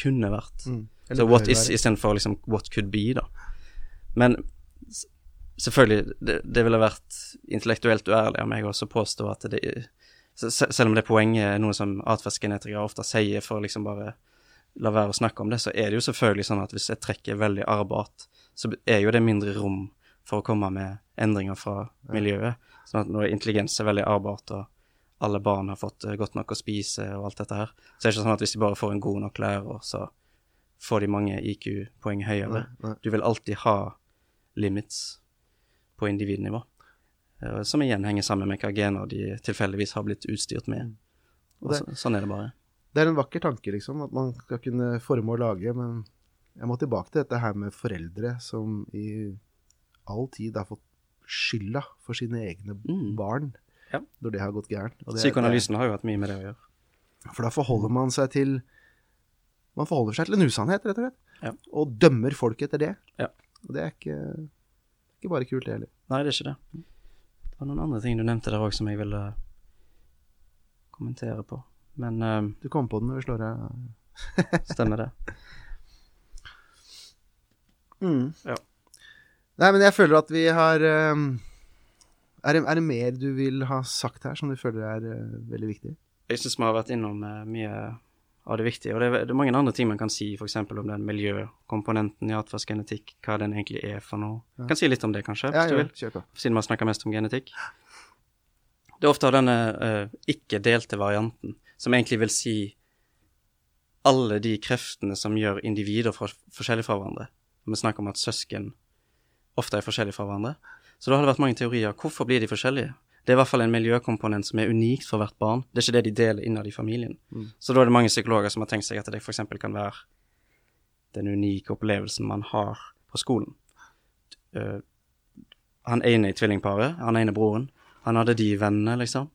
kunne vært. Mm. Så what is istedenfor liksom what could be, da. Men selvfølgelig, det, det ville vært intellektuelt uærlig av meg også å påstå at det se- se- Selv om det poenget er noe som atferdsgenetikere ofte sier for liksom bare la være å snakke om det, så er det jo selvfølgelig sånn at hvis et trekk er veldig arvbart, så er jo det mindre rom for å komme med endringer fra miljøet. Sånn at når intelligens er veldig arvbart, og alle barn har fått eh, godt nok å spise og alt dette her, så er det ikke sånn at hvis de bare får en god nok lærer, så får de mange IQ-poeng høyere. Nei, nei. Du vil alltid ha limits på individnivå, eh, som igjen henger sammen med hva gener de tilfeldigvis har blitt utstyrt med. Og så, sånn er det bare. Det er en vakker tanke, liksom, at man skal kunne forme og lage, men jeg må tilbake til dette her med foreldre som i all tid har fått skylda for sine egne Mm. barn Ja. når det har gått gærent. Psykoanalysen har jo hatt mye med det å gjøre. For da forholder man seg til Man forholder seg til en usannhet, rett og slett. Ja. Og dømmer folk etter det. Ja. Og det er ikke, ikke bare kult, det heller. Nei, det er ikke det. Det var noen andre ting du nevnte der òg som jeg ville kommentere på. Men uh, Du kom på den når vi slår av stemmer det. Mm. Ja. Nei, men jeg føler at vi har um, er, det, er det mer du vil ha sagt her som du føler er uh, veldig viktig? Jeg syns vi har vært innom uh, mye av det viktige. Og det er, det er mange andre ting man kan si, f.eks. om den miljøkomponenten i atferdsgenetikk, hva den egentlig er for noe. Ja. Kan si litt om det, kanskje, Ja, hvis du vil, siden vi snakka mest om genetikk. Det er ofte av denne uh, ikke-delte varianten, som egentlig vil si alle de kreftene som gjør individer for, forskjellige fra hverandre. Vi snakker om at søsken ofte er forskjellige fra hverandre. Så da har det vært mange teorier. Hvorfor blir de forskjellige? Det er i hvert fall en miljøkomponent som er unikt for hvert barn. Det er ikke det de deler innad i familien. Mm. Så da er det mange psykologer som har tenkt seg at det f.eks. kan være den unike opplevelsen man har på skolen. Uh, han ene i tvillingparet, han ene broren, han hadde de vennene, liksom.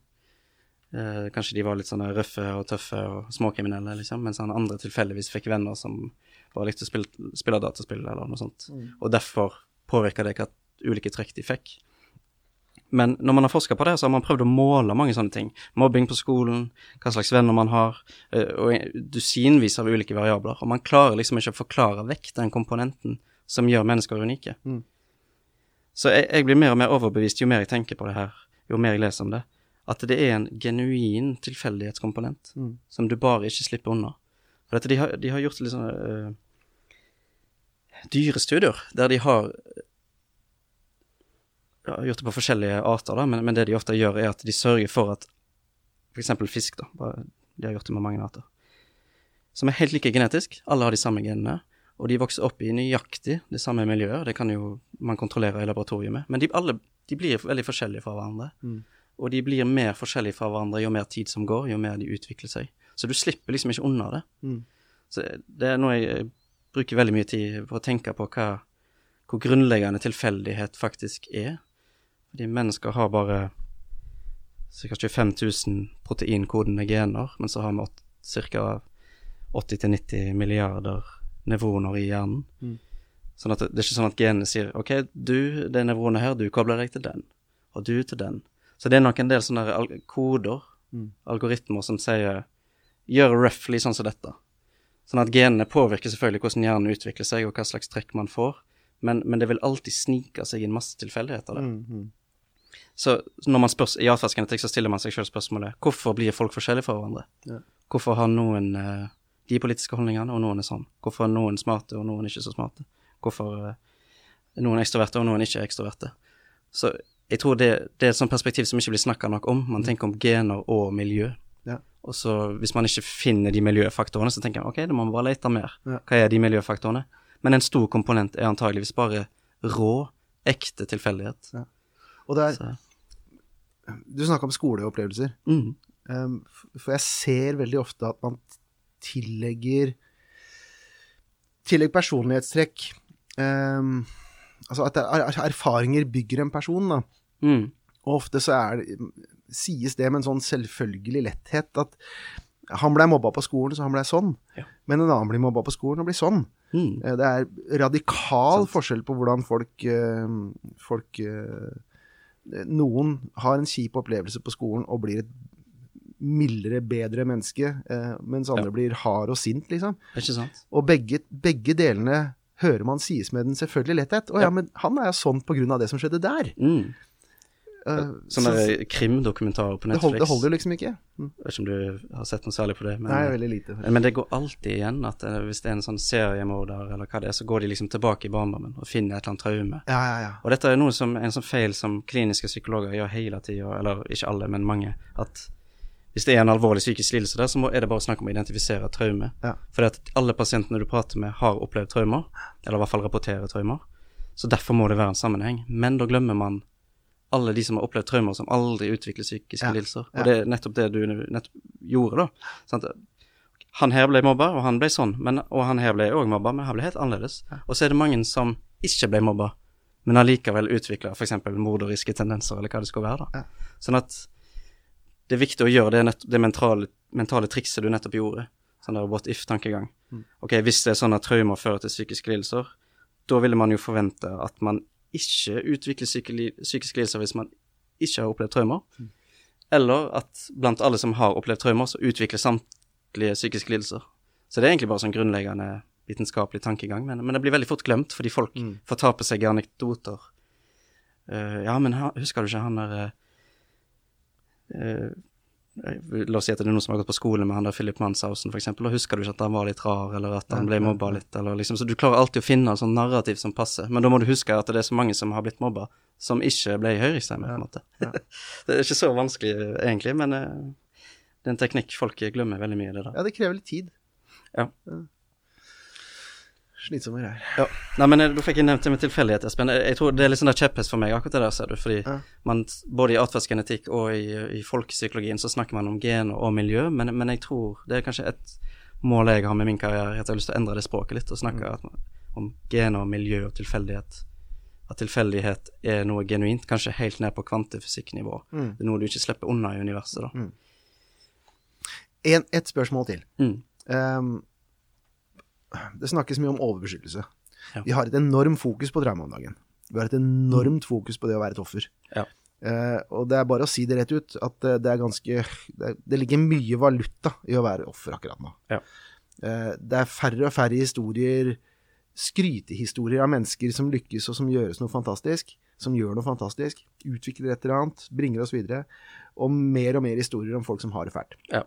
Uh, kanskje de var litt sånne røffe og tøffe og småkriminelle, liksom, mens han andre tilfeldigvis fikk venner som bare likte å spille, spille dataspill eller noe sånt. Og derfor påvirka det hva ulike trekk de fikk. Men når man har forska på det, så har man prøvd å måle mange sånne ting. Mobbing på skolen, hva slags venner man har, eh, og dusinvis av ulike variabler. Og man klarer liksom ikke å forklare vekk den komponenten som gjør mennesker unike. Mm. Så jeg, jeg blir mer og mer overbevist jo mer jeg tenker på det her, jo mer jeg leser om det, at det er en genuin tilfeldighetskomponent Mm. som du bare ikke slipper unna. For dette, de, har, de har gjort litt sånne øh, dyrestudier, der de har ja, gjort det på forskjellige arter, da, men, men det de ofte gjør, er at de sørger for at f.eks. fisk, da, de har gjort det med mange arter, som er helt like genetisk, alle har de samme genene, og de vokser opp i nøyaktig det samme miljøet, det kan jo man kontrollere i laboratoriet med, men de, alle, de blir veldig forskjellige fra hverandre. Mm. Og de blir mer forskjellige fra hverandre jo mer tid som går, jo mer de utvikler seg. Så du slipper liksom ikke unna det. Mm. Så det er noe jeg bruker veldig mye tid på å tenke på hva, hvor grunnleggende tilfeldighet faktisk er. Fordi mennesker har bare ca. 25 000 proteinkodende gener, men så har vi ca. 80-90 milliarder nevroner i hjernen. Mm. Sånn at det, det er ikke sånn at genene sier OK, du, det nevronet her, du kobler deg til den, og du til den. Så det er nok en del sånne koder, Mm. algoritmer, som sier gjør roughly sånn som dette. Sånn at genene påvirker selvfølgelig hvordan hjernen utvikler seg, og hva slags trekk man får, men, men det vil alltid snike seg inn masse tilfeldigheter der. Mm. -hmm. Så når man spør, i atferdsgenetikk så stiller man seg selv spørsmålet hvorfor blir folk forskjellige fra hverandre? Ja. Hvorfor har noen uh, de politiske holdningene, og noen er sånn? Hvorfor er noen smarte, og noen ikke så smarte? Hvorfor er noen ekstroverte, og noen ikke ekstroverte? Så jeg tror det, det er et sånt perspektiv som ikke blir snakka nok om. Man tenker om gener og miljø. Ja. Og så hvis man ikke finner de miljøfaktorene, så tenker man ok, da må man bare lete mer. Ja. Hva er de miljøfaktorene? Men en stor komponent er antageligvis bare rå, ekte tilfeldighet. Og det er, Så, du snakka om skoleopplevelser. mm, Um, for jeg ser veldig ofte at man tillegger Tillegg personlighetstrekk um, Altså at er, er, erfaringer bygger en person, da. Mm. Og ofte så er det, sies det med en sånn selvfølgelig letthet at han blei mobba på skolen, så han blei sånn. Ja. Men en annen blir mobba på skolen og blir sånn. Mm. Eh, Det er radikal sånn. forskjell på hvordan folk, eh, folk eh, Noen har en kjip opplevelse på skolen og blir et mildere, bedre menneske, mens andre Ja. blir hard og sint, liksom. Og begge, begge delene hører man sies med den selvfølgelig letthet. Å ja, Ja. men han er jo sånn på grunn av det som skjedde der. Mm. Eh, Sånn så krimdokumentarer på det, holder, Netflix. det holder liksom ikke. Mm. Jeg vet ikke om du har sett noe særlig på det. Men, Nei, veldig lite. men det går alltid igjen at eh, hvis det er en sånn seriemorder eller hva det er, så går de liksom tilbake i barndommen og finner et eller annet traume. Ja, ja, ja. Og dette er noe som, en sånn feil som kliniske psykologer gjør hele tida, eller ikke alle, men mange, at hvis det er en alvorlig psykisk lidelse der, så må, er det bare snakk om å identifisere traume. Ja. At alle pasientene du prater med, har opplevd traumer, eller i hvert fall rapporterer traumer. Så derfor må det være en sammenheng. Men da glemmer man alle de som har opplevd traumer som aldri utvikler psykiske Ja. lidelser. Ja. Og det er nettopp det du gjorde, da. Sant? Han her ble mobba, og han ble sånn, men, og han her ble òg mobba, men han ble helt annerledes. Og så er det mange som ikke ble mobba, men allikevel utvikla f.eks. morderiske tendenser, eller hva det skal være. da. Ja. Sånn at det er viktig å gjøre det, det mentale, mentale trikset du nettopp gjorde. Sånn der what if-tankegang. Ok, Hvis det er sånn at traumer fører til psykiske lidelser, da ville man jo forvente at man ikke utvikler psykiske lidelser hvis man ikke har opplevd traumer. Eller at blant alle som har opplevd traumer, så utvikler samtlige psykiske lidelser. Så det er egentlig bare sånn grunnleggende vitenskapelig tankegang, men, men det blir veldig fort glemt fordi folk Mm. fortaper seg i anekdoter. Uh, ja, men husker du ikke han der eh, La oss si at det er noen som har gått på skole med han der Philip Manshausen, eksempel, og husker du ikke at han var litt rar, eller at han ble mobba litt, eller liksom Så du klarer alltid å finne en sånn narrativ som passer, men da må du huske at det er så mange som har blitt mobba, som ikke ble høyreekstreme, på en måte. ja. det er ikke så vanskelig, eh, egentlig, men eh, det er en teknikk folk glemmer veldig mye, det der. Ja, det krever litt tid. Ja. Slitsomme greier. Ja. Nei, men eh, da fikk jeg nevnt det med tilfeldighet, Espen. Jeg, tror det er litt sånn der kjepphest for meg, akkurat det der, ser du. Fordi Ja. man, både i atferdsgenetikk og i, i folkepsykologien så snakker man om gen og miljø, men, men jeg tror det er kanskje et mål jeg har med min karriere, at jeg har lyst til å endre det språket litt, og snakke at, om gen og miljø og tilfeldighet. At tilfeldighet er noe genuint, kanskje helt ned på kvantefysikknivå. Mm. Det er noe du ikke slipper unna i universet, da. En, et spørsmål til. Mm. Ehm, det snakkes mye om overbeskyttelse. Ja. Vi har et enormt fokus på traume om dagen. Vi har et enormt fokus på det å være et offer. Ja. Uh, og det er bare å si det rett ut, at eh, det er ganske Det, det ligger mye valuta i å være offer akkurat nå. Ja. Uh, det er færre og færre historier, skrytehistorier av mennesker som lykkes og som gjøres noe fantastisk, som gjør noe fantastisk, utvikler et eller annet, bringer oss videre, og mer og mer historier om folk som har det fælt. Ja.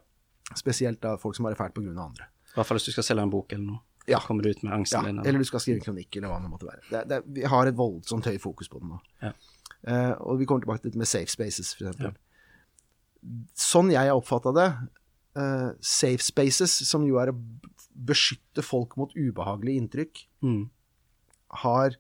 Spesielt da folk som har det fælt av andre. I hvert fall hvis du skal selge en bok eller noe. Ja. Kommer ut med angsten Ja, din. eller du skal skrive en kronikk, eller hva det måtte være. Det, det, vi har et voldsomt høyt fokus på det nå. Ja. Uh, og vi kommer tilbake til dette med safe spaces, for eksempel. Sånn jeg har oppfatta det, uh, safe spaces, som jo er å beskytte folk mot ubehagelige inntrykk, Mm. har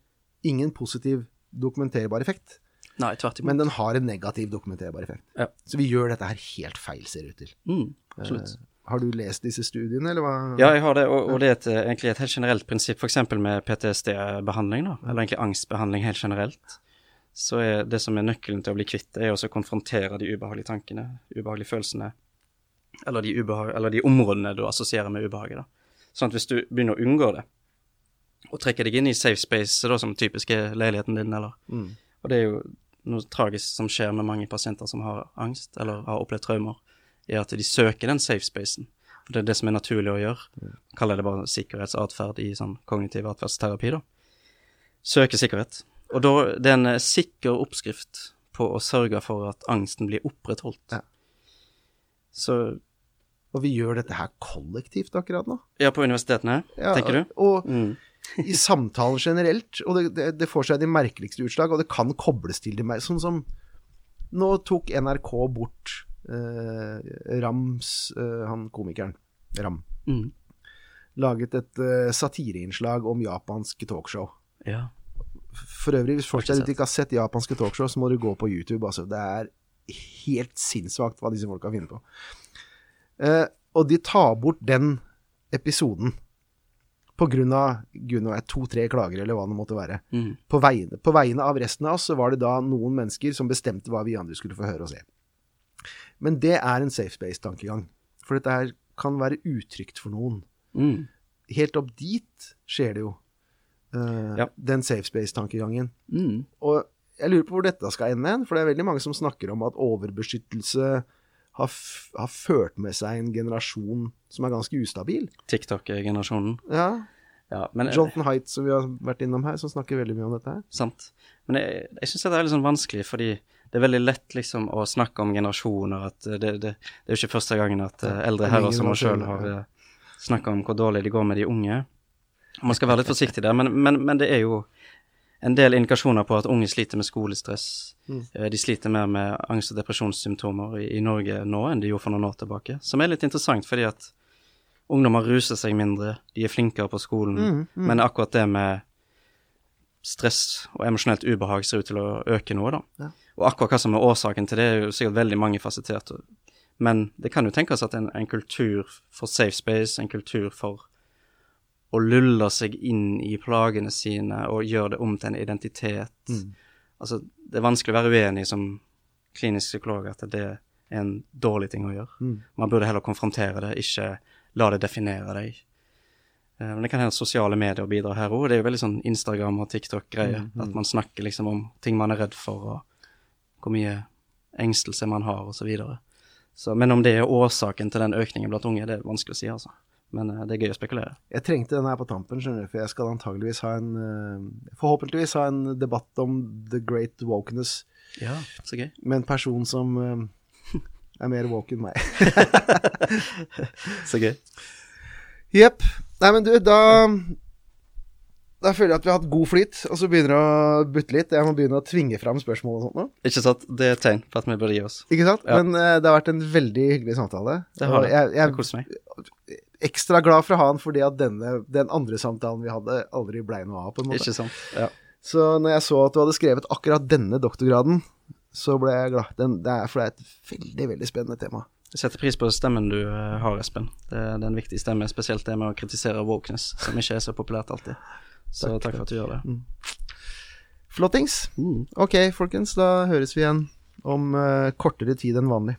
ingen positiv dokumenterbar effekt, Nei, tvert imot. men den har en negativ dokumenterbar effekt. Ja. Så vi gjør dette her helt feil, ser det ut til. Mm, absolutt. Eh, har du lest disse studiene, eller hva? Ja, jeg har det, og, og det er et, eh, egentlig et helt generelt prinsipp, f.eks. med PTSD-behandling, da, eller egentlig angstbehandling helt generelt. Så er det som er nøkkelen til å bli kvitt det, er å konfrontere de ubehagelige tankene, ubehagelige følelsene, eller de, ubehag, eller de områdene du assosierer med ubehaget. da. Sånn at hvis du begynner å unngå det, og trekker deg inn i safe space, da, som typisk er leiligheten din, eller Mm. Og det er jo noe tragisk som skjer med mange pasienter som har angst, eller har opplevd traumer, er at de søker den safe spacen. For det er det som er naturlig å gjøre. Kaller det bare sikkerhetsatferd i sånn kognitiv atferdsterapi, da. Søke sikkerhet. Og da det er en eh, sikker oppskrift på å sørge for at angsten blir opprettholdt. Ja. Så Og vi gjør dette her kollektivt akkurat nå. Ja, på universitetene, Ja, tenker du? Og Mm. i samtaler generelt, og det, det, det får seg de merkeligste utslag, og det kan kobles til de mer Sånn som Nå tok NRK bort Rams eh, Han komikeren Ram. Mm. Laget et eh, satireinnslag om japanske talkshow. Ja. For øvrig, hvis folk der ute ikke har sett japanske talkshow, så må du gå på YouTube. Altså, det er helt sinnssvakt hva disse folka finner på. Eh, og de tar bort den episoden gud nå er to-tre klager, eller hva det måtte være. Mm. På vegne, på vegne av resten av oss så var det da noen mennesker som bestemte hva vi andre skulle få høre og se. Men det er en safe space-tankegang. For dette her kan være utrygt for noen. Mm. Helt opp dit skjer det jo. Uh, Ja. Den safe space-tankegangen. Mm. Og jeg lurer på hvor dette skal ende hen, for det er veldig mange som snakker om at overbeskyttelse har, har ført med seg en generasjon som er ganske ustabil. TikTok-generasjonen. Ja. Ja, men Jonathan Haidt, som vi har vært innom her, som snakker veldig mye om dette her. Sant. Men jeg, jeg syns det er litt sånn vanskelig, fordi det er veldig lett liksom å snakke om generasjoner. At det, det, det er jo ikke første gangen at uh, eldre herrer som oss sjøl har uh, snakka om hvor dårlig det går med de unge. Man skal være litt forsiktig der, men, men, men det er jo en del indikasjoner på at unge sliter med skolestress. Mm. Eh, De sliter mer med angst- og depresjonssymptomer i, i Norge nå enn de gjorde for noen år tilbake. Som er litt interessant, fordi at ungdommer ruser seg mindre, de er flinkere på skolen, Mm, mm. men akkurat det med stress og emosjonelt ubehag ser ut til å øke noe, da. Ja. Og akkurat hva som er årsaken til det, er jo sikkert veldig mangefasettert. Men det kan jo tenkes at en, en kultur for safe space, en kultur for å lulle seg inn i plagene sine og gjøre det om til en identitet. Mm. Altså, det er vanskelig å være uenig som klinisk psykolog at det er en dårlig ting å gjøre. Mm. Man burde heller konfrontere det, ikke la det definere deg. Eh, Men det kan hende sosiale medier bidrar her òg. Det er jo veldig sånn Instagram og TikTok-greie. Mm, mm. At man snakker liksom om ting man er redd for, og hvor mye engstelse man har, og så videre. Så, men om det er årsaken til den økningen blant unge, det er vanskelig å si, altså. Men eh, det er gøy å spekulere. Jeg trengte den her på tampen, skjønner du, for jeg skal antageligvis ha en eh, Forhåpentligvis ha en debatt om the great wokeness Ja, så gøy. med en person som eh, er mer woke enn meg. Så gøy. Jepp. Nei, men du, da Da føler jeg at vi har hatt god flyt, og så begynner det å butte litt. Jeg må begynne å tvinge fram spørsmål og sånt noe. Ikke sant? Det er et tegn på at vi burde gi oss. Ikke sant? Ja. Men uh, det har vært en veldig hyggelig samtale. Det har det. Jeg, Jeg jeg koser meg. ekstra glad for å ha han fordi at denne, den andre samtalen vi hadde, aldri blei noe av, på en måte. Ikke sant? Ja. Så når jeg så at du hadde skrevet akkurat denne doktorgraden, så ble jeg glad. Den, det er, for det er et veldig, veldig spennende tema. Jeg setter pris på stemmen du eh, har, Espen. Det, det er en viktig stemme, spesielt det med å kritisere wokeness, som ikke er så populært alltid. Så Takk. takk, for at du gjør det. Flottings. Ok, folkens, da høres vi igjen om uh, kortere tid enn vanlig.